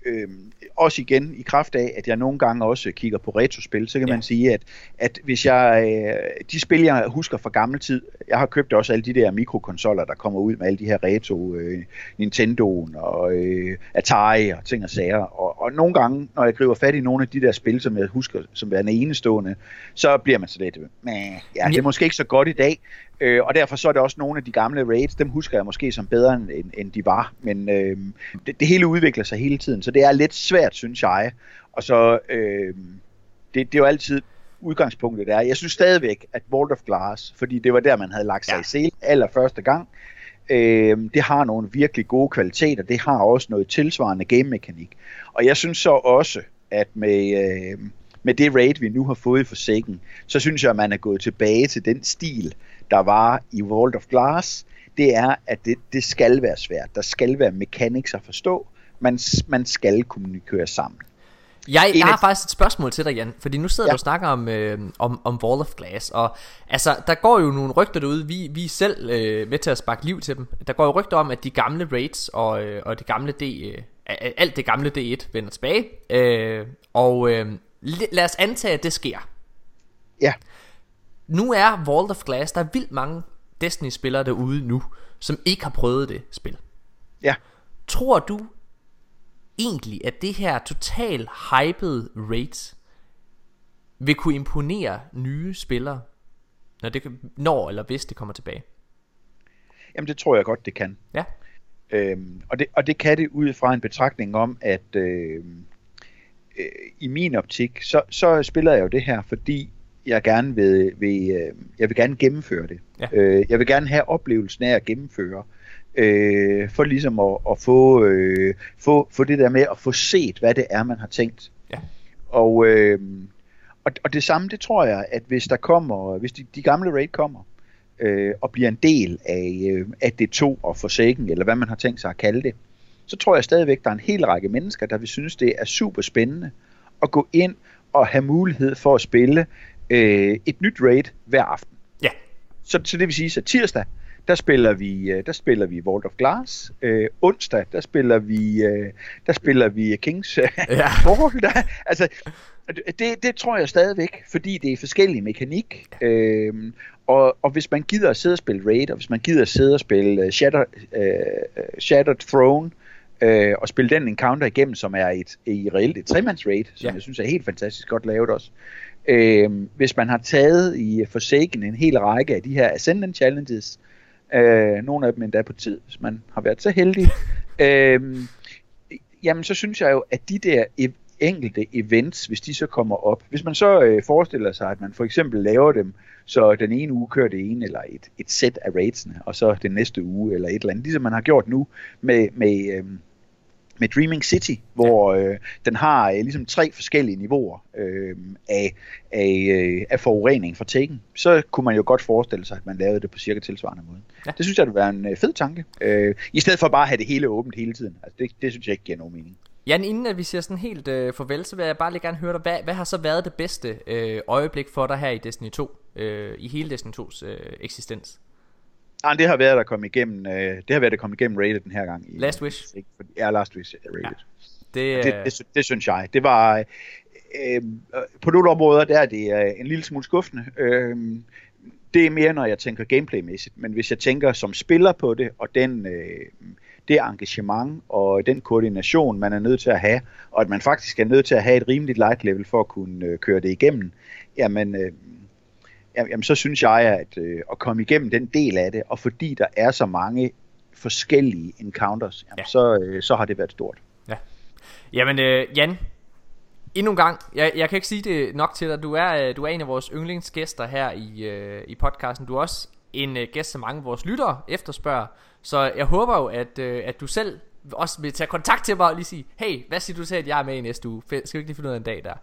øh, også igen i kraft af, at jeg nogle gange også kigger på retrospil, så kan ja. man sige, at, at hvis jeg, øh, de spil, jeg husker fra gammel tid, jeg har købt også alle de der mikrokonsoller, der kommer ud med alle de her retro, øh, Nintendo'en og øh, Atari og ting og sager, og, og nogle gange, når jeg griber fat i nogle af de der spil, som jeg husker som værende enestående, så bliver man så lidt, ja, det er måske ikke så godt i dag, Øh, og derfor så er det også nogle af de gamle raids, dem husker jeg måske som bedre end, end de var. Men øh, det, det hele udvikler sig hele tiden, så det er lidt svært, synes jeg. Og så, øh, det, det er jo altid udgangspunktet er. Jeg synes stadigvæk, at Vault of Glass, fordi det var der, man havde lagt sig ja. i sel allerførste gang, øh, det har nogle virkelig gode kvaliteter. Det har også noget tilsvarende game-mekanik. Og jeg synes så også, at med... Øh, med det raid, vi nu har fået i Forsaken, så synes jeg, at man er gået tilbage til den stil, der var i World of Glass, det er, at det, det skal være svært. Der skal være mechanics at forstå. Man, man skal kommunikere sammen. Jeg, jeg har faktisk et spørgsmål til dig, Jan, fordi nu sidder ja. du og snakker om, øh, om, om Wall of Glass, og altså, der går jo nogle rygter derude, vi, vi er selv øh, med til at sparke liv til dem. Der går jo rygter om, at de gamle raids og, øh, og det gamle D, øh, alt det gamle D1 vender tilbage, øh, og øh, lad os antage, at det sker. Ja. Nu er Vault of Glass, der er vildt mange Destiny-spillere derude nu, som ikke har prøvet det spil. Ja. Tror du egentlig, at det her total hyped raid vil kunne imponere nye spillere, når, det, når eller hvis det kommer tilbage? Jamen det tror jeg godt, det kan. Ja. Øhm, og, det, og det kan det ud fra en betragtning om, at øh, øh, i min optik, så, så spiller jeg jo det her, fordi jeg gerne vil, vil øh, jeg vil gerne gennemføre det. Ja. Øh, jeg vil gerne have oplevelsen af at gennemføre, øh, for ligesom at, at få, øh, få, få det der med at få set, hvad det er, man har tænkt. Ja. Og, øh, og, og det samme, det tror jeg, at hvis der kommer, hvis de, de gamle raid kommer, øh, og bliver en del af, øh, af det to og forsaken, eller hvad man har tænkt sig at kalde det, så tror jeg stadigvæk, der er en hel række mennesker, der vil synes, det er super spændende at gå ind og have mulighed for at spille øh, et nyt raid hver aften. Ja. Så, så det vil sige, at tirsdag, der spiller vi, øh, der spiller vi Vault of Glass. Øh, onsdag, der spiller vi, øh, der spiller vi Kings øh, ja. [LAUGHS] forhold. Der, altså, det, det tror jeg stadigvæk, fordi det er forskellige mekanik. Øh, og, og hvis man gider at sidde og spille Raid, og hvis man gider at sidde og spille uh, Shatter, uh, Shattered Throne, uh, og spille den encounter igennem, som er et, i reelt et tremands raid, som ja. jeg synes er helt fantastisk godt lavet også. Øh, hvis man har taget i Forsaken en hel række af de her Ascendant Challenges, øh, nogle af dem endda på tid, hvis man har været så heldig, [LAUGHS] øh, jamen så synes jeg jo, at de der enkelte events, hvis de så kommer op, hvis man så øh, forestiller sig, at man for eksempel laver dem, så den ene uge kører det ene, eller et, et sæt af raidsene, og så den næste uge, eller et eller andet, ligesom man har gjort nu med, med, øh, med Dreaming City, hvor ja. øh, den har øh, ligesom tre forskellige niveauer øh, af, af, øh, af forurening fra Taken, så kunne man jo godt forestille sig, at man lavede det på cirka tilsvarende måde. Ja. Det synes jeg, det være en øh, fed tanke, øh, i stedet for bare at have det hele åbent hele tiden. Altså, det, det synes jeg ikke giver nogen mening. Jan, inden at vi siger sådan helt øh, farvel, så vil jeg bare lige gerne høre dig, hvad, hvad har så været det bedste øh, øjeblik for dig her i Destiny 2, øh, i hele Destiny 2's øh, eksistens? Nej, det har været at komme igennem, øh, det har været at komme igennem rated den her gang. I, Last Wish? Ja, Last Wish rated. Ja. Det, det, det, det, synes jeg. Det var, øh, på nogle områder, der er det øh, en lille smule skuffende. Øh, det er mere, når jeg tænker gameplaymæssigt, men hvis jeg tænker som spiller på det, og den, øh, det engagement og den koordination, man er nødt til at have, og at man faktisk er nødt til at have et rimeligt light level for at kunne øh, køre det igennem, jamen, øh, jamen så synes jeg, at øh, at komme igennem den del af det, og fordi der er så mange forskellige encounters, jamen, ja. så, øh, så har det været stort. Ja. Jamen, øh, Jan, endnu en gang, jeg, jeg kan ikke sige det nok til dig, du er, øh, du er en af vores yndlingsgæster her i, øh, i podcasten, du er også en øh, gæst, som mange af vores lyttere efterspørger, så jeg håber jo, at, øh, at du selv også vil tage kontakt til mig og lige sige, hey, hvad siger du til, at jeg er med i næste uge? Skal vi ikke lige finde ud af en dag der?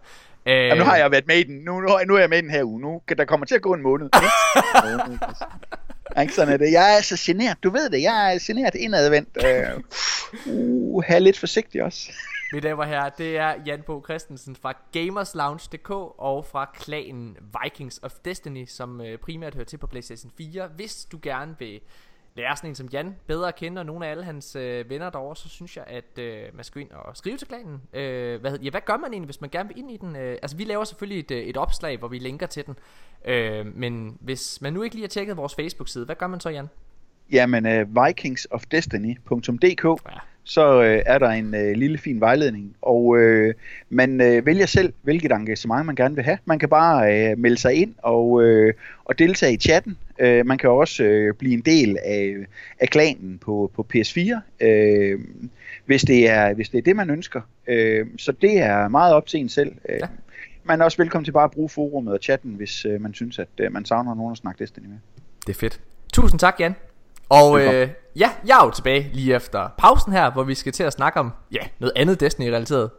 Øh, Jamen, nu har jeg været med i den. Nu, nu, nu er jeg med i den her uge. Nu, der kommer til at gå en måned. [LAUGHS] Ikke sådan er det. Jeg er så generet. Du ved det. Jeg er generet indadvendt. Uh, uh, have lidt forsigtig også. [LAUGHS] Mine damer og herrer, det er Jan Bo Christensen fra GamersLounge.dk og fra klanen Vikings of Destiny, som øh, primært hører til på PlayStation 4. Hvis du gerne vil lære sådan en som Jan bedre at kende, og nogle af alle hans øh, venner derovre, så synes jeg, at øh, man skal ind og skrive til klanen. Øh, hvad, ja, hvad gør man egentlig, hvis man gerne vil ind i den? Øh, altså, vi laver selvfølgelig et, øh, et opslag, hvor vi linker til den. Øh, men hvis man nu ikke lige har tjekket vores Facebook-side, hvad gør man så, Jan? Jamen, uh, vikingsofdestiny.dk ja så øh, er der en øh, lille fin vejledning, og øh, man øh, vælger selv, hvilket engagement man gerne vil have. Man kan bare øh, melde sig ind og, øh, og deltage i chatten. Øh, man kan også øh, blive en del af, af klanen på, på PS4, øh, hvis, det er, hvis det er det, man ønsker. Øh, så det er meget op til en selv. Øh, ja. Man er også velkommen til bare at bruge forumet og chatten, hvis øh, man synes, at øh, man savner nogen at snakke Destiny med. Det er fedt. Tusind tak, Jan. Og øh, ja, jeg er jo tilbage lige efter pausen her, hvor vi skal til at snakke om, ja, noget andet Destiny-relateret.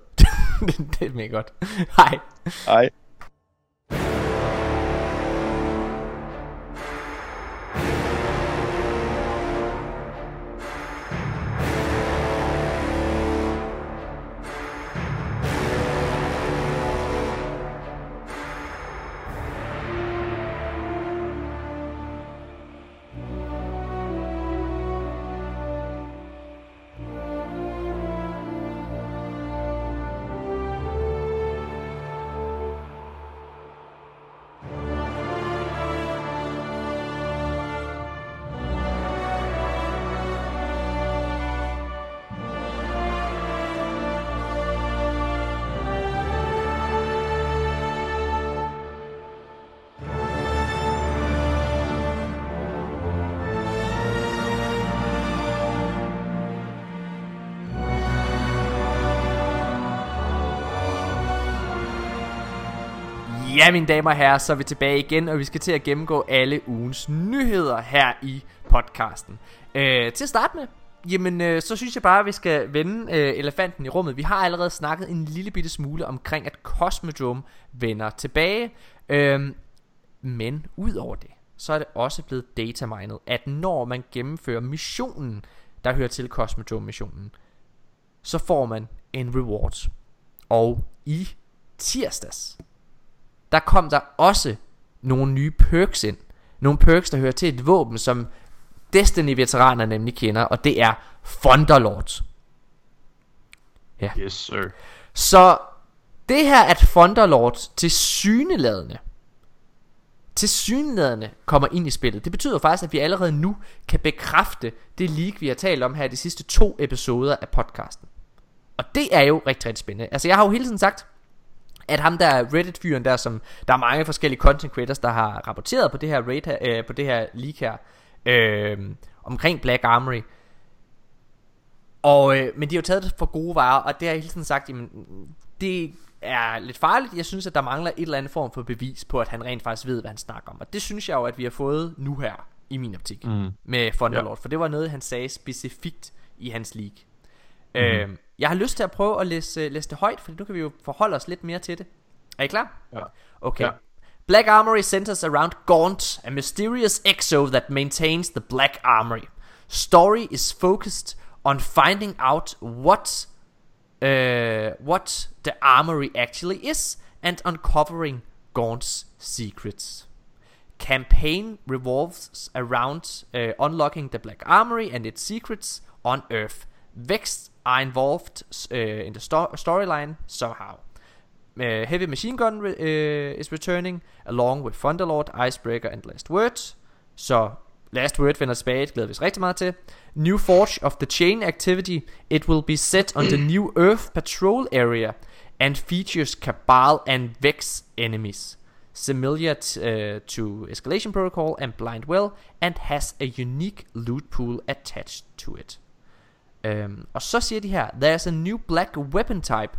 [LAUGHS] det er mega godt. Hej. Hej. Ja, mine damer og herrer, så er vi tilbage igen, og vi skal til at gennemgå alle ugens nyheder her i podcasten. Øh, til at starte med, jamen øh, så synes jeg bare, at vi skal vende øh, elefanten i rummet. Vi har allerede snakket en lille bitte smule omkring, at Cosmodrome vender tilbage. Øh, men udover det, så er det også blevet datamined, at når man gennemfører missionen, der hører til Cosmodrome-missionen, så får man en reward. Og i tirsdags, der kom der også nogle nye perks ind. Nogle perks, der hører til et våben, som Destiny-veteraner nemlig kender, og det er Thunderlord. Ja. Yes, sir. Så det her, at Thunderlord til syneladende, til syneladende kommer ind i spillet, det betyder faktisk, at vi allerede nu kan bekræfte det leak, vi har talt om her de sidste to episoder af podcasten. Og det er jo rigtig, rigtig spændende. Altså jeg har jo hele tiden sagt, at ham der Reddit-fyren der, som der er mange forskellige content creators, der har rapporteret på det her, raid øh, på det her leak her, øh, omkring Black Armory. Og, øh, men de har jo taget det for gode varer, og det har jeg hele tiden sagt, jamen, det er lidt farligt. Jeg synes, at der mangler et eller andet form for bevis på, at han rent faktisk ved, hvad han snakker om. Og det synes jeg jo, at vi har fået nu her, i min optik, mm. med Thunderlord. Ja. For det var noget, han sagde specifikt i hans leak. Mm. Øh, jeg har lyst til at prøve at læse, læse det højt, for nu kan vi jo forholde os lidt mere til det. Er I klar? Ja. Okay. Ja. Black Armory centers around Gaunt, a mysterious exo that maintains the Black Armory. Story is focused on finding out what uh, what the armory actually is and uncovering Gaunt's secrets. Campaign revolves around uh, unlocking the Black Armory and its secrets on Earth. Vex are involved uh, in the sto- storyline somehow. Uh, Heavy Machine Gun re- uh, is returning along with Thunderlord, Icebreaker and Last Words. Så Last Word vender tilbage, det glæder vi os rigtig meget til. New Forge of the Chain Activity. It will be set on the New Earth Patrol Area and features Cabal and Vex enemies. Similar t- uh, to Escalation Protocol and Blind Well, and has a unique loot pool attached to it. Um, og så siger de her, there's a new black weapon type,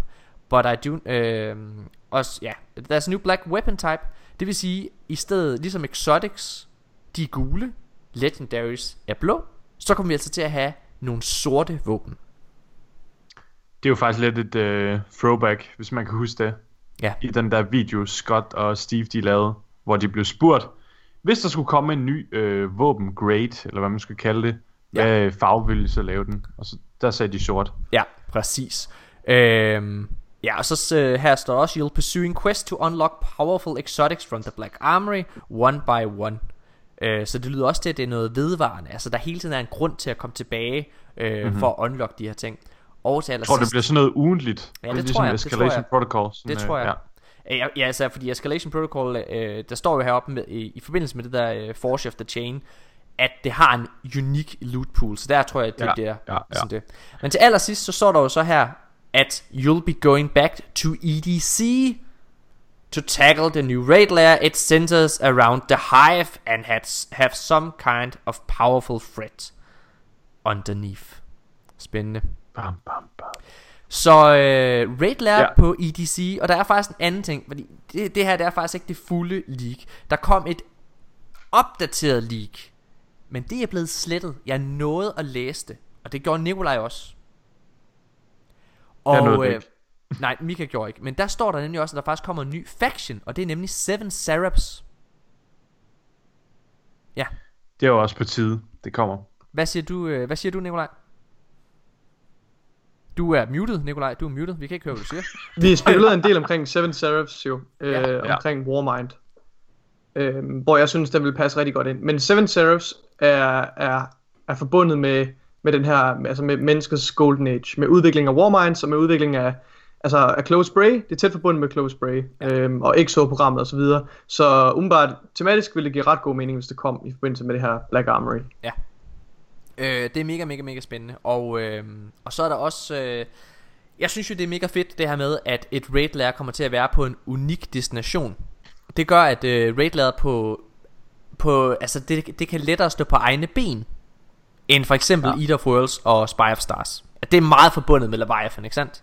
but I do, um, også, ja, there's a new black weapon type, det vil sige, i stedet, ligesom Exotics, de er gule, Legendaries er blå, så kommer vi altså til at have nogle sorte våben. Det er jo faktisk lidt et uh, throwback, hvis man kan huske det. Ja. I den der video, Scott og Steve de lavede, hvor de blev spurgt, hvis der skulle komme en ny øh, våben grade, eller hvad man skal kalde det, Ja. hvad farve ville så lave den? Og så, der sagde de sort. Ja, præcis. Øhm, ja, og så øh, her står også, you'll pursuing quest to unlock powerful exotics from the Black Armory, one by one. Øh, så det lyder også til, at det er noget vedvarende. Altså, der hele tiden er en grund til at komme tilbage øh, mm-hmm. for at unlock de her ting. Og til Jeg tror, det bliver sådan noget ugentligt. Ja, det ligesom tror jeg, det tror Escalation jeg. Protocol. Sådan, Det øh, tror jeg. Ja. Ja, ja altså, fordi Escalation Protocol, øh, der står jo heroppe med, i, i forbindelse med det der øh, Forge of the Chain, at det har en unik loot pool, så der tror jeg, at det Ja, bliver ja, ja. sådan det. Men til allersidst, så står der jo så her, at you'll be going back to EDC to tackle the new raid layer. It centers around the hive and has, have some kind of powerful threat underneath. Spændende. Bam, bam, bam. Så øh, raid ja. Ja. på EDC, og der er faktisk en anden ting, fordi det, det her det er faktisk ikke det fulde leak. Der kom et opdateret leak, men det er blevet slettet. Jeg nåede at læse det, og det gjorde Nikolaj også. Jeg nåede Og det øh, ikke. [LAUGHS] nej, Mika gjorde ikke, men der står der nemlig også, at der faktisk kommer en ny faction, og det er nemlig Seven Seraphs. Ja, Det er jo også på tide, det kommer. hvad siger du, øh, hvad siger du Nikolaj? Du er muted, Nikolaj. Du er muted. Vi kan ikke høre, hvad du siger. Vi spekulerede en del omkring Seven Seraphs jo, øh, ja. omkring Warmind. Øh, hvor jeg synes, den vil passe rigtig godt ind. Men Seven Seraphs er, er, er forbundet med, med den her, altså med menneskets golden age. Med udvikling af Warminds og med udvikling af, altså af Close Spray. Det er tæt forbundet med Close Spray. Øh, og EXO-programmet osv. Så, videre. så umiddelbart tematisk ville det give ret god mening, hvis det kom i forbindelse med det her Black Armory. Ja. Øh, det er mega, mega, mega spændende. Og, øh, og så er der også... Øh, jeg synes jo, det er mega fedt, det her med, at et raid layer kommer til at være på en unik destination. Det gør, at øh, raid layer på... på altså, det, det kan lettere stå på egne ben, end for eksempel ja. Eater of Worlds og Spy of Stars. At det er meget forbundet med Leviathan, ikke sandt?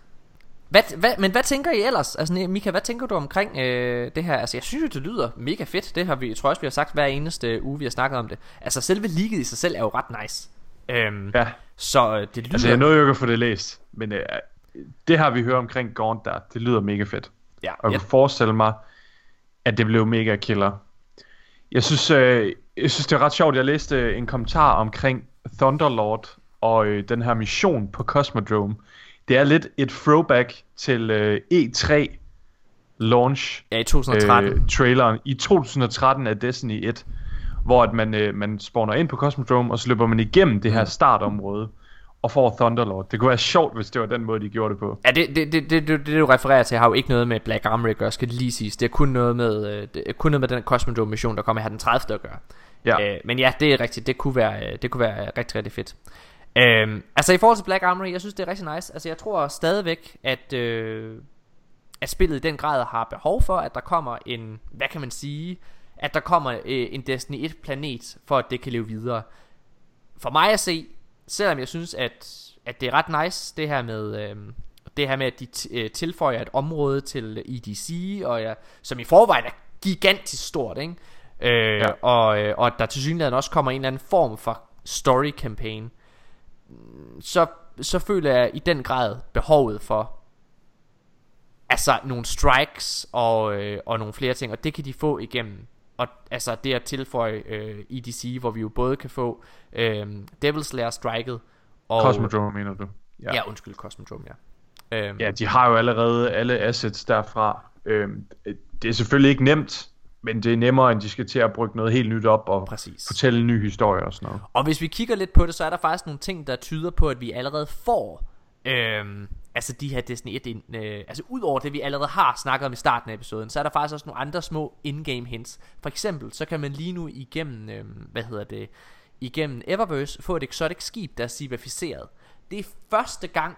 Hvad, hvad, men hvad tænker I ellers? Altså Mika, hvad tænker du omkring øh, det her? Altså jeg synes jo det lyder mega fedt Det har vi, jeg tror også vi har sagt hver eneste uge vi har snakket om det Altså selve leaget i sig selv er jo ret nice øhm, Ja. Så øh, det lyder Altså, jeg nåede jo ikke at få det læst, men øh, det her, vi hører omkring Gaunt der, det lyder mega fedt. Ja, Og jeg ja. kunne forestille mig, at det blev mega killer. Jeg synes, øh, jeg synes det er ret sjovt, jeg læste en kommentar omkring Thunderlord og øh, den her mission på Cosmodrome. Det er lidt et throwback til øh, E3 launch Ja i 2013 øh, traileren i 2013 af Destiny 1, hvor at man, øh, man spawner ind på Cosmodrome, og så løber man igennem det her startområde og får Thunderlord. Det kunne være sjovt, hvis det var den måde, de gjorde det på. Ja, det, det, det, det, det, det du refererer til har jo ikke noget med Black Armory at gøre, skal det lige siges. Det er kun noget med, øh, det er kun noget med den Cosmodrome mission, der kommer her den 30. at gøre. Ja. Øh, men ja, det er rigtigt. Det kunne være, øh, det kunne være rigtig, rigtig fedt. Øhm, altså i forhold til Black Armory, jeg synes det er rigtig nice. Altså jeg tror stadigvæk, at, øh, at spillet i den grad har behov for, at der kommer en, hvad kan man sige, at der kommer øh, en Destiny 1 planet, for at det kan leve videre. For mig at se, selvom jeg synes, at, at det er ret nice, det her med, øh, det her med, at de t- øh, tilføjer et område til EDC, og ja, som i forvejen er gigantisk stort, ikke? Øh, ja. og, øh, og der til synligheden også kommer en eller anden form for story campaign, så, så føler jeg i den grad behovet for altså nogle strikes og, øh, og nogle flere ting, og det kan de få igennem. Og altså det at tilføje øh, EDC, hvor vi jo både kan få øh, Devil's Slayer striket og... Cosmodrome, mener du? Ja, ja undskyld, Cosmodrome, ja. Øhm, Ja, de har jo allerede alle assets derfra. Øhm, det er selvfølgelig ikke nemt, men det er nemmere, end de skal til at brygge noget helt nyt op og Præcis. fortælle en ny historie og sådan noget. Og hvis vi kigger lidt på det, så er der faktisk nogle ting, der tyder på, at vi allerede får øhm, altså de her Destiny 1, ind, øh, altså ud over det, vi allerede har snakket om i starten af episoden, så er der faktisk også nogle andre små in-game hints. For eksempel, så kan man lige nu igennem, øh, hvad hedder det, igennem Eververse få et exotic skib, der er civificeret. Det er første gang,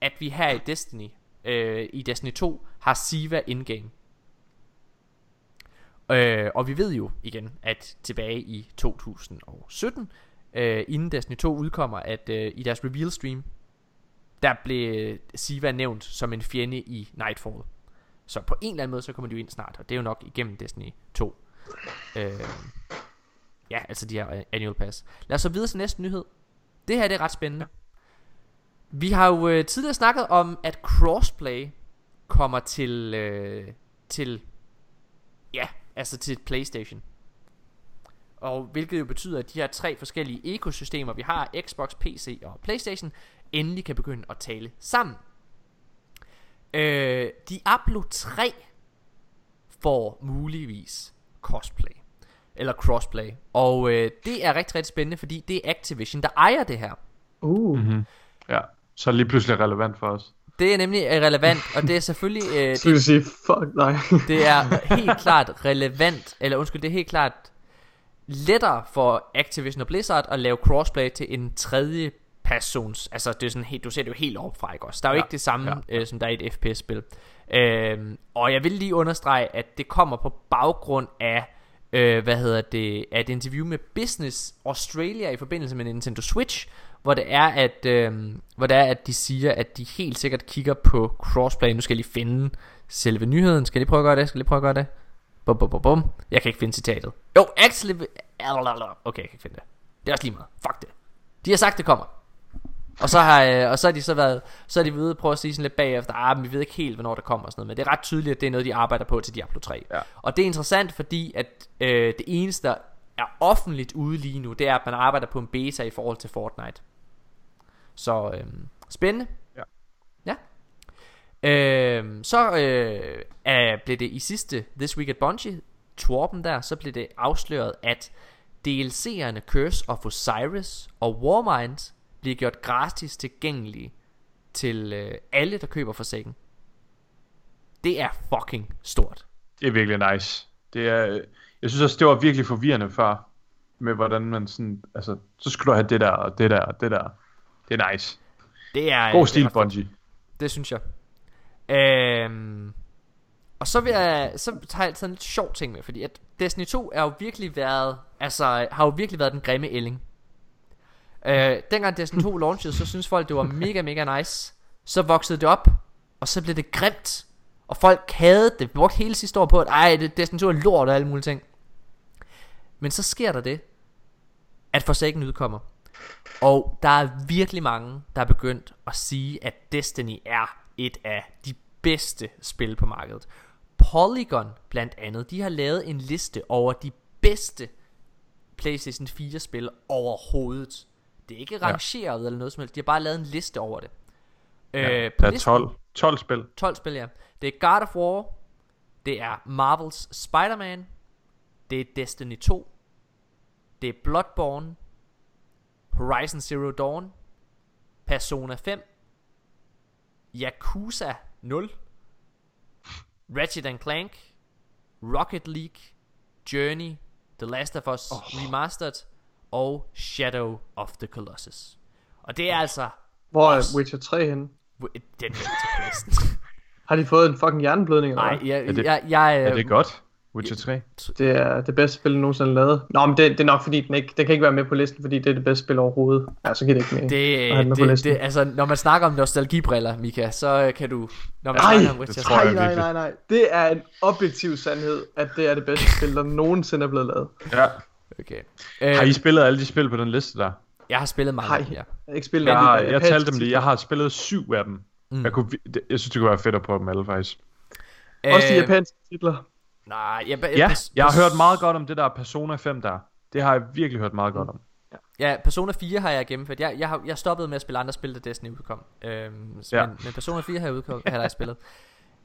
at vi her i Destiny, øh, i Destiny 2, har Siva in-game. Øh, og vi ved jo igen, at tilbage i 2017, øh, inden Destiny 2 udkommer, at øh, i deres reveal stream, der blev Siva nævnt som en fjende i Nightfall. Så på en eller anden måde, så kommer de jo ind snart, og det er jo nok igennem Destiny 2. Øh, ja, altså de her øh, annual pass. Lad os så videre til næste nyhed. Det her det er ret spændende. Vi har jo øh, tidligere snakket om, at crossplay kommer til, øh, til, ja, altså til Playstation. Og hvilket jo betyder, at de her tre forskellige ekosystemer, vi har, Xbox, PC og Playstation, endelig kan begynde at tale sammen. Øh, Diablo 3 får muligvis cosplay. Eller crossplay. Og øh, det er rigtig, rigtig spændende, fordi det er Activision, der ejer det her. Uh. Mm-hmm. Ja, så er det lige pludselig relevant for os. Det er nemlig øh, relevant, og det er selvfølgelig... Øh, [LAUGHS] Så vil det, sige, fuck nej. [LAUGHS] det er [LAUGHS] helt klart relevant, eller undskyld, det er helt klart lettere for Activision og Blizzard at lave crossplay til en tredje persons, altså det er sådan helt, du ser det jo helt op fra, ikke også? Der er jo Ja, ikke det samme, ja. øh, som der er i et FPS-spil. Øhm, og jeg vil lige understrege, at det kommer på baggrund af, øh, hvad hedder det, af et interview med Business Australia i forbindelse med Nintendo Switch, hvor det er, at, øh, hvor det er, at de siger, at de helt sikkert kigger på crossplay. Nu skal jeg lige finde selve nyheden. Skal jeg lige prøve at gøre det? Skal jeg lige prøve at gøre det? Bum, bum, bum, bum. Jeg kan ikke finde citatet. Jo, actually... Okay, jeg kan ikke finde det. Det er også lige meget. Fuck det. De har sagt, det kommer. Og så har, øh, og så har de så været Så har de ved at prøve at sige sådan lidt bagefter Ah, men vi ved ikke helt, hvornår det kommer og sådan noget. Men det er ret tydeligt, at det er noget, de arbejder på til Diablo 3 Ja. Og det er interessant, fordi at øh, det eneste, der er offentligt ude lige nu Det er, at man arbejder på en beta i forhold til Fortnite. Så øh, spændende. Ja. Ja. Øh, Så øh, er, blev det i sidste This Week at Bungie Twarpen der Så blev det afsløret, at DLC'erne Curse of Osiris og Warmind bliver gjort gratis tilgængelige til øh, alle, der køber Forsaken. Det er fucking stort. Det er virkelig nice. Det er, jeg synes også, det var virkelig forvirrende før, med hvordan man sådan, altså, så skulle du have det der, og det der, og det der. Det er nice. Det er God det stil, er ret fedt. Bungie. Det synes jeg. Øhm, og så vil jeg, så tager jeg altid en lidt sjov ting med, fordi at Destiny 2 er jo virkelig været, altså har jo virkelig været den grimme ælling. Øh, dengang Destiny 2 launchede, så synes folk det var mega mega nice. Så voksede det op, og så blev det grimt. Og folk havde det, brugte hele sidste år på, at ej, det, Destiny 2 er lort og alle mulige ting. Men så sker der det, at Forsaken udkommer. Og der er virkelig mange, der er begyndt at sige, at Destiny er et af de bedste spil på markedet. Polygon blandt andet, de har lavet en liste over de bedste PlayStation 4 spil overhovedet. Det er ikke rangeret ja. eller noget som helst, de har bare lavet en liste over det. Ja, på der er listen- 12, 12 spil. 12 spil, ja. Det er God of War, det er Marvels Spider-Man, det er Destiny 2, det er Bloodborne, Horizon Zero Dawn, Persona 5, Yakuza 0, Ratchet Clank, Rocket League, Journey, The Last of Us oh. Remastered og Shadow of the Colossus. Og det er altså Hvor er også- Witcher 3 henne? den er til Playstation. [LAUGHS] Har de fået en fucking hjerneblødning? eller Nej, jeg, Er det- jeg, jeg, Er det godt? Witcher 3? Det er det bedste spil, nogensinde lavet. Nå, men det, det er nok fordi, den ikke, den kan ikke være med på listen, fordi det er det bedste spil overhovedet. Ja, så giver det ikke mening. Det, det, listen. det, altså, når man snakker om nostalgibriller, Mika, så kan du... Når man Nej, om det Witcher, tror jeg Nej, nej, nej, nej. Det er en objektiv sandhed, at det er det bedste spil, der nogensinde er blevet lavet. Ja. Okay. Har I Øh, spillet alle de spil på den liste der? jeg har spillet mange Nej. ja. Jeg har ikke spillet Jeg, har, jeg japanske talte dem lige. Jeg har spillet syv af dem. Mm. Jeg, kunne, jeg synes, det kunne være fedt at prøve dem alle, faktisk. Også de Øh, japanske titler. Nej, jeg, Ja, pas- jeg har hørt meget godt om det der Persona 5 der. Det har jeg virkelig hørt meget godt om. Ja, Persona 4 har jeg gennemført. Jeg, jeg, har, jeg stoppede med at spille andre spil, da Destiny udkom. Øhm, ja. Ja. men, men Persona 4 har jeg, udkom, har jeg spillet.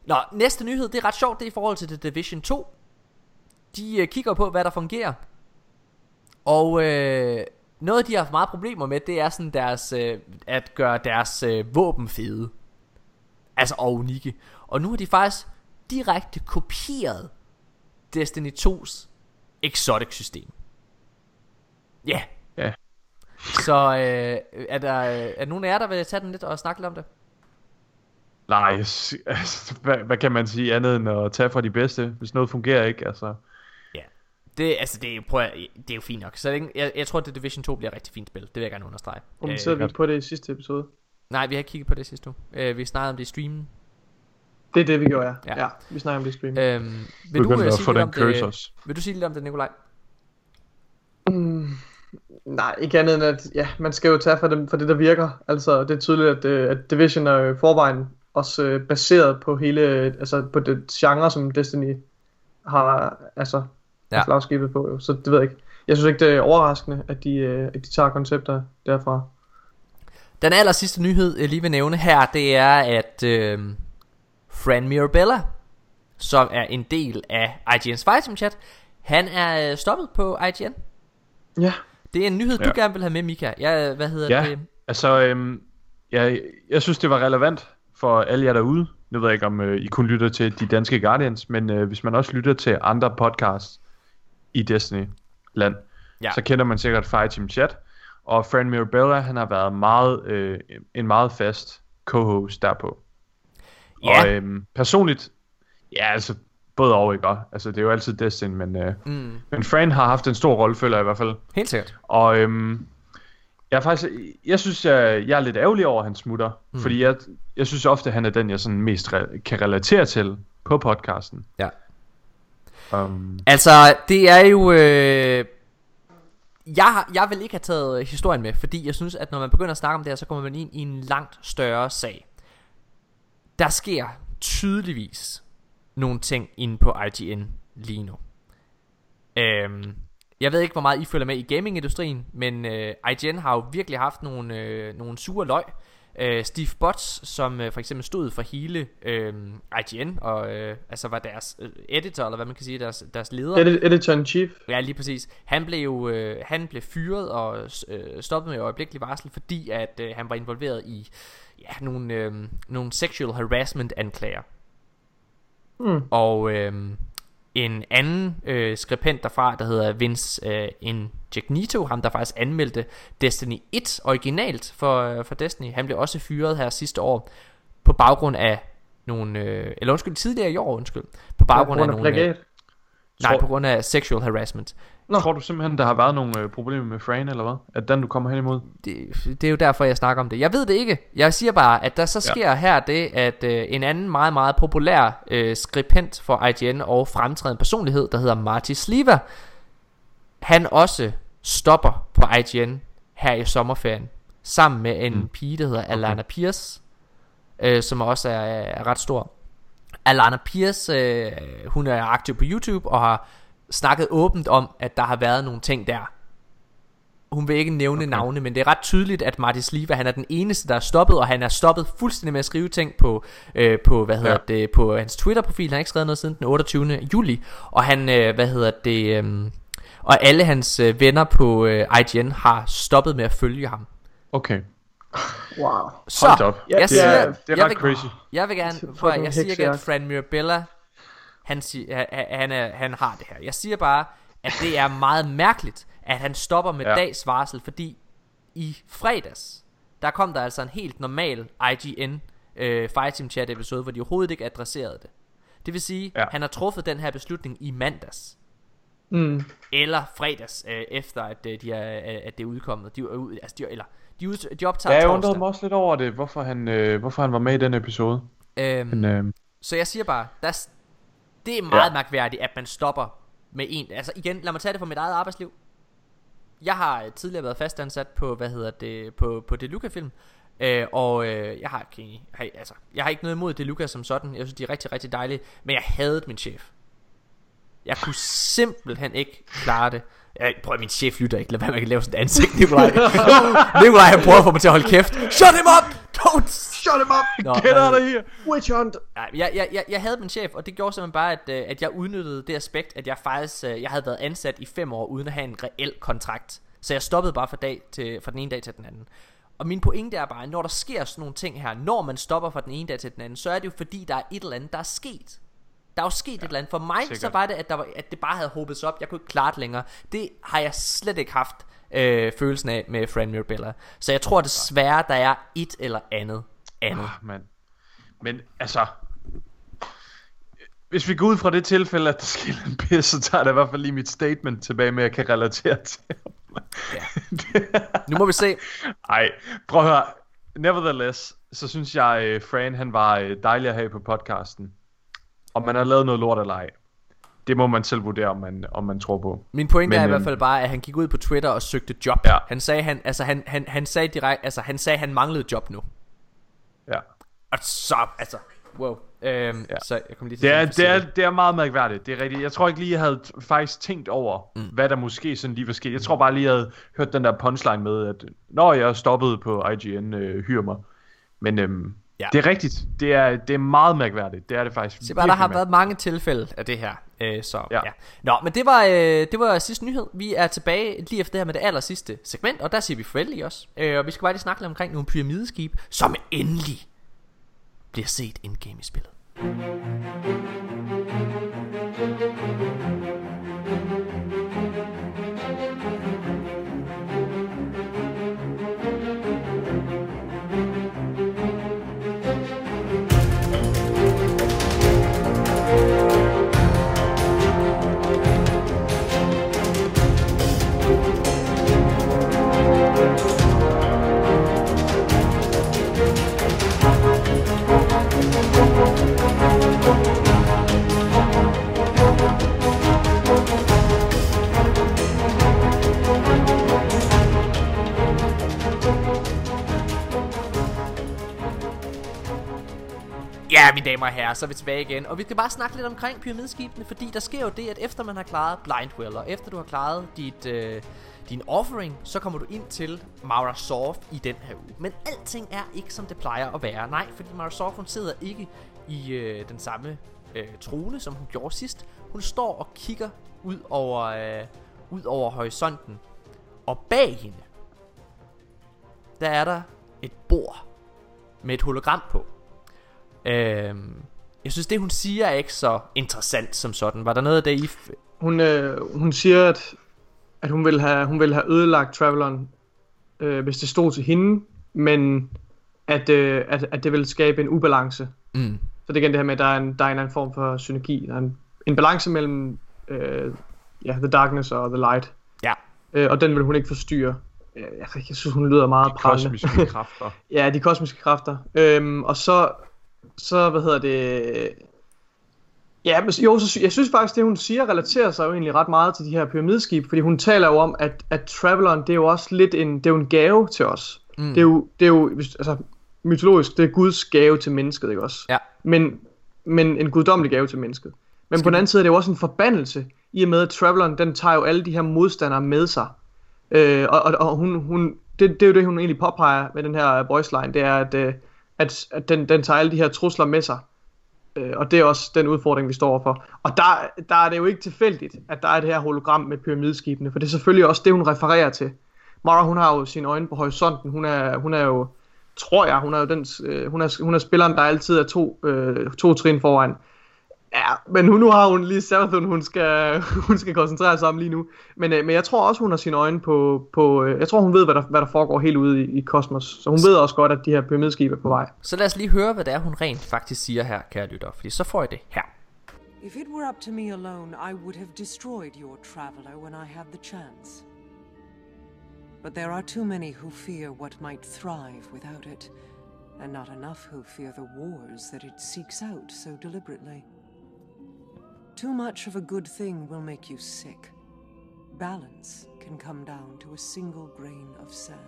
Nå, næste nyhed, det er ret sjovt, det er i forhold til The Division 2. De øh, kigger på, hvad der fungerer. Og øh, noget, de har haft meget problemer med, det er sådan deres, øh, at gøre deres øh, våben fede. Altså og unikke. Og nu har de faktisk direkte kopieret Destiny 2's exotic system. Ja, Så øh, er, der, er nogen af jer, der vil tage den lidt og snakke lidt om det? Nej, [LAUGHS] altså, hvad, hvad kan man sige andet end at tage fra de bedste, hvis noget fungerer ikke, altså. Det, altså, det er, jo, prøv at, det er jo fint nok. Så jeg, jeg tror, at The Division 2 bliver et rigtig fint spil. Det vil jeg gerne understrege. Kommenterede vi Øh, på det i sidste episode? nej, vi har ikke kigget på det sidste uge. Øh, vi snakkede om det i streamen. Det er det, vi gjorde, ja. Ja. Ja, vi snakker om det i stream. Øhm, vil, du, øh, at sige få lidt den om det, vil du sige lidt om det, Nikolaj? Mm, nej, ikke andet end at, ja, man skal jo tage for det, for det der virker. Altså, det er tydeligt, at, øh, at Division er jo forvejen også øh, baseret på hele, øh, altså på det genre, som Destiny har, altså, Ja. flagskibet på, jo. så det ved jeg ikke. Jeg synes ikke, det er overraskende, at de, øh, at de tager koncepter derfra. Den aller sidste nyhed, jeg lige vil nævne her, det er, at øh, Fran Mirabella, som er en del af IGN's Fighting Chat, han er øh, stoppet på IGN. Ja. Det er en nyhed, du Ja. gerne vil have med, Mika. Ja, hvad hedder Ja, det? altså, øhm, jeg, jeg synes, det var relevant for alle jer derude. Nu ved jeg ikke, om øh, I kun lytter til de danske Guardians, men øh, hvis man også lytter til andre podcasts i Destiny-land, Ja. så kender man sikkert Fire Team Chat. Og Fran Mirabella, han har været meget, øh, en meget fast co-host derpå. Ja. Og øhm, personligt, ja altså, både og ikke. Altså, det er jo altid Destiny, men, øh, Mm. men Fran har haft en stor rolle, føler jeg i hvert fald. Helt sikkert. Og øhm, jeg er faktisk, jeg synes, jeg, jeg er lidt ærgerlig over, at han smutter. Mm. Fordi jeg, jeg synes ofte, at han er den, jeg sådan mest re- kan relatere til på podcasten. Ja. Um, Altså, det er jo... Øh, jeg, jeg vil ikke have taget øh, historien med, fordi jeg synes, at når man begynder at snakke om det her, så kommer man ind i en langt større sag. Der sker tydeligvis nogle ting inde på IGN lige nu. Øhm, jeg ved ikke, hvor meget I følger med i gamingindustrien, men øh, IGN har jo virkelig haft nogle, øh, nogle sure løg. Øh, Steve Botts, som øh, for eksempel stod for hele øh, IGN, og øh, altså var deres øh, editor, eller hvad man kan sige, deres, deres leder. Edit- Editor in Chief. Ja, lige præcis. Han blev jo øh, han blev fyret og øh, stoppet med øjeblikkelig varsel, fordi at øh, han var involveret i ja, nogle, øh, nogle sexual harassment anklager. Mm. Og øh, en anden øh, skribent derfra, der hedder Vince øh, Ingegnito, ham der faktisk anmeldte Destiny 1 originalt for, øh, for Destiny, han blev også fyret her sidste år på baggrund af nogle, øh, eller undskyld, tidligere i år, undskyld, på baggrund af grund af nogle... plagiat? nej, på grund af sexual harassment. Nå. Tror du simpelthen, der har været nogle øh, problemer med Fran, eller hvad? At den, du kommer hen imod? det, det er jo derfor, jeg snakker om det. Jeg ved det ikke. Jeg siger bare, at der så sker ja. her det, at øh, en anden meget, meget populær øh, skribent for IGN og fremtrædende personlighed, der hedder Marty Sliva, han også stopper på IGN her i sommerferien, sammen med en mm. pige, der hedder Alana Pierce, øh, som også er, er ret stor. Alana Pierce, øh, hun er aktiv på YouTube og har snakket åbent om, at der har været nogle ting der, hun vil ikke nævne okay. navne, men det er ret tydeligt, at Martin Sliva, han er den eneste, der er stoppet, og han er stoppet fuldstændig med at skrive ting på, øh, på hvad hedder ja. det, på hans Twitter-profil. Han har ikke skrevet noget siden den 28. juli, og han, øh, hvad hedder det, øh, og alle hans øh, venner på øh, IGN har stoppet med at følge ham. Okay. Wow. Så, Hold op. jeg Det siger, er- det er jeg ret vil, crazy. Jeg vil gerne, prøv, jeg siger ikke, at. Fran Mirabella, han, siger, han, han, er, han har det her. Jeg siger bare, at det er meget mærkeligt, at han stopper med ja. Dags varsel, fordi i fredags, der kom der altså en helt normal IGN øh, Fighting Chat episode, hvor de overhovedet ikke adresserede det. Det vil sige, ja. Han har truffet den her beslutning i mandags. Mm. Eller fredags, øh, efter at, øh, de er, at det er udkommet. De, er ud, altså, de, eller, de, ud, de optager Ja, jeg torsdag. undrede mig også lidt over det, hvorfor han, øh, hvorfor han var med i den episode. Øhm, Men, øh, Så jeg siger bare, der, er det er meget ja. Mærkværdigt, at man stopper med en. Altså igen, lad mig tage det fra mit eget arbejdsliv. Jeg har øh, tidligere været fastansat på, hvad hedder det, på, på Deluca film. Øh, og øh, jeg har ikke, har, altså, jeg har ikke noget imod Deluca som sådan. Jeg synes, de er rigtig, rigtig dejlige. Men jeg hadede min chef. Jeg kunne simpelthen ikke klare det. Jeg prøver, min chef lytter ikke. Lad være med at lave sådan et ansigt, Nikolaj. [LAUGHS] Nikolaj, han prøver at få mig til at holde kæft. Shut him up! Don't! Shut him up! Nå, Get out of here! Witch hunt! Nej, jeg, jeg, jeg, jeg havde min chef, og det gjorde simpelthen bare, at, øh, at jeg udnyttede det aspekt, at jeg faktisk øh, jeg havde været ansat i fem år, uden at have en reel kontrakt. Så jeg stoppede bare fra, dag til, fra den ene dag til den anden. Og min pointe er bare, at når der sker sådan nogle ting her, når man stopper fra den ene dag til den anden, så er det jo fordi, der er et eller andet, der er sket. Der er jo sket ja, et eller andet. For mig sikkert. så var det, at, der var, at det bare havde håbet sig op. Jeg kunne ikke klare det længere. Det har jeg slet ikke haft øh, følelsen af med Fran Mirabella. Så jeg tror desværre, der er et eller andet andet. Ah, man. Men altså, hvis vi går ud fra det tilfælde, at der sker en pis, så tager jeg i hvert fald lige mit statement tilbage med, at jeg kan relatere til ham. [LAUGHS] Nu må vi se. Ej, prøv at høre. Nevertheless, så synes jeg, øh, Fran han var øh, dejlig at have på podcasten. Om man har lavet noget lort eller ej. Det må man selv vurdere, om man, om man tror på. Min pointe Men, er i hvert øhm, fald bare, at han gik ud på Twitter og søgte job. Ja. Han sagde, han, altså, han, han, han sagde direkte, altså, han sagde, han manglede job nu. Ja. Og så, altså, wow. Øhm, ja. Så jeg kom lige til Det er, det, er, det er meget mærkværdigt, det er rigtigt. Jeg tror ikke lige, jeg havde faktisk tænkt over, mm. hvad der måske sådan lige var sket. Jeg tror bare lige, jeg havde hørt den der punchline med, at når jeg stoppede på IGN, øh, hyr mig. Men øhm, Ja. det er rigtigt. Det er, det er meget mærkværdigt. Det er det faktisk. Se bare, der har virkelig været mange tilfælde af det her. Øh, så, ja. Ja. Nå, men det var, øh, det var sidste nyhed. Vi er tilbage lige efter det her med det aller sidste segment, og der siger vi farvel i os. Øh, og vi skal bare lige snakke lidt omkring nogle pyramideskib, som endelig bliver set indgame i spillet. Ja, mine damer og herrer, så er vi tilbage igen. Og vi skal bare snakke lidt omkring pyramideskibene, fordi der sker jo det, at efter man har klaret Blindwell, og efter du har klaret dit, øh, din offering, så kommer du ind til Mara Soft i den her uge. Men alting er ikke, som det plejer at være. Nej, fordi Mara Soft, hun sidder ikke i øh, den samme øh, trone, som hun gjorde sidst. Hun står og kigger ud over, øh, ud over horisonten. Og bag hende, der er der et bord med et hologram på. Øhm, jeg synes, det hun siger er ikke så interessant som sådan. Var der noget af det, I... Hun, øh, hun siger, at, at hun, vil have, hun vil have ødelagt Traveleren, øh, hvis det stod til hende, men at, øh, at, at det vil skabe en ubalance. Mm. Så det er igen det her med, at der er en, der er en eller anden form for synergi. Der er en, en balance mellem øh, ja, The Darkness og The Light. Ja. Øh, og den vil hun ikke forstyrre. Øh, Jeg, jeg synes, hun lyder meget prallende. Kosmiske kræfter. [LAUGHS] Ja, de kosmiske kræfter. Øhm, og så, så, hvad hedder det... Ja, men, jo, så, jeg synes faktisk, det hun siger, relaterer sig jo egentlig ret meget til de her pyramideskib, fordi hun taler jo om, at, at Traveleren, det er jo også lidt en, det er jo en gave til os. Mm. Det er jo, det er jo altså, mytologisk, det er Guds gave til mennesket, ikke også? Ja. Men, men en guddommelig gave til mennesket. Men på den anden side er det jo også en forbandelse, i og med at Traveleren, den tager jo alle de her modstandere med sig. Øh, og, og, og hun, hun, det, det er jo det, hun egentlig påpeger med den her voice line, det er, at, øh, at, at den, den tager alle de her trusler med sig. Øh, og det er også den udfordring, vi står overfor. Og der, der er det jo ikke tilfældigt, at der er det her hologram med pyramideskibene, for det er selvfølgelig også det, hun refererer til. Mara, hun har jo sine øjne på horisonten. Hun er, hun er jo, tror jeg, hun er jo den, øh, hun, er, hun er spilleren, der altid er to, øh, to trin foran. Ja, men hun, nu har hun lige Savathun, hun skal, [LAUGHS] hun skal koncentrere sig om lige nu. Men, øh, men jeg tror også, hun har sine øjne på... på øh, jeg tror, hun ved, hvad der, hvad der foregår helt ude i, i kosmos. Så hun ved også godt, at de her pyramideskib er på vej. Så lad os lige høre, hvad det er, hun rent faktisk siger her, kære lytter. Fordi så får I det her. If it were up to me alone, I would have destroyed your traveler when I had the chance. But there are too many who fear what might thrive without it, and not enough who fear the wars that it seeks out so deliberately. Too much of a good thing will make you sick. Balance can come down to a single grain of sand.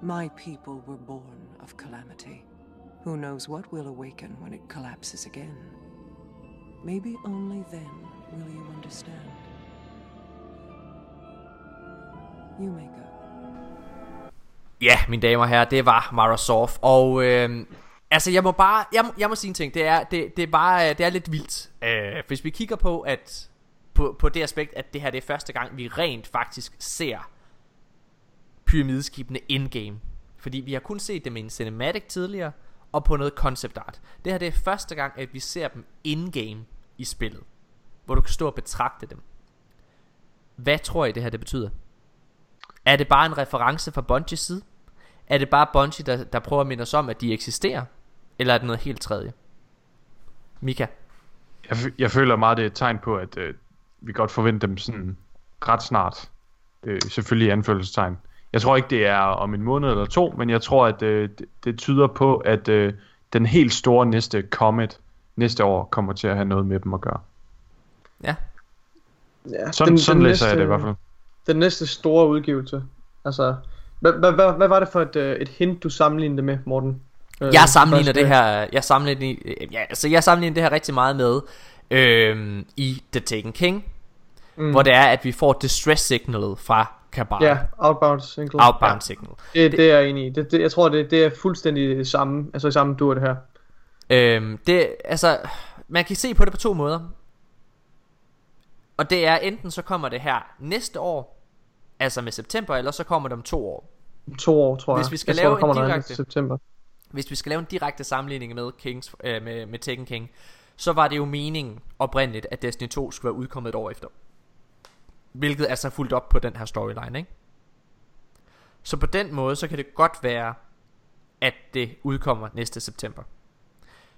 My people were born of calamity. Who knows what will awaken when it collapses again? Maybe only then will you understand. You may go. Ja, mine damer og herrer, det var Mara Soft. Og øh, altså, jeg må bare, jeg, må- jeg må sige en ting. Det er, det, det er bare, øh, det er lidt vildt. Øh, hvis vi kigger på, at på, på det aspekt, at det her det er første gang, vi rent faktisk ser pyramideskibene in-game. Fordi vi har kun set dem i en cinematic tidligere, og på noget concept art. Det her det er første gang, at vi ser dem in-game i spillet. Hvor du kan stå og betragte dem. Hvad tror I det her det betyder? Er det bare en reference fra Bungies side? Er det bare Bungie, der, der prøver at minde os om, at de eksisterer? Eller er det noget helt tredje? Mika? Jeg, f- jeg føler meget, det er et tegn på, at øh, vi godt forventer dem sådan ret snart. Øh, selvfølgelig i anfølgelsestegn. Jeg tror ikke, det er om en måned eller to, men jeg tror, at øh, det, det tyder på, at øh, den helt store næste Comet næste år kommer til at have noget med dem at gøre. Ja. Ja, Sådan, sådan læser jeg det i hvert fald. Den næste store udgivelse. Altså, hvad, hvad, hvad, hvad var det for et, øh, et hint, du sammenlignede det med, Morten? Øh, Jeg sammenligner det her Jeg sammenligner, øh, ja, altså jeg sammenligner det her rigtig meget med øhm, I The Taken King Mm. Hvor det er at vi får distress signalet fra Kabal Ja, outbound signal. Outbound ja. signal Det, det er jeg enig i. Det, det, jeg tror, det, det er fuldstændig det samme, altså i samme dur det her. øhm, det, altså, Man kan se på det på to måder Og det er enten så kommer det her næste år Altså med september Eller så kommer det om to år To år, tror jeg. Hvis vi skal jeg lave tror, en direkte i september. Hvis vi skal lave en direkte sammenligning med Kings øh, med, med Tekken King Så var det jo meningen oprindeligt At Destiny 2 skulle være udkommet et år efter. Hvilket altså er fuldt op på den her storyline ikke? Så på den måde Så kan det godt være At det udkommer næste september.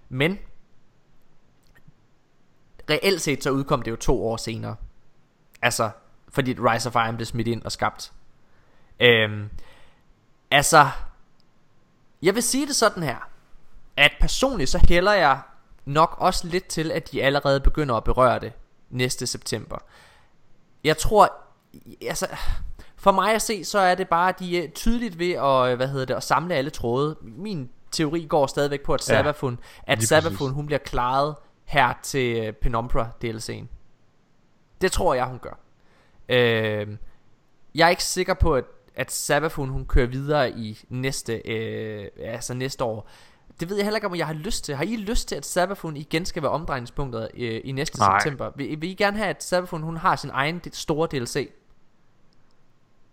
Men Reelt set så udkom det jo to år senere. Altså Fordi Rise of Iron blev smidt ind og skabt. Øhm, Altså jeg vil sige det sådan her At personligt så hælder jeg Nok også lidt til at de allerede begynder at berøre det Næste september. Jeg tror Altså For mig at se så er det bare De er tydeligt ved at, hvad hedder det, at samle alle tråde. Min teori går stadigvæk på at Ja, Sabafun At lige Sabafun hun bliver klaret Her til øh, Penumbra DLC'en Det tror jeg hun gør. Øh, Jeg er ikke sikker på at at Sabafun hun kører videre i næste øh, altså næste år. Det ved jeg heller ikke om jeg har lyst til. Har I lyst til at Sabafun igen skal være omdrejningspunktet øh, i næste Nej. september? Vil, vil I gerne have at Sabafun hun har sin egen store DLC?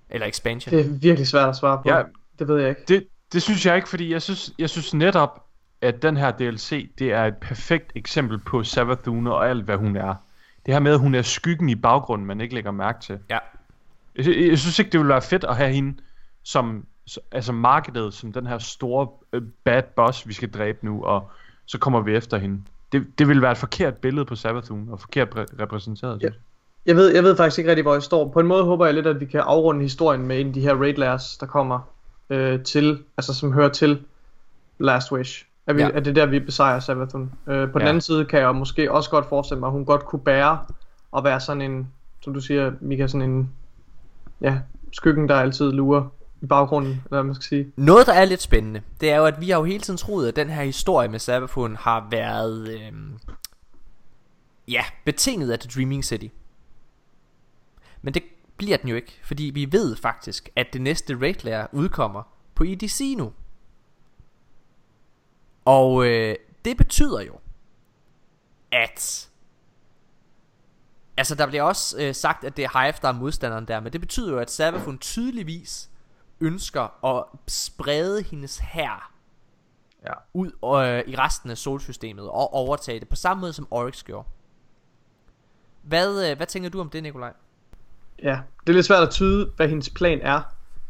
Eller expansion? Det er virkelig svært at svare på. Ja. Det ved jeg ikke. Det, det synes jeg ikke, fordi jeg synes, jeg synes netop, at den her DLC, det er et perfekt eksempel på Savathun og alt, hvad hun er. Det her med, at hun er skyggen i baggrunden, man ikke lægger mærke til. Ja. Jeg, jeg synes ikke, det ville være fedt at have hende som, altså markedet som den her store øh, bad boss, vi skal dræbe nu, og så kommer vi efter hende. Det, det ville være et forkert billede på Savathun, og forkert repræ- repræsenteret, synes jeg. Ved, jeg ved faktisk ikke rigtig, hvor jeg står. På en måde håber jeg lidt, at vi kan afrunde historien med en af de her raid lairs, der kommer øh, til, altså som hører til Last Wish. At, vi, Ja. ja. at det er der, vi besejrer Savathun. Øh, på den Ja. anden side kan jeg måske også godt forestille mig, at hun godt kunne bære at være sådan en, som du siger, Mika, sådan en, ja, skyggen, der altid lurer i baggrunden, eller hvad man skal sige. Noget der er lidt spændende Det er jo at vi har jo hele tiden troet At den her historie med Sabafun Har været øh, Ja betinget af The Dreaming City Men det bliver den jo ikke Fordi vi ved faktisk At det næste Raid Lair udkommer På EDC nu Og øh, det betyder jo At Altså der bliver også øh, sagt At det er Hive der er modstanderen der Men det betyder jo at Sabafun tydeligvis ønsker at sprede hendes hær Ja. ud øh, i resten af solsystemet og overtage det på samme måde som Oryx gjorde. Hvad, øh, hvad tænker du om det, Nikolaj? Ja, det er lidt svært at tyde, hvad hendes plan er.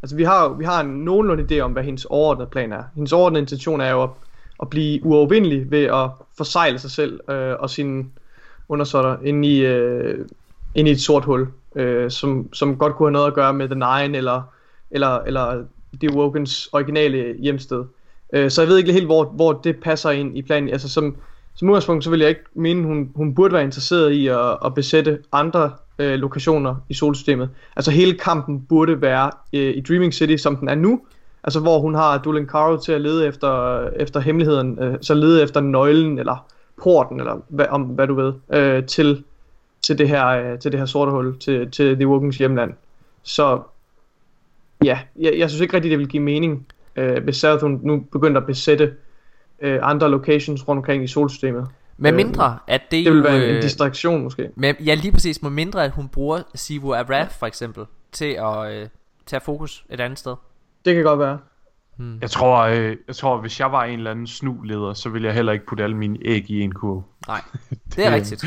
Altså vi har vi har en nogenlunde idé om, hvad hendes overordnede plan er. Hendes overordnede intention er jo at, at blive uovervindelig ved at forsegle sig selv øh, og sine undersåtter ind i, øh, ind i et sort hul, øh, som, som godt kunne have noget at gøre med The Nine eller, eller, eller The Wokens originale hjemsted. Øh, så jeg ved ikke helt, hvor, hvor det passer ind i planen. Altså som, som udgangspunkt, så vil jeg ikke mene, hun, hun burde være interesseret i at, at besætte andre øh, lokationer i solsystemet. Altså hele kampen burde være øh, i Dreaming City, som den er nu. Altså hvor hun har Dulan Caro til at lede efter, efter hemmeligheden, øh, så lede efter nøglen, eller porten, eller hvad, om, hvad du ved, øh, til, til, det her, øh, til det her sorte hul, til, til The Wogans hjemland. Så ja, jeg, jeg synes ikke rigtig, det vil give mening, øh, hvis Sarathun nu begyndte at besætte øh, andre locations rundt omkring i solsystemet. Med Øh, mindre, at det, Det vil være en, en øh, distraktion måske. med, Ja, lige præcis. Med mindre, at hun bruger Sivu Araf for eksempel, til at øh, tage fokus et andet sted. Det kan godt være. Hmm. Jeg tror, øh, jeg tror, hvis jeg var en eller anden snu-leder, så ville jeg heller ikke putte alle mine æg i en kurv. Nej, [LAUGHS] det er rigtigt.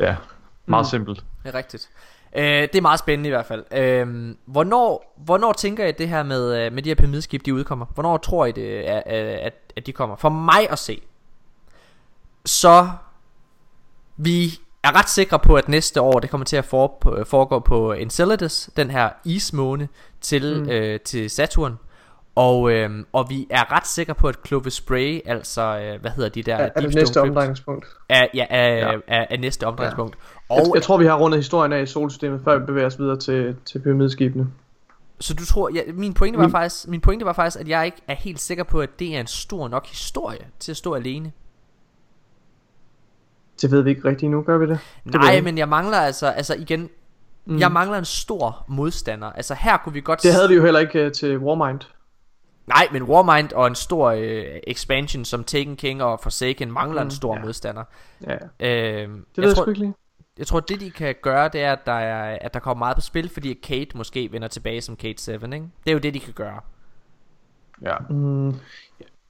Ja, meget Mm. simpelt. Det er rigtigt. Øh, det er meget spændende i hvert fald. Øh, hvornår, hvornår tænker I det her med, øh, med de her pyramideskib, de udkommer? Hvornår tror I det, at, at, at de kommer? For mig at se, så vi er ret sikre på, at næste år, det kommer til at foregå på Enceladus, den her ismåne til, mm. øh, til Saturn. Og, øh, og vi er ret sikre på, at Clovis Spray, altså, øh, hvad hedder de der? Er, er det næste omdrejningspunkt? Er, ja, er, ja. Er, er næste omdrejningspunkt. Ja. Og, jeg, jeg tror, vi har rundet historien af i solsystemet, før vi bevæger os videre til, til pyramideskibene. Så du tror, ja, min pointe var faktisk, min pointe var faktisk, at jeg ikke er helt sikker på, at det er en stor nok historie til at stå alene. Det ved vi ikke rigtigt nu, gør vi det? det Nej, men jeg mangler altså, altså igen, mm. jeg mangler en stor modstander. Altså her kunne vi godt... Det havde vi jo heller ikke uh, til Warmind. Nej, men Warmind og en stor øh, expansion som Taken King og Forsaken mangler mm, en stor ja. modstander. Ja. Øh, det ved jeg sgu ikke lige. Jeg tror, det de kan gøre, det er, at der, er, at der kommer meget på spil, fordi Kate måske vender tilbage som Kate 7, ikke? Det er jo det, de kan gøre. Ja. Mm.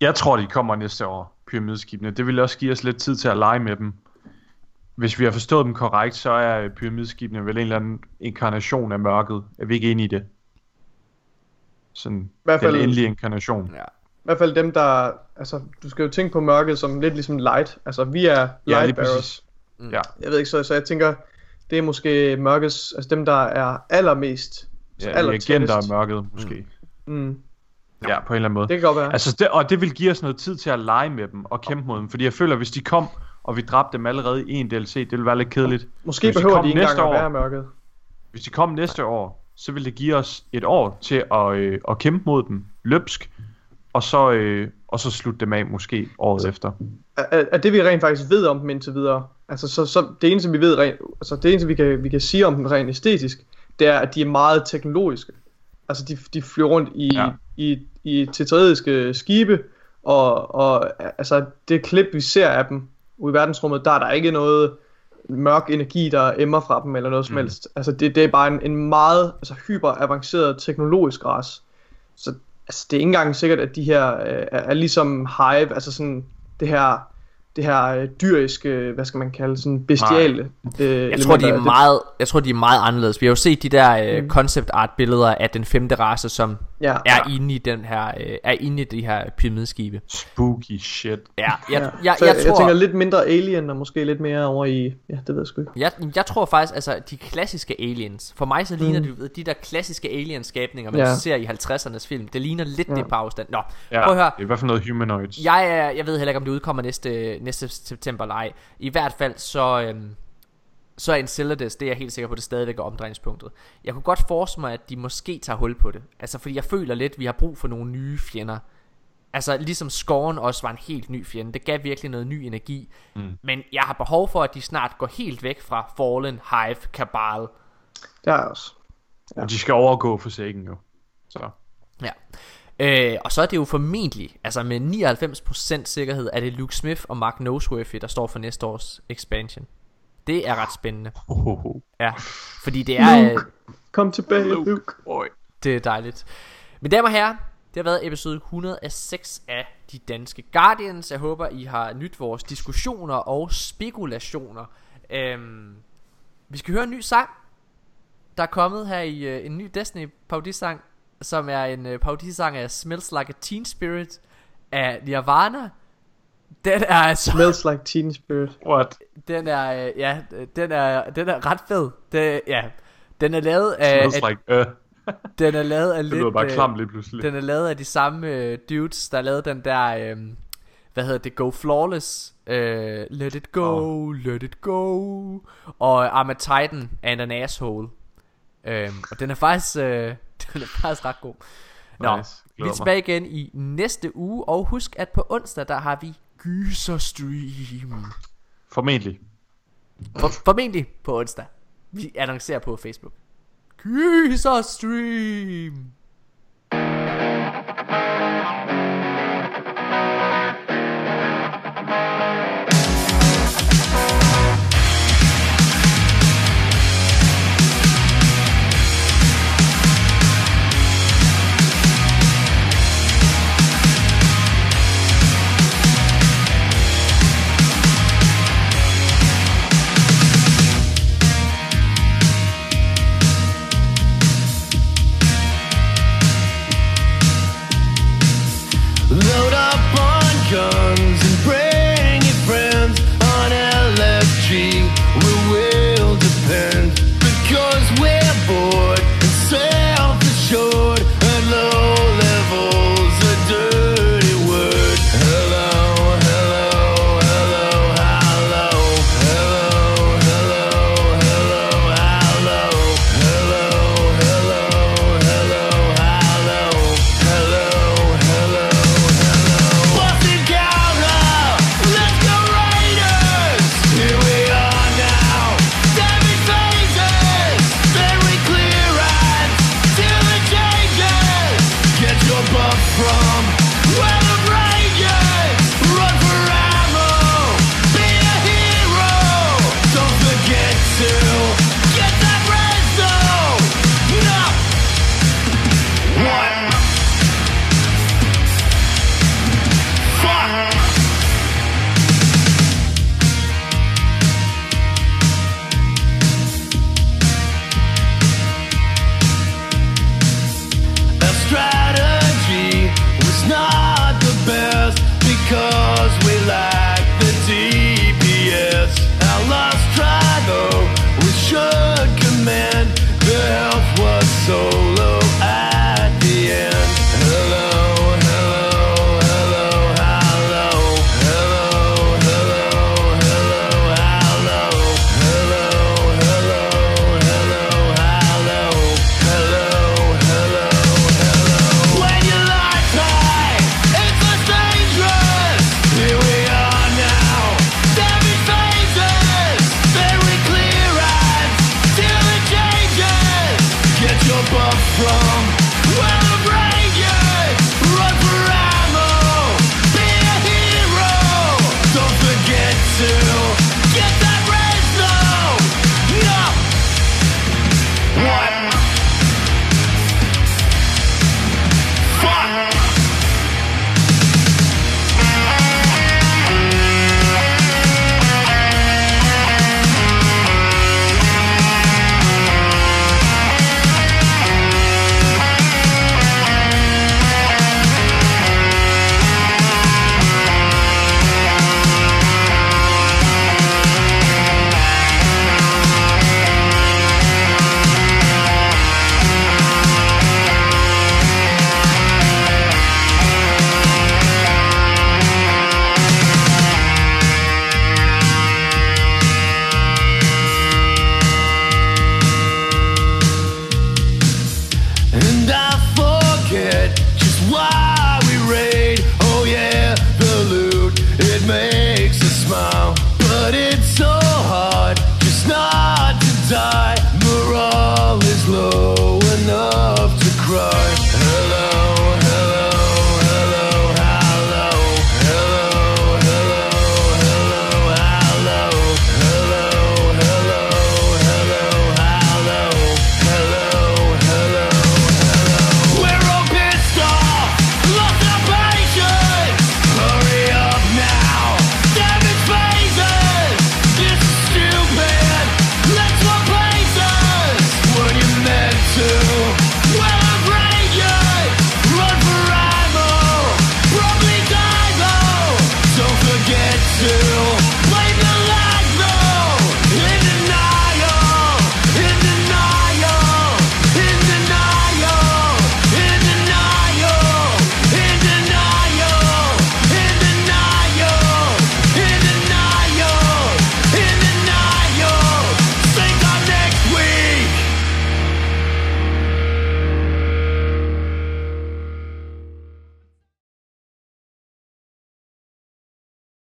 Jeg tror, de kommer næste år, pyramideskibene. Det vil også give os lidt tid til at lege med dem. Hvis vi har forstået dem korrekt, så er pyramideskibene vel en eller anden inkarnation af mørket. Er vi ikke enige i det? Sådan I hvert fald, den endelige inkarnation. Ja. I hvert fald dem, der... Altså, du skal jo tænke på mørket som lidt ligesom light. Altså, vi er light ja, bearers. Mm. Ja. Jeg ved ikke, så, så jeg tænker, det er måske mørkets... Altså dem, der er allermest... Ja, aller agenter af mørket, måske. Mm. Mm. Ja, på en eller anden måde. Det kan godt være. Altså, det, og det vil give os noget tid til at lege med dem og kæmpe mod dem. Fordi jeg føler, hvis de kom, og vi dræbte dem allerede i en DLC, det ville være lidt kedeligt. Måske behøver de, de ikke engang år, at være mørket. Hvis de kom næste år, så vil det give os et år til at, øh, at kæmpe mod dem løbsk, og så, øh, og så slutte dem af måske året så, efter. Er, er det vi rent faktisk ved om dem indtil videre, altså så, så det eneste vi ved rent, altså det eneste vi kan, vi kan sige om dem rent æstetisk, det er at de er meget teknologiske. Altså de, de flyver rundt i, ja. i, i tetraidiske skibe, og, og altså det klip vi ser af dem ude i verdensrummet, der er der ikke noget mørk energi, der emmer fra dem, eller noget som mm. helst. Altså, det, det er bare en, en meget altså, hyper avanceret teknologisk ras. Så altså, det er ikke engang sikkert, at de her øh, er, er ligesom Hive, altså sådan det her det her øh, dyriske, hvad skal man kalde, sådan bestiale øh, jeg tror, de er meget, Jeg tror, de er meget anderledes. Vi har jo set de der øh, mm. concept art billeder af den femte race, som ja, er ja. inde i den her, øh, er inde i de her pyramideskibe. Spooky shit. Ja, jeg, ja. jeg, jeg, jeg, jeg, tror, jeg tænker lidt mindre alien, og måske lidt mere over i, ja, det ved jeg sgu ikke. Jeg, jeg tror faktisk, altså, de klassiske aliens, for mig så ligner mm. de, de der klassiske alien-skabninger, man ja. ser i 50'ernes film, det ligner lidt ja. det på afstand. Nå, ja, prøv at høre. det er i hvert fald noget humanoids. Jeg, jeg ved heller ikke, om det udkommer næste, næste september eller ej. I hvert fald så... Øhm, så er Enceladus, det er jeg helt sikker på, det stadigvæk er omdrejningspunktet. Jeg kunne godt forestille mig, at de måske tager hul på det. Altså, fordi jeg føler lidt, at vi har brug for nogle nye fjender. Altså, ligesom Scorn også var en helt ny fjende. Det gav virkelig noget ny energi. Mm. Men jeg har behov for, at de snart går helt væk fra Fallen, Hive, Cabal. Det er også. Ja. Og de skal overgå for sækken jo. Så. Ja. Øh, og så er det jo formentlig, altså med 99% sikkerhed, er det Luke Smith og Mark Noseworthy, der står for næste års expansion. Det er ret spændende. Oh. Ja, fordi det er... Luke, øh, kom tilbage, Luke. Luke. Det er dejligt. Men damer og herrer, det har været episode 106 af De Danske Guardians. Jeg håber, I har nyt vores diskussioner og spekulationer. Øhm, vi skal høre en ny sang. Der er kommet her i uh, en ny Destiny parodisang som er en uh, parodisang af Smells Like a Teen Spirit af Nirvana. Den er altså Smells Like Teen Spirit. What? Den er uh, ja, den er den er ret fed. Det, ja. Den er lavet af Smells af, like uh. [LAUGHS] Den er lavet af lidt Det bare klam lige pludselig. Den er lavet af de samme uh, dudes der lavede den der um, hvad hedder det Go Flawless uh, Let it go, oh. let it go og I'm a Titan and an asshole. Um, og den er faktisk uh, Den er faktisk ret god. Nå, nice. vi er tilbage igen i næste uge, og husk at på onsdag, der har vi Gyser Stream. Formentlig. For, formentlig på onsdag. Vi annoncerer på Facebook. Gyser Stream. up on guard.